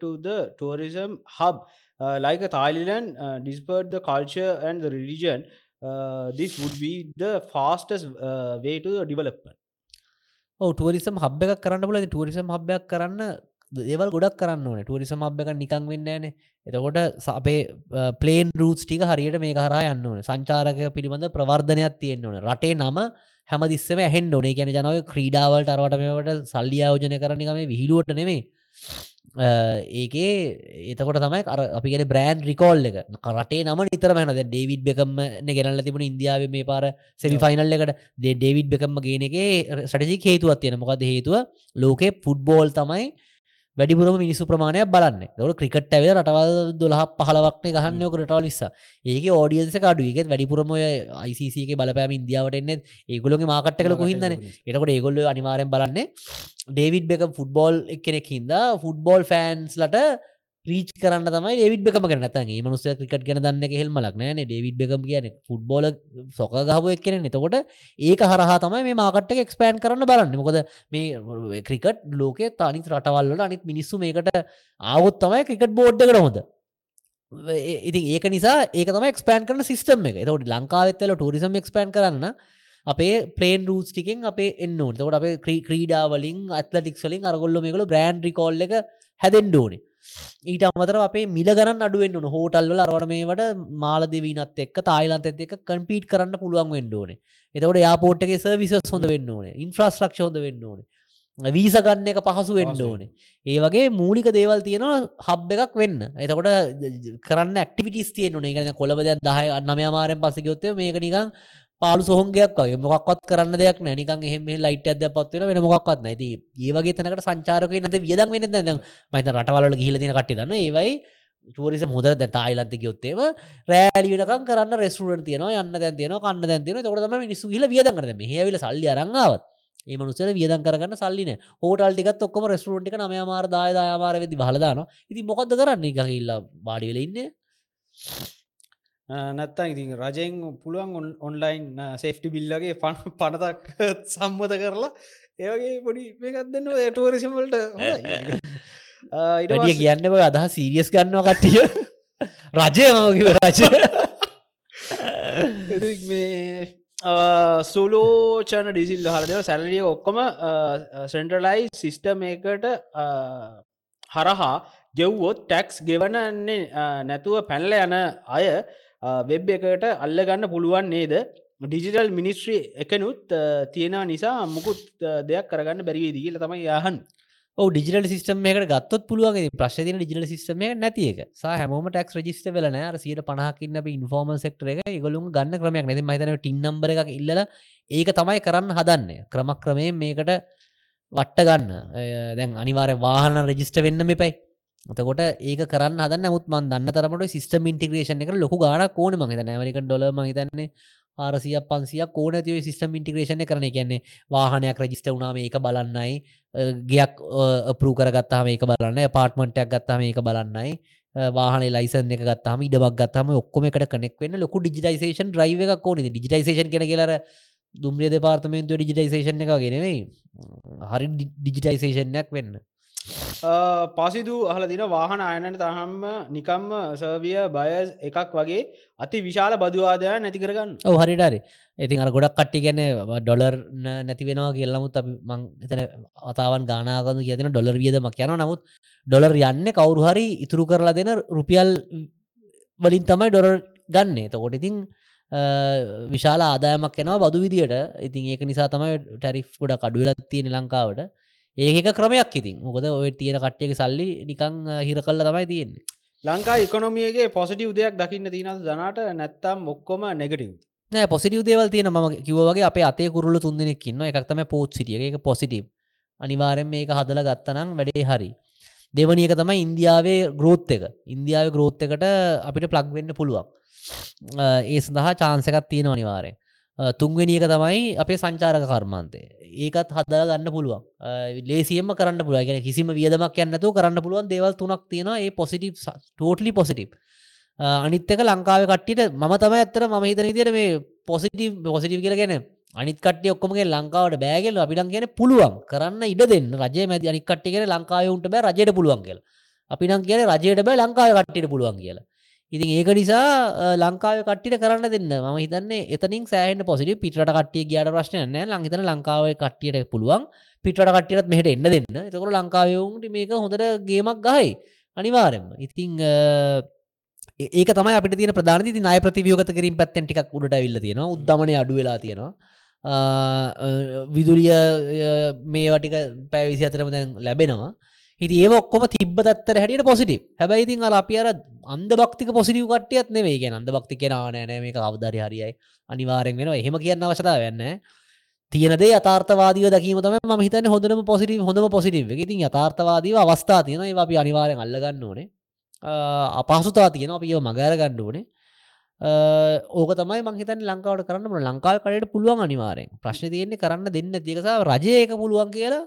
to the tourism hub? uh, like a Thailand uh, despite the culture and the religion uh, this would be the fastest uh, way to development. Tourism hub එකක් කරන්න පුල ටුවරිසම් හබ්යක් කරන්න දේවල් ගොඩක් කරන්න ඕන. ටුවරිසම් හබ් එක නිකං වෙන්නන එතකොට සපේ පලේන් රූස් ටික හරියට මේ කරා යන්න ඕන. සංචාරක පිළිබඳ ප්‍රවර්ධනයක් තියෙන්න්න ඕන. රටේ නම හැමදිස්සම හැන් ඕනේ. ගැන ජනව ක්‍රීඩාවල්ට අරවට මේවට සල්ලියායෝජනය කරනිකම විහිලුවට නෙමේ ඒකේ ඒතකොට තමයි අර අපිගෙන බ්‍රෑන්් රිකෝල් එක. කරටේ නම නිතර මැනද ඩේවිඩ් බෙකම්ම ගෙනල්ල තිබුණ ඉන්දියාව මේ පාර සෙමි ෆයිනල් එකට ඩේවිඩ් බෙකම්ම ගේනගේ සටජි හේතුවත් තියෙන මොකද හේතුව? ලෝකේ ෆුට්බෝල් තමයි වැඩිපුරම මිනිස්සු ප්‍රමාණයක් බලන්න. දොට ක්‍රිකට ඇව රටවල් දොලහ පහලවක්න ගහන්නයක රටවල් නිසා ඒක ෝඩියන්ස කඩුවගෙත් වැඩිපුරම යිසික බලපෑම ඉන්දියාවට එන්න ඒගොලොගේ මාකට්ටකල කොහින්දන එතකොට ඒගොල්ල අනිවාරයෙන් බලන්නේ ඩේවිඩ් බෙක ෆුට්බෝල් එක්කෙනෙක් හින්ද ෆුට්බෝල් ෆෑන්ස්ලට රීච් කරන්න තමයි ඩේවිඩ් බකම කරනතගේ මනුස්ස ක්‍රිකට ගැන දන්න හෙල්මලක් නෑන ඩේවිඩ් බකම කියන ෆුට්බෝල සොක ගහව එක්කෙන එතකොට ඒක හරහා තමයි මේ මාකට්ට එක්ස්පෑන් කරන්න බලන්න. මොකද මේ ක්‍රිකට් ලෝකේ තනිත් රටවල්ලට අනිත් මිනිස්සු මේකට ආවොත් තමයි ක්‍රිකට් බෝඩ්ඩ කරහොද ඉතින් ඒක නිසා ඒක තම එක්ස්පෑන් කරන සිස්ටම් එක. තවට ලංකාවත්තල ටරිසම් එක්ස්පෑන් කරන්න අපේ පලේන් රූස් ටිකින් අපේ එන්න තකට අපේ ක්‍රීඩාවලින් අත්ලටික් වලින් අරගොල්ල මේකල බ්‍රන්් රිකෝල්ල එක හැදෙන්ඩෝනේ ඊට අමතර අපේ මිල ගන්න අඩුවෙන් වන හෝටල්ල අරවර මේට මාල දෙවීනත් එක් තායිලන්ත එක කම්පීට් කරන්න පුළුවන් වෙන්ඩෝනේ එතවට යාපෝට්ගේ සර්විස හොඳ වෙන්න ඕනේ. ඉන්ෆ්‍රස්ලක්ෂ හොඳ වෙන්න ඕනේ. වීස ගන්න එක පහසු වෙන්න ඕනේ. ඒ වගේ මූලික දේවල් තියෙනවා හබ් එකක් වෙන්න. එතකොට කරන්න ඇක්ටිවිටිස් තියෙන නේ ගැන කොළබ දහ නමය මාරෙන් පසගයොත්තේ මේක නිකං පාලු සොහොන්ගයක් වගේ. මොක්වත් කරන්න දෙයක් නැනිකන් එහෙම ලයිට ඇද පත්වෙන වෙන මොක්වත් නැති ඒවගේ තනකට සංචාරක නැත වියදක් වෙන දැ මත රටවල ගිහිල තින කටිදන්න ඒවයි ටරිස මුද තායිලන්ත ගයොත්තේම රෑලියටකම් කරන්න රෙස්ටරට තියන යන්න දැ තියන කන්න දැතින තොටම මිනිස්සු හිල වියද කරන හවිල සල්ලි අරංගාවත් ඒ මනුසර වියදන් කරන්න සල්ලින හෝටල්ටිකත් ඔක්කම රෙස්ටරන්ටි නම මාර දාය දාමාර වෙදි හලදාන ඉති මොකක්ද කරන්න? ගහිල්ලා බාඩිවෙල ඉන්නේ. නැත්තන් ඉතින් රජයෙන් පුළුවන් ඔන්ලයින් සේෆ්ටි බිල්ලගේ පන පනතක් <laughs> සම්මත කරලා ඒවගේ පොඩි මේකත් දෙන්න ටෝරිසිමල්ට ඉඩිය කියන්න බ අදහ සීරියස් ගන්නවා කට්ටිය. <laughs> රජය මකිව රජ <laughs> මේ සුලෝචන ඩිසිල් හරදව සැලලිය ඔක්කොම සෙන්ටරලයි සිිස්ටමේකට හරහා ගෙව්වොත් ටැක්ස් ගෙවනන්නේ නැතුව පැනල යන අය වෙබ් එකට අල්ලගන්න පුළුවන් නේද? ඩිජිටල් මිනිස්ට්‍රී එකනුත් තියෙන නිසා මුකුත් දෙයක් කරගන්න බැරිවේ දීල තමයි යහන් ඩිජිටල් සිස්ටම එකට ගත්තොත් පුළුවන්. ප්‍රශ්තින ඩිජිටල් සිස්ටම නැතික හැම ටක් රජිස්ට වෙලන සියට පනහකින්න ඉන්ෆෝර්ම සෙක්ටර එක. ගොලුම් ගන්න ක්‍රමයක් නැති මහිතන ටින්නම්බර එකක් ඉල්ල ඒක තමයි කරන්න හදන්න. ක්‍රමක් ක්‍රමය මේකට වට්ට ගන්න. දැන් අනිවාර වාහන රජිස්ට වෙන්න මෙපයි තකොට ඒක කරන්න හද නමුත් මන් දන්න තරමට සිස්ටම් ඉන්ටිග්‍රේෂන් එක ලොකු ගාන කෝන මහිත නැවරික ඩොල මහිතන්නේ ආරසිය පන්සිය කෝන තිව සිස්ටම් ඉන්ටිග්‍රේෂණ කරන. කියන්නේ වාහනයක් රජිස්ට වුණාම ඒක බලන්නයි. ගයක් පරු කරගත්තාම ඒක බලන්න පාර්ට්මටයක් ගත්තාම ඒක බලන්නයි. වාහන ලයිසන් එක ගත්තාම ඉඩක් ගත්තම ඔක්කොම එකට කනෙක් වෙන්න ලොකු ඩිජිටයිසේෂන් ්‍රයිව එක කෝන ඩිජිටයිසේෂන් කෙන කියලර දුම්රිය දෙපාර්තමේන්තු ඩිජිටයිසේෂන් එක ගෙනෙවෙයි හරි ඩිජිටයිසේෂන්යක් වෙන්න. පසිදු අහල දින වාහන අයනට තහම්ම නිකම්ම සර්විය බය එකක් වගේ අති විශාල බදවාදය නැති කරගන්න. ඔ හරිටරි ඉතින් අර ගොඩක් කට්ටි ගැන ඩොලර් නැති වෙනවා කියල්ලමුත් අපි මං එතන අතාවන් ගානාගඳ කියතින ඩොලර් වියදම කියන නමුත් ඩොලර් යන්න කවුරු හරි ඉතුරු කරලා දෙන රුපියල් වලින් තමයි ඩොරර් ගන්නේ. තකොට ඉතින් විශාල ආදායමක් එනවා බදු විදියට. ඉතින් ඒක නිසා තමයි ටැරිෆ් ගොඩ කඩුවලත් තියෙන ලංකාවට. ඒක ක්‍රමයක් ඉතින්. මොකද ඔය තියෙන කට්ටියක සල්ලි නිකං හිර කල්ල තමයි තියෙන්නේ. ලංකා ඉකොනොමියගේ පොසිටව් දෙයක් දකින්න තියනද දනාට? නැත්තම් මොක්කොම නෙගටව් නෑ පොසිටව් දේවල් තියෙන ම කිවගේ අප අතේ කුරුල්ල තුන්දෙනෙක්කින්න එකක්තම පෝට් සිටිය එක. පොසිටව් අනිවාරෙන් මේක හදල ගත්තනම් වැඩේ හරි. දෙවනියක තමයි ඉන්දියාවේ ග්‍රෝත් එක. ඉන්දියාව ග්‍රෝත් එකට අපිට ප්ලග් වෙන්න පුළුවන්. ඒ සඳහා චාන්සකත් තියෙන අනිවාරෙන් තුන්වෙනියක තමයි අපේ සංචාරක කර්මාන්තය. ඒකත් හදා ගන්න පුළුවන්. ලේසියම කරන්න පුළුව ගෙන කිසිම වියදමක් යන්නතු කරන්න පුළුවන් දේවල් තුනක් තියෙන ඒ පොසිටි ටෝටලි පොසිටිප් අනිත්තක ලංකාව කට්ටිට මම තම ඇත්තර ම හිතන තිර මේ පොසිටි පොසිටිව් කියලගෙන අනිත් කට්ටිය ඔක්කොමගේ ලංකාවට බෑගල අපිටන් කියන පුළුවන්. කරන්න ඉඩ දෙන්න. රජය මැති අනික් කට්ටිගෙන ලංකාවුන්ට බෑ රජයට පුළුවන් කියල. අපිනම් කියන රජයට බෑ ලංකාව කට්ටිට පුළුවන් කියලා. ඉතින් ඒක නිසා ලංකාව කට්ටිට කරන්න දෙන්න. ම හිතන්නේ එතනින් සෑහට පොසිටි පිට කටිය ගියට ප්‍රශ්නයන්න ලංහිතන ලංකාව කට්ටියට පුළුවන්. පිට කට්ටියත් මෙහට එන්න දෙන්න. එතකට ලංකාවයවුන්ට මේක හොඳට ගේමක් ගහයි. අනිවාරෙන්ම ඉතිං ඒක තමයි අපිට තින ප්‍රධාන ති නය ප්‍රතිවියෝගත කිරින් පැත්තෙන් ටික් උඩට විල්ල තියෙන උද්දමනය අඩු වෙලා තියෙනවා. විදුලිය මේ වටික පැවිසි අතරම දැන් ලැබෙනවා. හිති ඒ ඔක්කොම තිබ දත්තර හැටියට පොසිටි හැබැයි ඉතින් අර අපි අර අන්ද බක්තික පොසිටිව් කටියත් නෙවේ ගැන අන්ද බක්ති කෙන නෑ මේ අවධරි හරියයි. අනිවාරෙන් වෙන එහෙම කියන්න අවසතා වෙන්න තියනදේ අතාර්ථවාදීව දකීම තම ම හිතන හොඳනම පොසිටි හොඳම පොසිටිව ඉතින් අතාර්ථවාදීව අවස්ථා තියෙන ඒ අපි අනිවාරයෙන් අල්ලගන්න ඕනේ. අපහසුතා තියෙන අපිව මගෑර ගණ්ඩ ඕනේ. ඕක තමයි මහිතන් ලංකාවට කරන්න ලංකාව කඩට පුළුවන් අනිවාරෙන් ප්‍රශ්න තියෙන්නේ කරන්න දෙන්න දිකසා රජයක පුළුවන් කියලා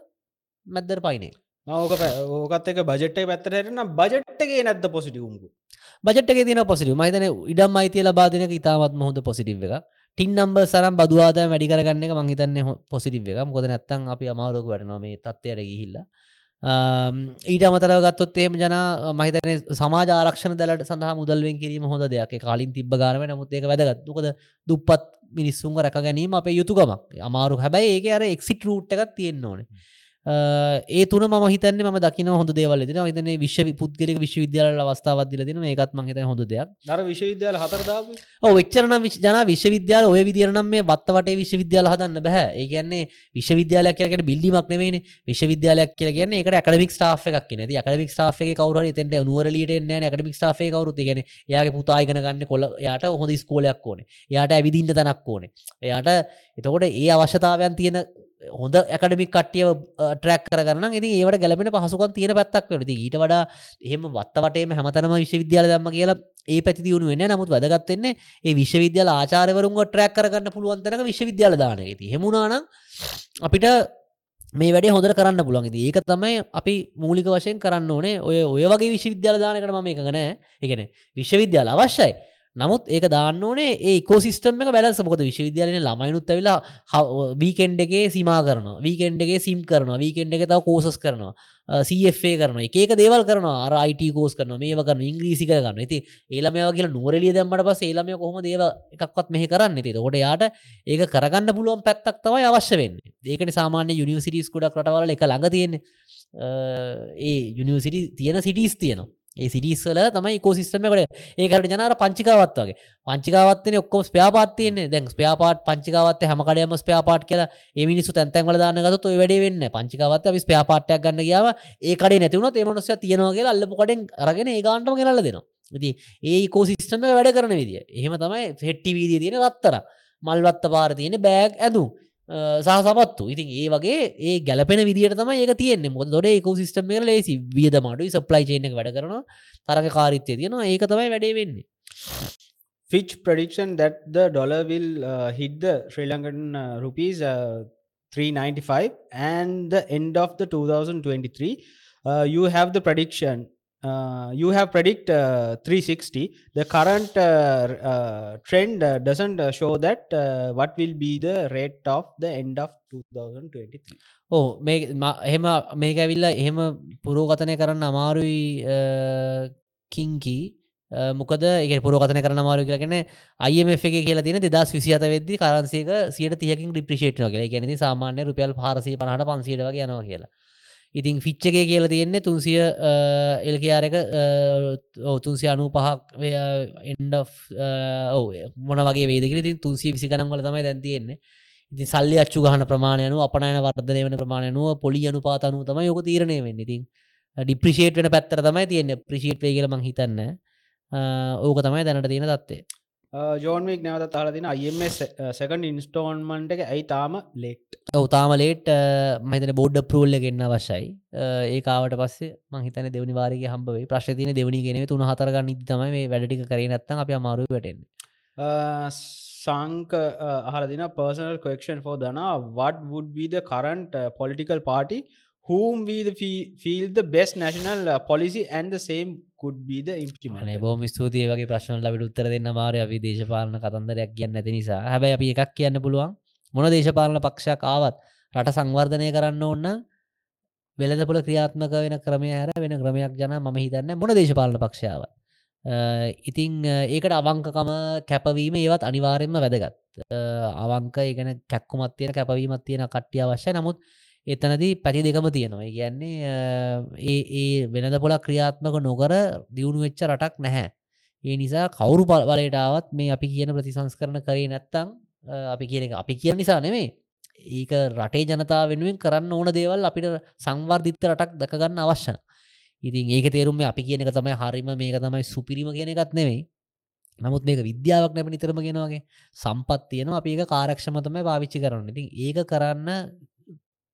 මැද්දර පයිනේ ඕක ඕකත් එක බජෙට්ට පැත්තරටන බජට්ගේ නැද්ද පොසිටිවුම්කු බජට්ගේ තින පොසිටි මහිතන ඉඩම් අයිතිය ලබාදනක ඉතාමත් හොඳ පොසිටිව් එක ටින් නම්බ සරම් බදවාද වැඩි කරගන්න එක මහිතන්න පොසිටිව් එක මොද නැත්තන් අපි අමාරුක වැටනවා මේ තත්වයට ගිහිල්ලා. ඊට අමතරව ගත්තොත් එහෙම ජන මහිතන සමාජ ආරක්ෂණ දැලට සඳහා මුදල්වෙන් කිරීම හොඳ දෙයක්. කාලින් තිබ ගානව නමුත් ඒක වැදගත්තුකද දුපත් මිනිස්සුන්ග රැක ගැනීම අප යුතුකමක්. අමාරු හැබැයි ඒක අර එක්සිට රූට් එකක් තියෙන්න්න ඕනේ. ඒ තුන ම හිතන්න ම දකින හොඳ දේවල් දෙන හිතන විශ්ව පුද්ගලක විශ්වවිද්‍යාල අවස්ථාවදදිල දෙන ඒකත් මහිත හොඳ දෙයක්. දර විශ්වවිද්‍යාල හතරදාව වෙච්චරන ජන විශ්වවිද්‍යාල ඔය විදිරනම් මේ බත්තවට විශ්වවිද්‍යාල හදන්න බැහ ඒකන්නේ විශ්වවිද්‍යාලයක් කියලට බිල්ලිමක් නෙමේ විශ්වවිද්‍යාලයක් කියලගන්න එක ඇකඩමික් ස්ටාෆ් එකක් න ඇකඩමික් ස්ටාේ කවර තෙන්ට නුවරලට න. ඇකඩමික් ස්ටාේ කවරුත් ගෙන යාගේ පුතායිගෙන ගන්න කොල යාට හොඳ ස්කෝලයක් ඕන. යාට ඇවිදින්න තනක් ඕනේ. එයාට එතකොට ඒ අවශ්‍යතාවයන් තියෙන හොඳ ඇකඩමික් කටිය ට්‍රක් කරන්න ඉති ඒවට ගැලපෙන පහසුකන් තියෙන පැත්තක් වෙනති ඊට වඩා එහෙම වත්තවටේම හැමතනම විශ්වවිද්‍යාල දම්ම කියලා ඒ පැති දියුණු වෙන නමුත් වැදගත්වෙන්නේ ඒ විශ්වවිද්‍යාල ආචාරවරුන්ග ට්‍රක් කරන්න පුළුවන්තනක විශ්වවිද්‍යාල දාන ඇති හෙමුණන අපිට මේ වැඩේ හොඳ කරන්න පුළන්ගති ඒක තමයි අපි මූලික වශයෙන් කරන්න ඕනේ. ඔය ඔය වගේ විශ්වවිද්‍යාල දානකට ම එකගන එකන විශ්වවිද්‍යාල අවශ්‍යයි. නමුත් ඒක දාන්න ඕනේ ඒ කෝසිස්ටම් එක බැලස මොකද විශ්වවිද්‍යාලන ළමයිනුත් ඇවිලා වීකෙන්ඩ් එකේ සීමා කරන වීකෙන්ඩ් එකේ සිම් කරන වීකෙන්ඩ් එක තව කෝසස් කරනවා. සFේ කරන ඒක දේවල් කරන අරයිට කෝස් කරන මේ කරන ඉංග්‍රීසි කරන්න ඇති ඒලම කියලා නුවරලිය දැම්මට පස් ඒලම කොහොම දේව එකක්වත් මෙහි කරන්න? ති ොට යාට ඒක කරගන්න පුළුවන් පැත්තක් තමයි අවශ්‍ය වෙන්න. ඒකට සාමාන්‍ය යුනිවසිටිස් කුඩක් රටවල එක ළඟ තියෙන්නේ. ඒ යුනිවසිටි තියෙන සිටිස් තියෙනවා. ඒ සිටිස්වල තමයි කෝසිස්ටමකට ඒකට ජනර පංචිකාවත් වගේ. පංචිකාවත්තන ඔක්කොම ස්පයාපාත්තියන්නේ දැන් ස්පයාපාට පංචිකාවත් හැමකඩයම ස්පයාපාට් කියලා එමිනිසු තැන්තැන්වල දාන්නගත ඔය වැඩේ වෙන්න පංචිකාවත් අපි ස්පයාපාට්ටයක් ගන්න ගියාව ඒ කඩේ නැතිවුණත් ඒමනොස්ස තියෙනවාගේ අල්ලපු කඩෙන් අරගෙන ඒ ගාන්ටම ගෙනල්ල දෙනවා. ඉති ඒ කෝසිස්ටම වැඩ කරන විදිිය. එහෙම තමයි හෙට්ටි වීදිය තියෙන රත්තර මල්වත්ත පාර තියෙන බෑග් ඇදු සහසපත්තු. ඉතින් ඒ වගේ ඒ ගැලපෙන විදිට තම ඒක තියෙන්නේ. මොද දොඩ ඒකෝ සිස්ටම් එක ලේසි. වියදමට සප්ලයි චේන වැඩ කරන තරග කාරිත්‍යය තියෙනවා. ඒක තමයි වැඩේ වෙන්නේ. Fitch prediction that the dollar will uh, hit the Sri Lankan uh, rupees uh, 395 and the end of the 2023 uh, you have the prediction. Uh, you have predict uh, 360 the current uh, uh, trend uh, doesn't uh, show that uh, what will be the rate of the end of 2023 ඕ මේ එහෙම මේක ඇවිල්ල එහෙම පුරෝගතනය කරන්න අමාරුයි කිංකි මොකද ඒ පුරෝගතන කරන මාරු කියලගෙන අයම එක කියල තින දෙදස් විසිත වෙද්දි කරන්සේක සියට තියකින් ඩිප්‍රිෂේට් වගේ ගැනති සාමාන්‍ය රුපියල් පාරසි පහට පන්සිටව යනවා කියලා. ඉතින් ෆිච්චගේ කියල තියෙන්නේ තුන්සිය එල්කයාරක තුන්සිය අනු පහක් එන්ඩ ඔව මොන වගේ වේදකර තින් තුන්සිය විසි කනම්වල තමයි දැන් තියෙන්නේ. ඉතින් සල්ලි අච්චු ගහන ප්‍රමාණයනු අපනයන වර්ධනය වන ප්‍රමාණයනුව පොලි අනු පාතනු තම යොක තීරණය වෙන්න. ඉතින් ඩිප්‍රිෂේට් වෙන පැත්තර තමයි තියෙන ප්‍රිෂේට් වේ කියල මං හිතන්න. ඕක තමයි දැනට තියෙන තත්වේ ජෝන්මික් නැවත තාල තින අයමස් සකන් ඉන්ස්ටෝන්මන්ට එක. ඇයි තාම ලෙට් ඔවතාම ලේට් මහිතන බෝඩ් පරෝල්ල ගන්න අවශ්‍යයි. ඒකාවට පස්සේ මහිතන දෙවනි වාරක හම්බේ ප්‍රශ්තින දෙවනි ගෙන තුන හතරගන්න තමයි මේ වැඩටි කරේ නැත්තන් අප අමාරු වැටෙන් සංක අහරදින පර්සනල් කොක්ෂන් ෝ දනා the current uh, political party whom we the fe- feel the best national uh, policy and the same could be the නේ implement බෝම ස්තුතිය. වගේ ප්‍රශ්න ලබට උත්තර දෙන්න මාරය අපි දේශපාලන කතන්දරයක් කියන්න ඇති නිසා. හැබැයි අපි එකක් කියන්න පුළුවන්. මොන දේශපාලන පක්ෂයක් ආවත් රට සංවර්ධනය කරන්න ඕන්න වෙළදපොල ක්‍රියාත්මක වෙන ක්‍රමය හැර වෙන ක්‍රමයක් ජන ම හිතන්න මොන දේශපාලන පක්ෂාව ඉතිං ඒකට අවංකකම කැපවීම ඒවත් අනිවාරෙන්ම වැදගත්. අවංක ඒගන කැක්කුමත් තියෙන කැපවීමත් තියෙන කට්ටිය අවශ්‍ය නමුත් එතනදී පැති දෙකම තියෙනවා. කියන්නේ ඒ ඒ වෙනද පොලා ක්‍රියාත්මක නොකර දියුණු වෙච්ච රටක් නැහැ. ඒ නිසා කවුරු බලයටාවත් මේ අපි කියන ප්‍රතිසංස් කරන කරේ නැත්තං අපි කියන එක අපි කියන නිසා නෙමේ ඒක රටේ ජනතා වෙනුවෙන් කරන්න ඕන දේවල් අපිට සංවර්ධිත්ත රටක් දකගන්න අවශ්‍යන ඉතින් ඒක තේරුම් අපි කියන එක තමයි හරිම මේක තමයි සුපිරිම කියන එකත් නෙවෙයි නමුත් මේක විද්‍යාවක් නැප නිතරම ගෙනවාගේ. සම්පත් තියෙනවා. අපි ඒක කාරක්ෂමතම පාවිච්චි කරන්න. ඉතින් ඒක කරන්න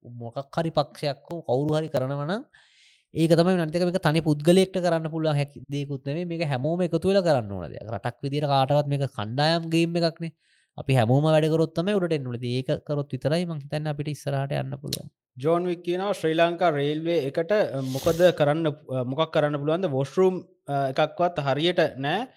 මොකක් හරි පක්ෂයක් හෝ කවුරු හරි කරනවන ඒක තම නතික මේ තනි පුද්ගලෙක්ට කරන්න පුළුවන් හැකි දෙකුත්නේ මේක හැමෝම එකතු වෙලා කරන්න ඕනද රටක් විදිර කාටවත් මේක කණ්ඩායම් ගේම එකක්නේ අපි හැමෝම වැඩකරොත්තම උඩට එන්නලද ඒක කරොත් විතරයි මහිතන්න අපිට ඉස්සරහට යන්න පුළුවන්. ජෝන් වික් කියනවා ශ්‍රී ලංකා රේල්වේ එකට මොකද කරන්න මොකක් කරන්න පුළුවන්ද? වොස්රූම් එකක්වත් හරියට නෑ.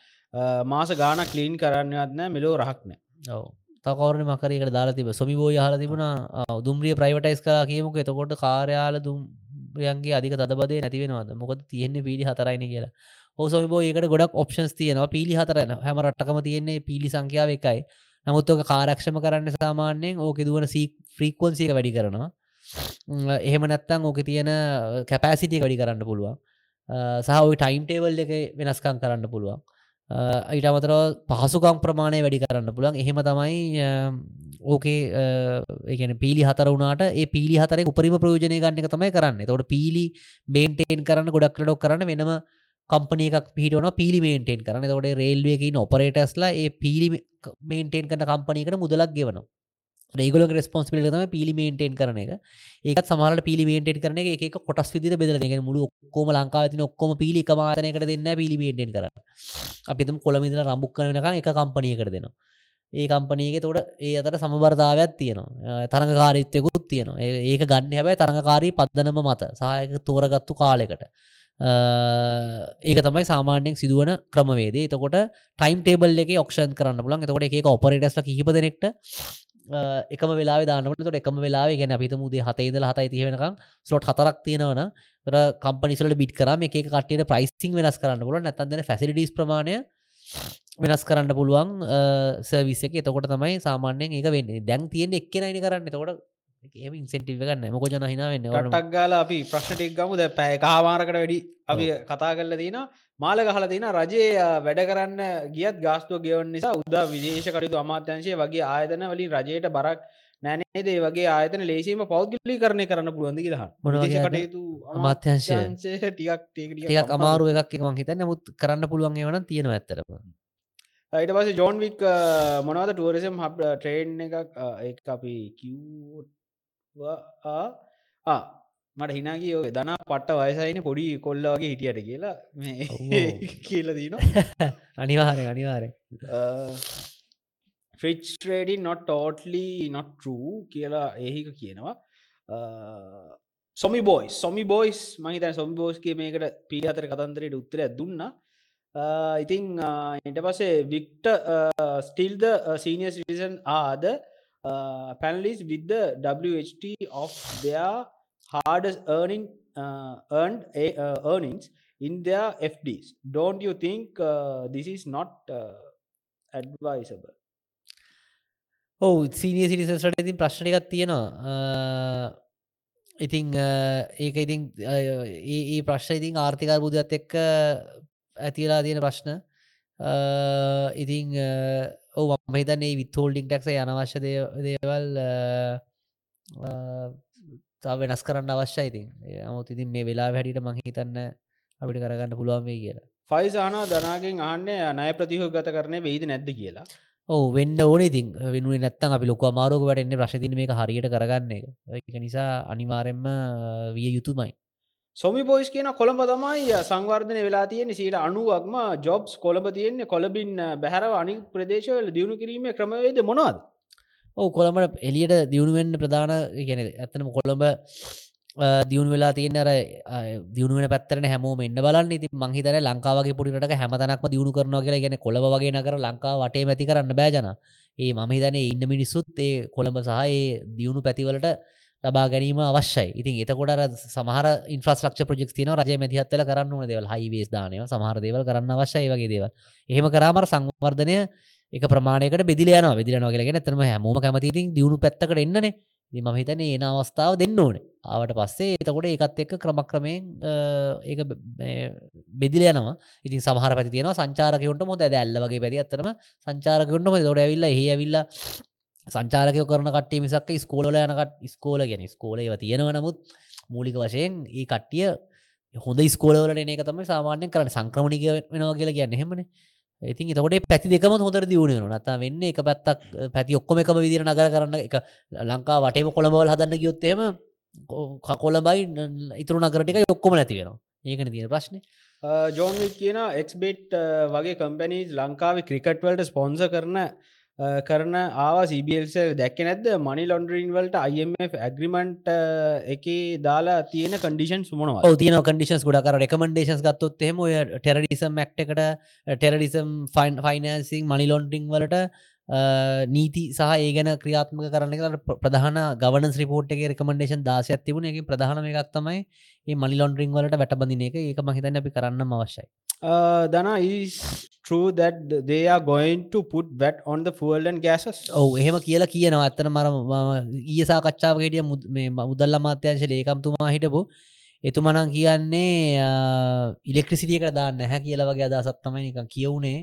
මාස ගාන කලීන් කරන්නවත් නෑ. මෙලෝ රහක් නෑ. ඔව තකවරණ මකරකට දාලා තිබ සොමිබෝ හල තිබුණා දුම්රිය ප්‍රයිවටයිස් කලා කියමුක. එතකොට කාර්යාල දුම්රියන්ගේ අධික තදබදේ නැතිවෙනවාද මොකද තියෙන්නේ පිළි හතරයින කියලා. ඕසොමිබෝ ඒකට ගොඩක් ඔප්ෂන්ස් තියෙනවා. පිළි හතරන හැම රට්ටකම තියෙන්නේ පිළි සංඛ්‍යාව එකයි. නමුත් ඕක කාරක්ෂම කරන්න සාමාන්‍යයෙන් ඕක දුවන සී ෆ්‍රීක්වන්සික වැඩි කරනවා. උම්, එහෙම නැත්තං ඕක තියෙන කැපෑසිටිය වැඩි කරන්න පුළුවන්. සහ ටයිම් ටේවල් එක වෙනස්කම් කරන්න පුළුවන්. ඊට අමතර පහසුකම් ප්‍රමාණය වැඩි කරන්න පුළන් එහෙම තමයි අ, ඕකේ ඒගැන පිලි හතර වුණට ඒ පිලි හතර උපරිම ප්‍රයෝජනය ගන්න එක තමයි කරන්න. තොට පිලි බේන්ටේන් කරන්න ගොඩක් ලඩොක් කරන්න වෙනම කම්පනය එකක් පිහිටවන පිලි මේන්ටේන් කරන්න. තොට රේල්වයකින් ඔපරේටස්ලා ඒ පිලි මේන්ටේන් කරන කම්පනයකට මුදලක් ගෙවනවා. රේගල රස්පොන්ස්පිල තම පිලි මේන්ටේන් කරන එක. ඒකත් සමහට පිලි මේන්ටේන් කරන එක එක කොටස් විදිර බෙදල එක. මුළු ඔක්කෝම ලංකාව තින ඔක්කොම පිලි මාතනයකට දෙන්න පිලි මේන්ටේන් කර අපිතම කොළමිදල රම්බුක් කරනක එක කම්පනයකට දෙනවා. ඒ කම්පනයක තොට ඒ අතට සමබර්ධාවයක් තියෙනවා. තරඟ කාරිත්යකුත් තියෙනවා. ඒ- ඒක ගන්න හැබැයි තරඟකාරී පද්ධනම මත සහයක තෝරගත්තු කාලෙකට. ඒක තමයි සාමාන්‍යෙන් සිදුවන ක්‍රමවේදේ එතකොට ටයිම් ටේබල් එක ඔක්ෂන් කරන්න පුලන් එතකොට එක ඔපරටස්ල කිහිප දෙනෙක්ට එකම වෙලා දානට එකම වෙලා ගෙන අපිත මුදේ හතයිදල හතයි තියවෙනකම් ස්ලොට් හතරක් තියෙනවන තර කම්පනිසලට බිට කරම එක කටට ප්‍රයිසිං වෙනස් කරන්න පුල නැතන්දන ෆැසිලිටස් ප්‍රමාණය වෙනස් කරන්න පුළුවන් සර්විස එක. එතකොට තමයි සාමාන්‍යයෙන් ඒක වෙන්නේ. දැන් තියෙන එක්කෙනයිනි කරන්න. තකොට ඒම ඉන්සෙන්ටිව ගන්න මොක ජන හිනාවෙන්න ටක් ගාල අපි ප්‍රශ්නටෙක් ගමුද පැය කාමාරකට වැඩි අපි කතා කරල තින මාල ගහල තින රජය වැඩ කරන්න ගියත් ගාස්තුව ගෙවන් නිසා උදා විදේශ කටයුතු අමාත්‍යංශය වගේ ආයතන වලින් රජයට බරක් නෑනේදේ වගේ ආයතන ලේසිම පෞද්ගලි කරණය කරන්න පුළුවන්ද වගේ කටයුතු අමාත්‍යංශය. ටිකක් ටිකක් අමාරු එකක් එක මං හිතන්න. මුත් කරන්න පුළුවන් වන තියෙන ඇත්තරම ඊට පස ජෝන්වික් මොනවද ටුවරිසම් හබ ට්‍රේන් එකක් ඒක අපි කිව්වා මට හිනාගේ ඔය දනා පට්ට වයසයින පොඩි කොල්ල වගේ හිටියට කියලා මේ. කියල දීන අනිවාරය අනිවාරය ෆ්‍රිච් ට්‍රේඩි නොට ටෝටලි නොට ටරූ කියලා ඒහික <laughs> කියනවා. සොමි බෝයි සොමි බෝයිස් මහිත සොමි බෝස්ගේ මේකට පිහතර කතන්දරයට උත්තරය දුන්න. ඉතිං එට පසේ වික්ට ස්ටිල්ද සීනිය සිටිසන් ආද පැනලිස් විද WHT of their hardest earning uh, earned a, uh, earnings in their FDs. Don't you think uh, this is not uh, advisable? ඔවු සීනිය සිටිසට ඉතින් ප්‍රශ්නයකත් තියෙනවා uh, ඉතිං uh, ඒක ඉතින් අ, ඒ ඒ ප්‍රශ්න ඉතින් ආර්ථිකා බුදත් එක්ක ඇතිලා තියෙන ප්‍රශ්න අ, ඉතිං ඔව මහිතන්නේ විතෝල්ඩික් ටක්ස අනවශ්‍ය දේ- දේවල් තව වෙනස් කරන්න අවශ්‍ය ඉතින්. අමුත් ඉතින් මේ වෙලා වැඩිට මහිතන්න අපිට කරගන්න පුළුවන් වේ කියලා. ෆයිසානා දනාගෙන් ආන්නේ නය ප්‍රතිහෝ ගත කරන වෙයිද නැද්ද කියලා. ඔව වෙන්න ඕන ඉතින්. වෙනුව නැත්තන් අපි ලොක මාරෝක වැටන්නේ ප්‍රශ්තින මේක හරියට කරගන්න එක. නිසා අනිවාරෙන්ම විය යුතුමයි. සොමි පොයිස් කියන කොළඹ තමයි සංවර්ධන වෙලා තියෙන සීට අනුවක්ම ජොබ්ස් කොළඹ තියෙන්නේ. කොළබින් බැහරව අනි ප්‍රදේශවල දියුණු කිරීම ක්‍රමවේද මොනවාද ඔව කොළඹට එලියට දියුණුවෙන්න්න ප්‍රධාන ගැන ඇත්තනම කොළඹ දියුණු වෙලා තියන්න අර දියුණුවෙන පැත්තරන හැමෝම එන්න බලන්න. ඉති මංහිතර ලංකාවගේ පුටිට හැමතනක්ම දියුණු කරනවා කියලා ගැන කොළඹ වගේ නකර ලංකා වටේ මැති කරන්න බෑජන ඒ මම හිතන ඉන්න මිනිස්සුත් ඒ කොළඹ සහ ඒ දියුණු පැතිවලට ලබා ගැනීම අවශ්‍යයි. ඉතින් එතකොට සමහර ඉන්ෆ්‍රස්ලක්ෂ ප්‍රජෙක් තින රජ මැතිහත්තල කරන්න ඕන දෙවල්. හයිවේස් දානය සමහර දේවල් කරන්න අවශ්‍යයි වගේ දේවල්. එහෙම කරාමර සංවර්ධනය එක ප්‍රමාණයකට බෙදිලයන බෙදිලන කියලගෙන තරම හැමෝම කැමතිතින් දියුණු පැත්තකට එන්නනේ. ම හිතන ඒ අවස්ථාව දෙන්න ඕන. ආවට පස්සේ එතකොට ඒකත් එක්ක ක්‍රමක්‍රමයෙන් ඒ බෙදිලයනවා ඉතින් සමහර පැති තියෙන සංචාරකයුන්ට මොද ඇල්ල වගේ පැති අත්තරම සංචාරකයුන්ට මො දොඩ ඇවිල්ල ඒ ඇවිල්ල සංචාරකය කරන කටේ මිසක් ස්කෝල යනකට ස්කෝල ගැන ස්කෝලේව තියෙනව නමුත් මූලික වශයෙන් ඒ කට්ටිය හොඳ ස්කෝලවලට එන එක තමයි සාමාන්‍යයෙන් කරන්න. සංක්‍රමණික වෙනවා කියලා කියන්න හෙමන ඉතින් එතකොට පැති දෙකම හොඳර දියුණු නතා වෙන්න එක පැත්තක් පැති ඔක්කොම එකම විදිර නගර කරන්න එක ලංකා වටේම කොළඹවල් හදන්න ගියොත්තේම කොළබයි ඉතුරු නගරටික ඔක්කොම නැති වෙනවා. ඒකන තියෙන ප්‍රශ්නය ජෝන්වික් කියන එක්බෙට් වගේ කම්පැනීස් ලංකාව ක්‍රිකට්වලට ස්පොන්ස කරන අ, කරන ආවා සිබල්ස දැක්ක නැද මනි ලොන්ඩරීන් වලට IMF ඇග්‍රිමන්ට් එක දාලා තියෙන කන්ඩිෂන් සුමනවා තියන කඩිෂන්ස් ගොඩක්. රෙකමන්ඩේශන්ස් ගත්තොත් එහෙම ඔය ටෙරඩිසම් මක්ටකට ටෙරඩිසම් ෆයින් ෆයිනන්සිං මනි ලොන්ඩිං වලට අ, නීති සහ ඒ ගැන ක්‍රියාත්මක කරන්න එක. ප්‍රධාන ගවනස් රිපෝට් එක රකමන්ඩේෂන් දාසයක් තිබුණ. එක ප්‍රධාන එකක් තමයි ඒ මනි ලොන්ඩරිං වලට වැටබඳින එක. ඒක මහිතන්න අපි කරන්න අවශ්‍යයි. දන is true that they are going to put VAT on the fuel and gases? ඔව එහෙම කියලා කියනවා. ඇත්තන මර ඊය සාකච්ඡාවකටිය මුදල්ල මාත්‍යංශ ලේකම්තුමා හිටපු. එතුමනං කියන්නේ ඉලෙක්ට්‍රසිටියකට දාන්න හැ කියලා වගේ අදසත් තමයි නික කියවුණේ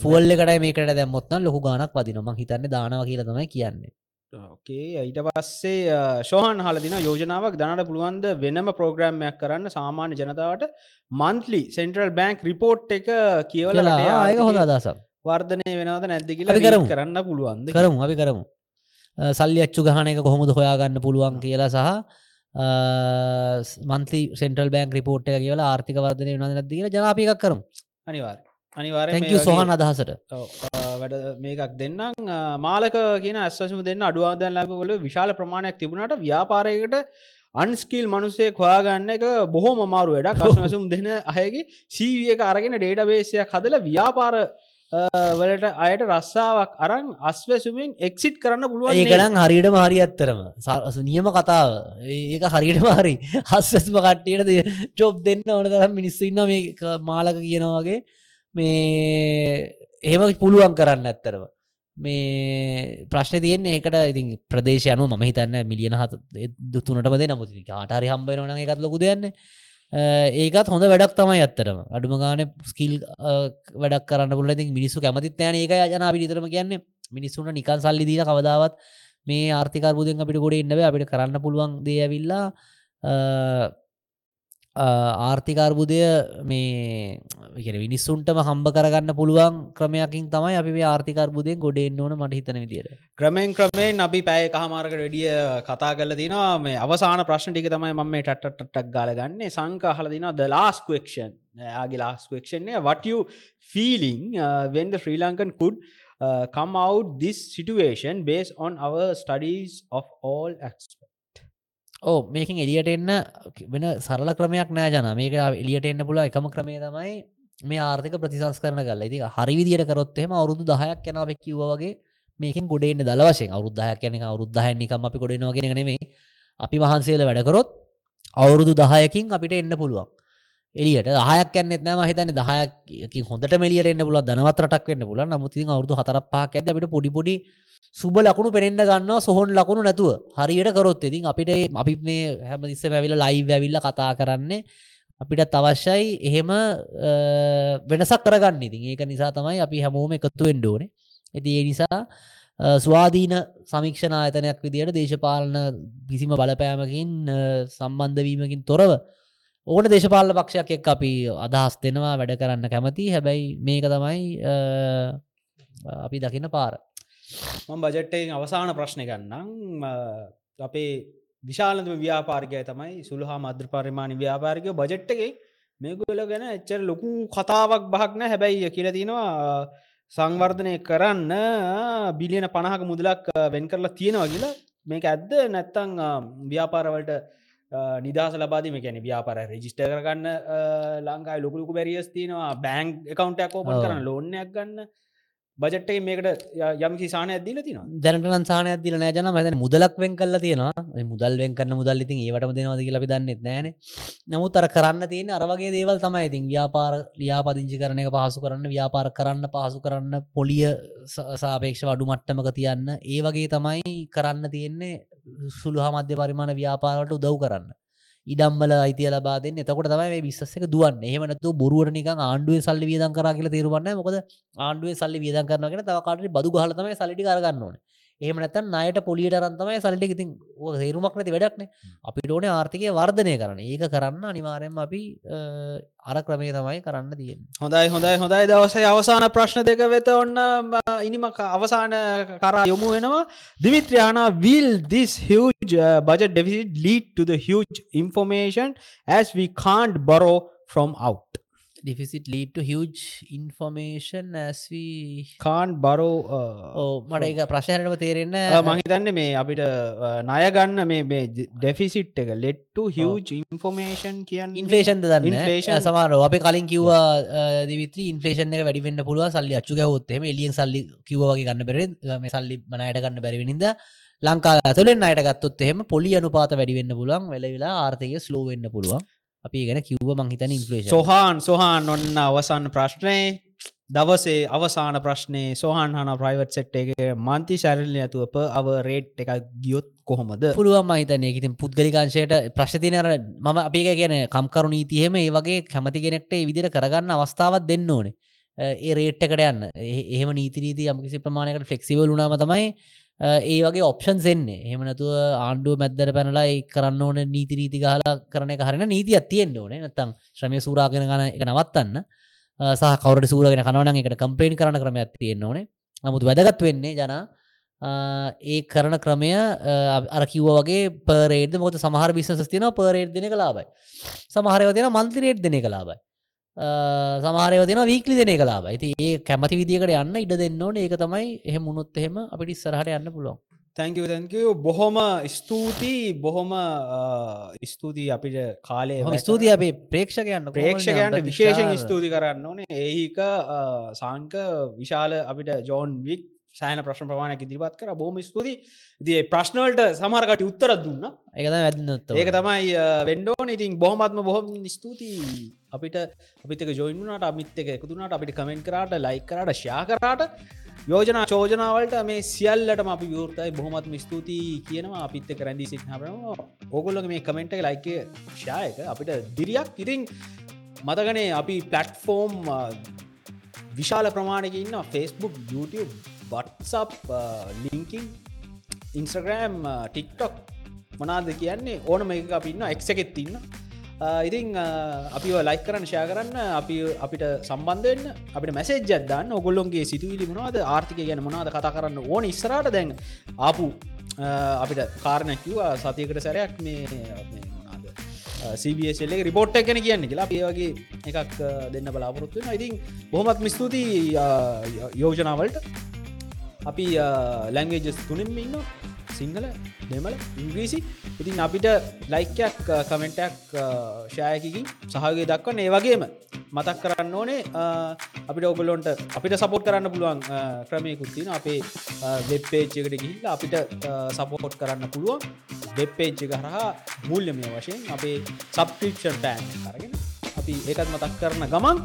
ෆුවල්ල එකට මේකට දැම්මොත්න ලොකු ගානක් පදින මං හිතන්න දානව කියලා තමයි කියන්නේ ඕකේ ඊට පස්සේ ශෝහන් හලදින යෝජනාවක් දනට පුළුවන්ද වෙනම ප්‍රෝග්‍රම්මයක් කරන්න සාමාන්‍ය ජනතාවට මන්ත්ලි සෙන්ට්‍රල් බෑන්ක් රිපෝට් එක කියවල කියලා. ඒක හොඳ අදසක් වර්ධනය වෙනවද නැද්ද කියලා කරමු. කරන්න පුළුවන්ද කරමු අපි කරමු. සල්ලි අච්චු ගහන එක කොහොමද හොයාගන්න පුළුවන් කියලා සහ මන්තලි සෙන්ටල් බෑන් රිපෝට් එක කියලා ආර්ථික වර්ධනය වෙනද නැද්ද කියලා ජනාපිකක් කරමු. අනිවාර් අනිවාර තැංක සොහන් අදහසට. වැඩ මේකක් දෙන්නම්. මාලක කියන ඇස්වසම දෙන්න අඩුවාදන් ලැබවල විශාල ප්‍රමාණයක් තිබුණට ව්‍යාපාරයකට අන්ස්කිල් මනුසේ හොයාගන්න එක බොහෝ මමාරු වැඩ කසනසුම් දෙන අයගේ සීවිය එක අරගෙන ඩේට බේසයක් හදල ව්‍යාපාර වලට අයට රස්සාාවක් අරං අස්වැසුමින් එක්සිට් කරන්න පුළුවන් ඒකනම් හරියටම හරි ඇත්තරම. සාසු නියම කතාව. ඒක හරියට මාරි හස්සස්ම <laughs> කට්ටියට චොප් දෙන්න ඕන තරම් මිනිස්සු ඉන්න මේ මාලක කියනවාගේ මේ එහෙම පුළුවන් කරන්න ඇත්තරම මේ ප්‍රශ්න තියෙන් ඒකට ඉතින් ප්‍රදේශ යනු ම හිතන්න මිලියන හත දුතුනටම දෙ නමුති කාටරි හම්බෙනන එකත් ලොකු දෙයන්න ඒකත් හොඳ වැඩක් තමයි ඇත්තරම අඩුම ගාන ස්කිල් වැඩක් කරන්න පුල ති මිනිස්සු කැමතිත් යන ඒක යන අපි නිතරම කියන්නේ. මිනිස්සුන්ට නිකන් සල්ලි දීල කවදාවත් මේ ආර්ථිකර්බුදෙන් අපිට ගොඩ ඉන්නව අපිට කරන්න පුළුවන් දේඇවිල්ලා ආර්ථිකාර්බුදය මේ ඉගෙන විනිස්සුන්ටම හම්බ කරගන්න පුළුවන් ක්‍රමයකින් තමයි අපි මේ ආර්ථිකර්බුදයෙන් ගොඩෙන් ඕන මට හිතන විදියට. ක්‍රමෙන් ක්‍රමයෙන් අපි පැය කහමාරක රඩිය කතා කල තිනවා. මේ අවසාන ප්‍රශ්න ටික තමයි මම මේ ටට්ටක් ගාලගන්නේ සංක හල දින ද ලාස්ක්වක්ෂන් යාගේ ලාස්ක්වක්ෂන්නේ what you feeling uh, when the Sri Lankan could uh, come out this situation based on our studies of all aspects ඕ මේකින් එලියට එන්න වෙන සරල ක්‍රමයක් නෑ ජන. මේක එලියට එන්න පුල එකම ක්‍රමේ තමයි මේ ආර්ථික ප්‍රතිසංස් කරන කල ඉති හරි විදිට කරොත්හෙම අවුදු දහයක් යනාව කිව්ව වගේ මේකින් ගොඩෙන්න්න දලවශයෙන් අවුද්ධහයක් යන අවුද්ධහයනිකම අපි ගොඩෙනවාගෙන නෙමේ අපි වහන්සේල වැඩකරොත් අවුරුදු දහයකින් අපිට එන්න පුළුවන්. එලියට දහයක් කන්න නම හිතන දහයකින් හොඳට මෙලියට එන්න පුල දනවතරටක් වෙන්න පුල නමුති අවුදු හතරපහක් ඇද අපිට පොඩිපොඩි සුබ ලකුණු පෙනෙන්න්න ගන්නවා සොහොන් ලකුණු නැතුව. හරියට කරොත් ඉතින් අපිට අපි මේ හැම දිස්ස ඇවිල ලයිව් ඇවිල්ල කතා කරන්නේ අපිට අවශ්‍යයි. එහෙම අ, වෙනසක් කරගන්න ඉතින්. ඒක නිසා තමයි අපි හැමෝම එකතු වෙන්ඩෝන ඇති ඒ නිසා අ, ස්වාධීන සමික්ෂණ ආයතනයක් විදියට දේශපාලන පිසිම බලපෑමකින් අ, සම්බන්ධවීමකින් තොරව ඕන දේශපාල පක්ෂයක් එක් අපි අදහස් දෙනවා වැඩ කරන්න කැමති හැබැයි මේක තමයි අ, අපි දකින්න පාර. මම බජට්ටෙන් අවසාන ප්‍රශ්නය ගන්නම්. අපේ විශාලතම ව්‍යාපාර්ගය තමයි සුළහා මද්‍ර පරිමාණ ව්‍යාපාරිකය. බජට්ටගේ මේගොල ගැන එච්චර ලොකු කතාවක් බහක්න හැබැයි කියල තිනවා සංවර්ධනය කරන්න බිලියන පණහක මුදලක් වෙන් කරලා තියෙනවා කියලා. මේක ඇද්ද? නැත්තං ව්‍යාපාරවලට නිදහස ලබාදීම ගැන ව්‍යාපාර රජිස්ට කරගන්න ලංකායි ලොකුලුකු බැරිියස් තියනවා. බෑන්ක් එකකවන්ටක් ෝපන් ඔව්. කරන්න ලෝන්නයක් ගන්න. බජට්ටේ මේකට යම් කිසාන ඇදදිල තිනවා දැනට සානය දිල නෑජන මතන මුදලක් වෙන් කල්ල තියෙනවා. ඒ මුදල් වෙන් කරන්න මුදල් ඉතින් ඒවටම දෙනවද කියලා දන්නෙත් නෑන නමුත් අර කරන්න තියෙන අරවගේ දේවල් තමයි ඉතින් ව්‍යාපාර ලියාපදිංචි කරන එක පහසු කරන්න ව්‍යාපාර කරන්න පහසු කරන්න පොලිය සාපේක්ෂ වඩු මට්ටමක තියන්න. ඒ වගේ තමයි කරන්න තියෙන්නේ සුළු මධ්‍ය පරිමාණ ව්‍යාපාරට උදව් කරන්න. ඉඩම්බල අයිතිය ලබා දෙන්න. එතකොට තමයි මේ විස්සක දුවන්න. එහෙමනතු බොරුවට නික ආණ්ඩුවේ සල්ලි වියදන් කර කියල තේරුවන්න මොකද ආණ්ඩුවේ සල්ලි වියදන් කරනගෙන තවකාට බදු ගහලතම සල්ලි කරගන්න ඕන. එහෙම නැතන් ණයට පොලියට රන්තමයි සල්ලි ඉතින් ඕක තේරුමක් නැති වැඩක්නේ අපිට ඕනේ ආර්ථිකය වර්ධනය කරන්න. ඒක කරන්න අනිවාරයෙන්ම අපි අර ක්‍රමේ තමයි කරන්න තියෙන් හොඳයි හොඳයි හොඳයි. දවසේ අවසාන ප්‍රශ්න දෙක වෙත ඔන්න ඉනිම අවසාන කරා යොමු වෙනවා. දිමිත්‍රයාන will this huge uh, budget deficit lead to the huge information as we can't borrow from out deficit ලීට හිව් ඉන්ෆර්මේෂන් ඇස්වී can't borrow uh, ඕ මට එක ප්‍රශ්නයටම තේරෙන්න මහිතන්න මේ අපිට නයගන්න මේ ඩෙෆිසිට් එක ලෙට්ටු හිව් ඉන්ෆෝමේෂන් කියන්න ඉන්ෆලේෂන්ද දන්න? Inflation. සමාර අප කලින් කිව්වා දිවිත්‍රී ඉන්ෆලේෂන් එක වැඩිවෙන්න පුළුව සල්ලි අච්චු ගවොත්තෙම එලියෙන් සල්ලි කිව්වගේ ගන්න බෙර මේ සල්ලි මනයට ගන්න බැරිවිනිද ලංකා ඇතුලෙන් අයට ගත්තොත් එහෙම පොලි අනුපාත වැඩිවෙන්න පුළුවන් වෙලවෙලා ආර්ථය ස්ලෝවෙන්න පුළුවන් අපි ගැන කිව්ව මංහිතන ඉන්ෆලේෂන් සොහාන් සොහාන් ඔන්න අවසන්න ප්‍රශ්නය දවසේ අවසාන ප්‍රශ්නය සොහන් හන ප්‍රයිවට් සෙට් එක මන්ති ශැරල්ල ඇතුවප අව රේට් එක ගියොත් කොහොමද? පුළුවන් මහිතනය ඉතින් පුද්ගලිකාංශයට ප්‍රශ්තිනර මම අපික කියන කම්කරු නීතිහෙම ඒ වගේ කැමති කෙනෙක්ට විදිර කරගන්න අවස්ථාවත් දෙන්න ඕනේ. ඒ රේට්ටකට යන්න. එහෙම නීතිරීති යමකිසි ප්‍රමාණයකට ෆෙක්සිවල් වුණාම තමයි ඒ වගේ ඔප්ෂන් එන්නේ. එහෙමනතුව ආණ්ඩුව මැද්දර පැනලා ඒ කරන්න ඕන නීතිරීති ගහලා කරන එක හරන නීතියක් තියෙන්න්න ඕනේ. නැත්තම් ශ්‍රමය සූරාගෙන ගන එක නවත්තන්න. අ, සහ කවරට සූරගෙන කනවන එකට කම්පේන් කරන ක්‍රමයක් තියෙන්න්න ඕනේ. නමුත් වැදගත් වෙන්නේ ජන ඒ කරන ක්‍රමය අ, අර කිව්ව වගේ පරේද මොත සමහර බිස්නස් තින පරේට් දෙන කලාබයි සමහරයව තින මන්තිරේට් දෙන කලාබයි සමාරයව දෙන වීකලි දෙන කලාබ ඇති ඒ කැමති විදිකට යන්න ඉඩ දෙන්න ඕන. ඒක තමයි එහෙම මුණොත් එහෙම අපිට ඉස්සරහට යන්න පුළුවන්. තැංකව තැංකව බොහොම ස්තුතියි. බොහොම ස්තුතියි අපිට කාලය ස්තුතිය අපේ ප්‍රේක්ෂකයන්න ප්‍රේක්ෂකයන්ට විශේෂෙන් ස්තුති කරන්න ඕනේ. ඒහික සංක විශාල අපිට ජෝන් වික් සෑන ප්‍රශ්න ප්‍රමාණයක් ඉදිරිපත් කර. බොහම ස්තුති දී ප්‍රශ්නවලට සමහරකට උත්තර දුන්න. ඒකත වැදනොත් ඒක තමයි වෙන්ඩෝන ඉතින් බොහමත්ම බොහොම ස්තුතියි. අපිට අපිතක ජොයින්ුනට අමිත් එක එකතුනට අපිට කමෙන්ට කරට ලයි කරට ශා කරාට යෝජනා චෝජනාවලට මේ සියල්ලට අපි විවෘතයි. බොහොමත්ම ස්තුතියි කියනවා. අපිත්ත කරැදි සිහරම ඕගොල්ලො මේ කමෙන්ට එක ලයික ශායක අපිට දිරියක්. ඉතින් මතගනේ අපි පලට්ෆෝර්ම් විශාල ප්‍රමාණක ඉන්න Facebook YouTube WhatsApp LinkedIn Instagram TikTok මනාද කියන්නේ? ඕනම එක අපි ඉන්න එක් එකෙත් ඉන්න. ඉතිං අපි ලයි කරන්න ෂය කරන්න අපි අපිට සම්බන්ධවෙන්න අපිට මැසේජ් අදන්න ඔගොල්ලොන්ගේ සිතුවිලි මොනවාද? ආර්ථික ගැන මොනාද කතා කරන්න ඕන? ඉස්සරට දැන් ආපු uh, අපිට කාරණැකිවා සතියකට සැරයක් මේ මේ මොනාද? සබSල රිපෝට් එකන කියන්න කියලා. ඒවගේ එකක් uh, දෙන්න බලාපොරොත්තුවෙන ඉතින් බොහොමත් මිස්තුති uh, යෝජනාවලට. අපි ලැංගේජස් තුනින්ම ඉන්න සිංහල දෙමල ඉංග්‍රීසි. ඉතින් අපිට ලයිකයක් කමෙන්ටක් ෂායකිකින් සහගේ දක්වන්න. ඒ වගේම මතක් කරන්න ඕනේ අපිට ඔගලොන්ට අපිට සපෝට් කරන්න පුළුවන් ක්‍රමයකුත්තින අපේ වෙබ්පේච්චකට ගිහිල්ල අපිට සපෝට් කරන්න පුළුවන්. වෙබ්පේච්ච කරහා මුල්්‍යමය වශයෙන් අපේ සබ්ක්‍රපෂන් පෑන් කරගෙන අපි ඒකත් මතක් කරන ගමන්.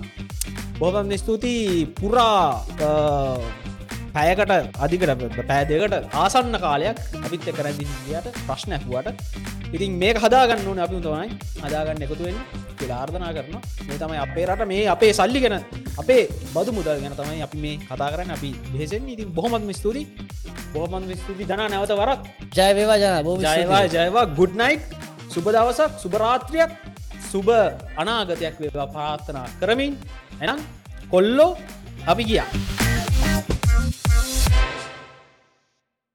බොහම ස්තුතියි. පුරා පැයකට අධිකට පෑදකට ආසන්න කාලයක් අපිත් කරදිට ප්‍රශ්නැක්වට ඉතින් මේ හදාගන්න ඕන අපි තමයි. හදාගන්න එකතුවෙන් පිලාර්ධනා කරන මේ තමයි අපේ රට මේ අපේ සල්ලි ගැන අපේ බදු මුදල් ගැන තමයි අපි මේ කතා කරන්න. අපි බෙසෙන් ඉතින් බොහොමත් ස්තුති බොහොමත් ස්තුති දනා නැවත වරක්. ජයවේවා ජයවා ජයවා ගුඩ්නයිට් සුබ දවසක් සුභරාත්‍රයක් සුබ අනාගතයක් වේවා. ප්‍රාර්ථනා කරමින්. එනම් කොල්ලෝ අපි ගියා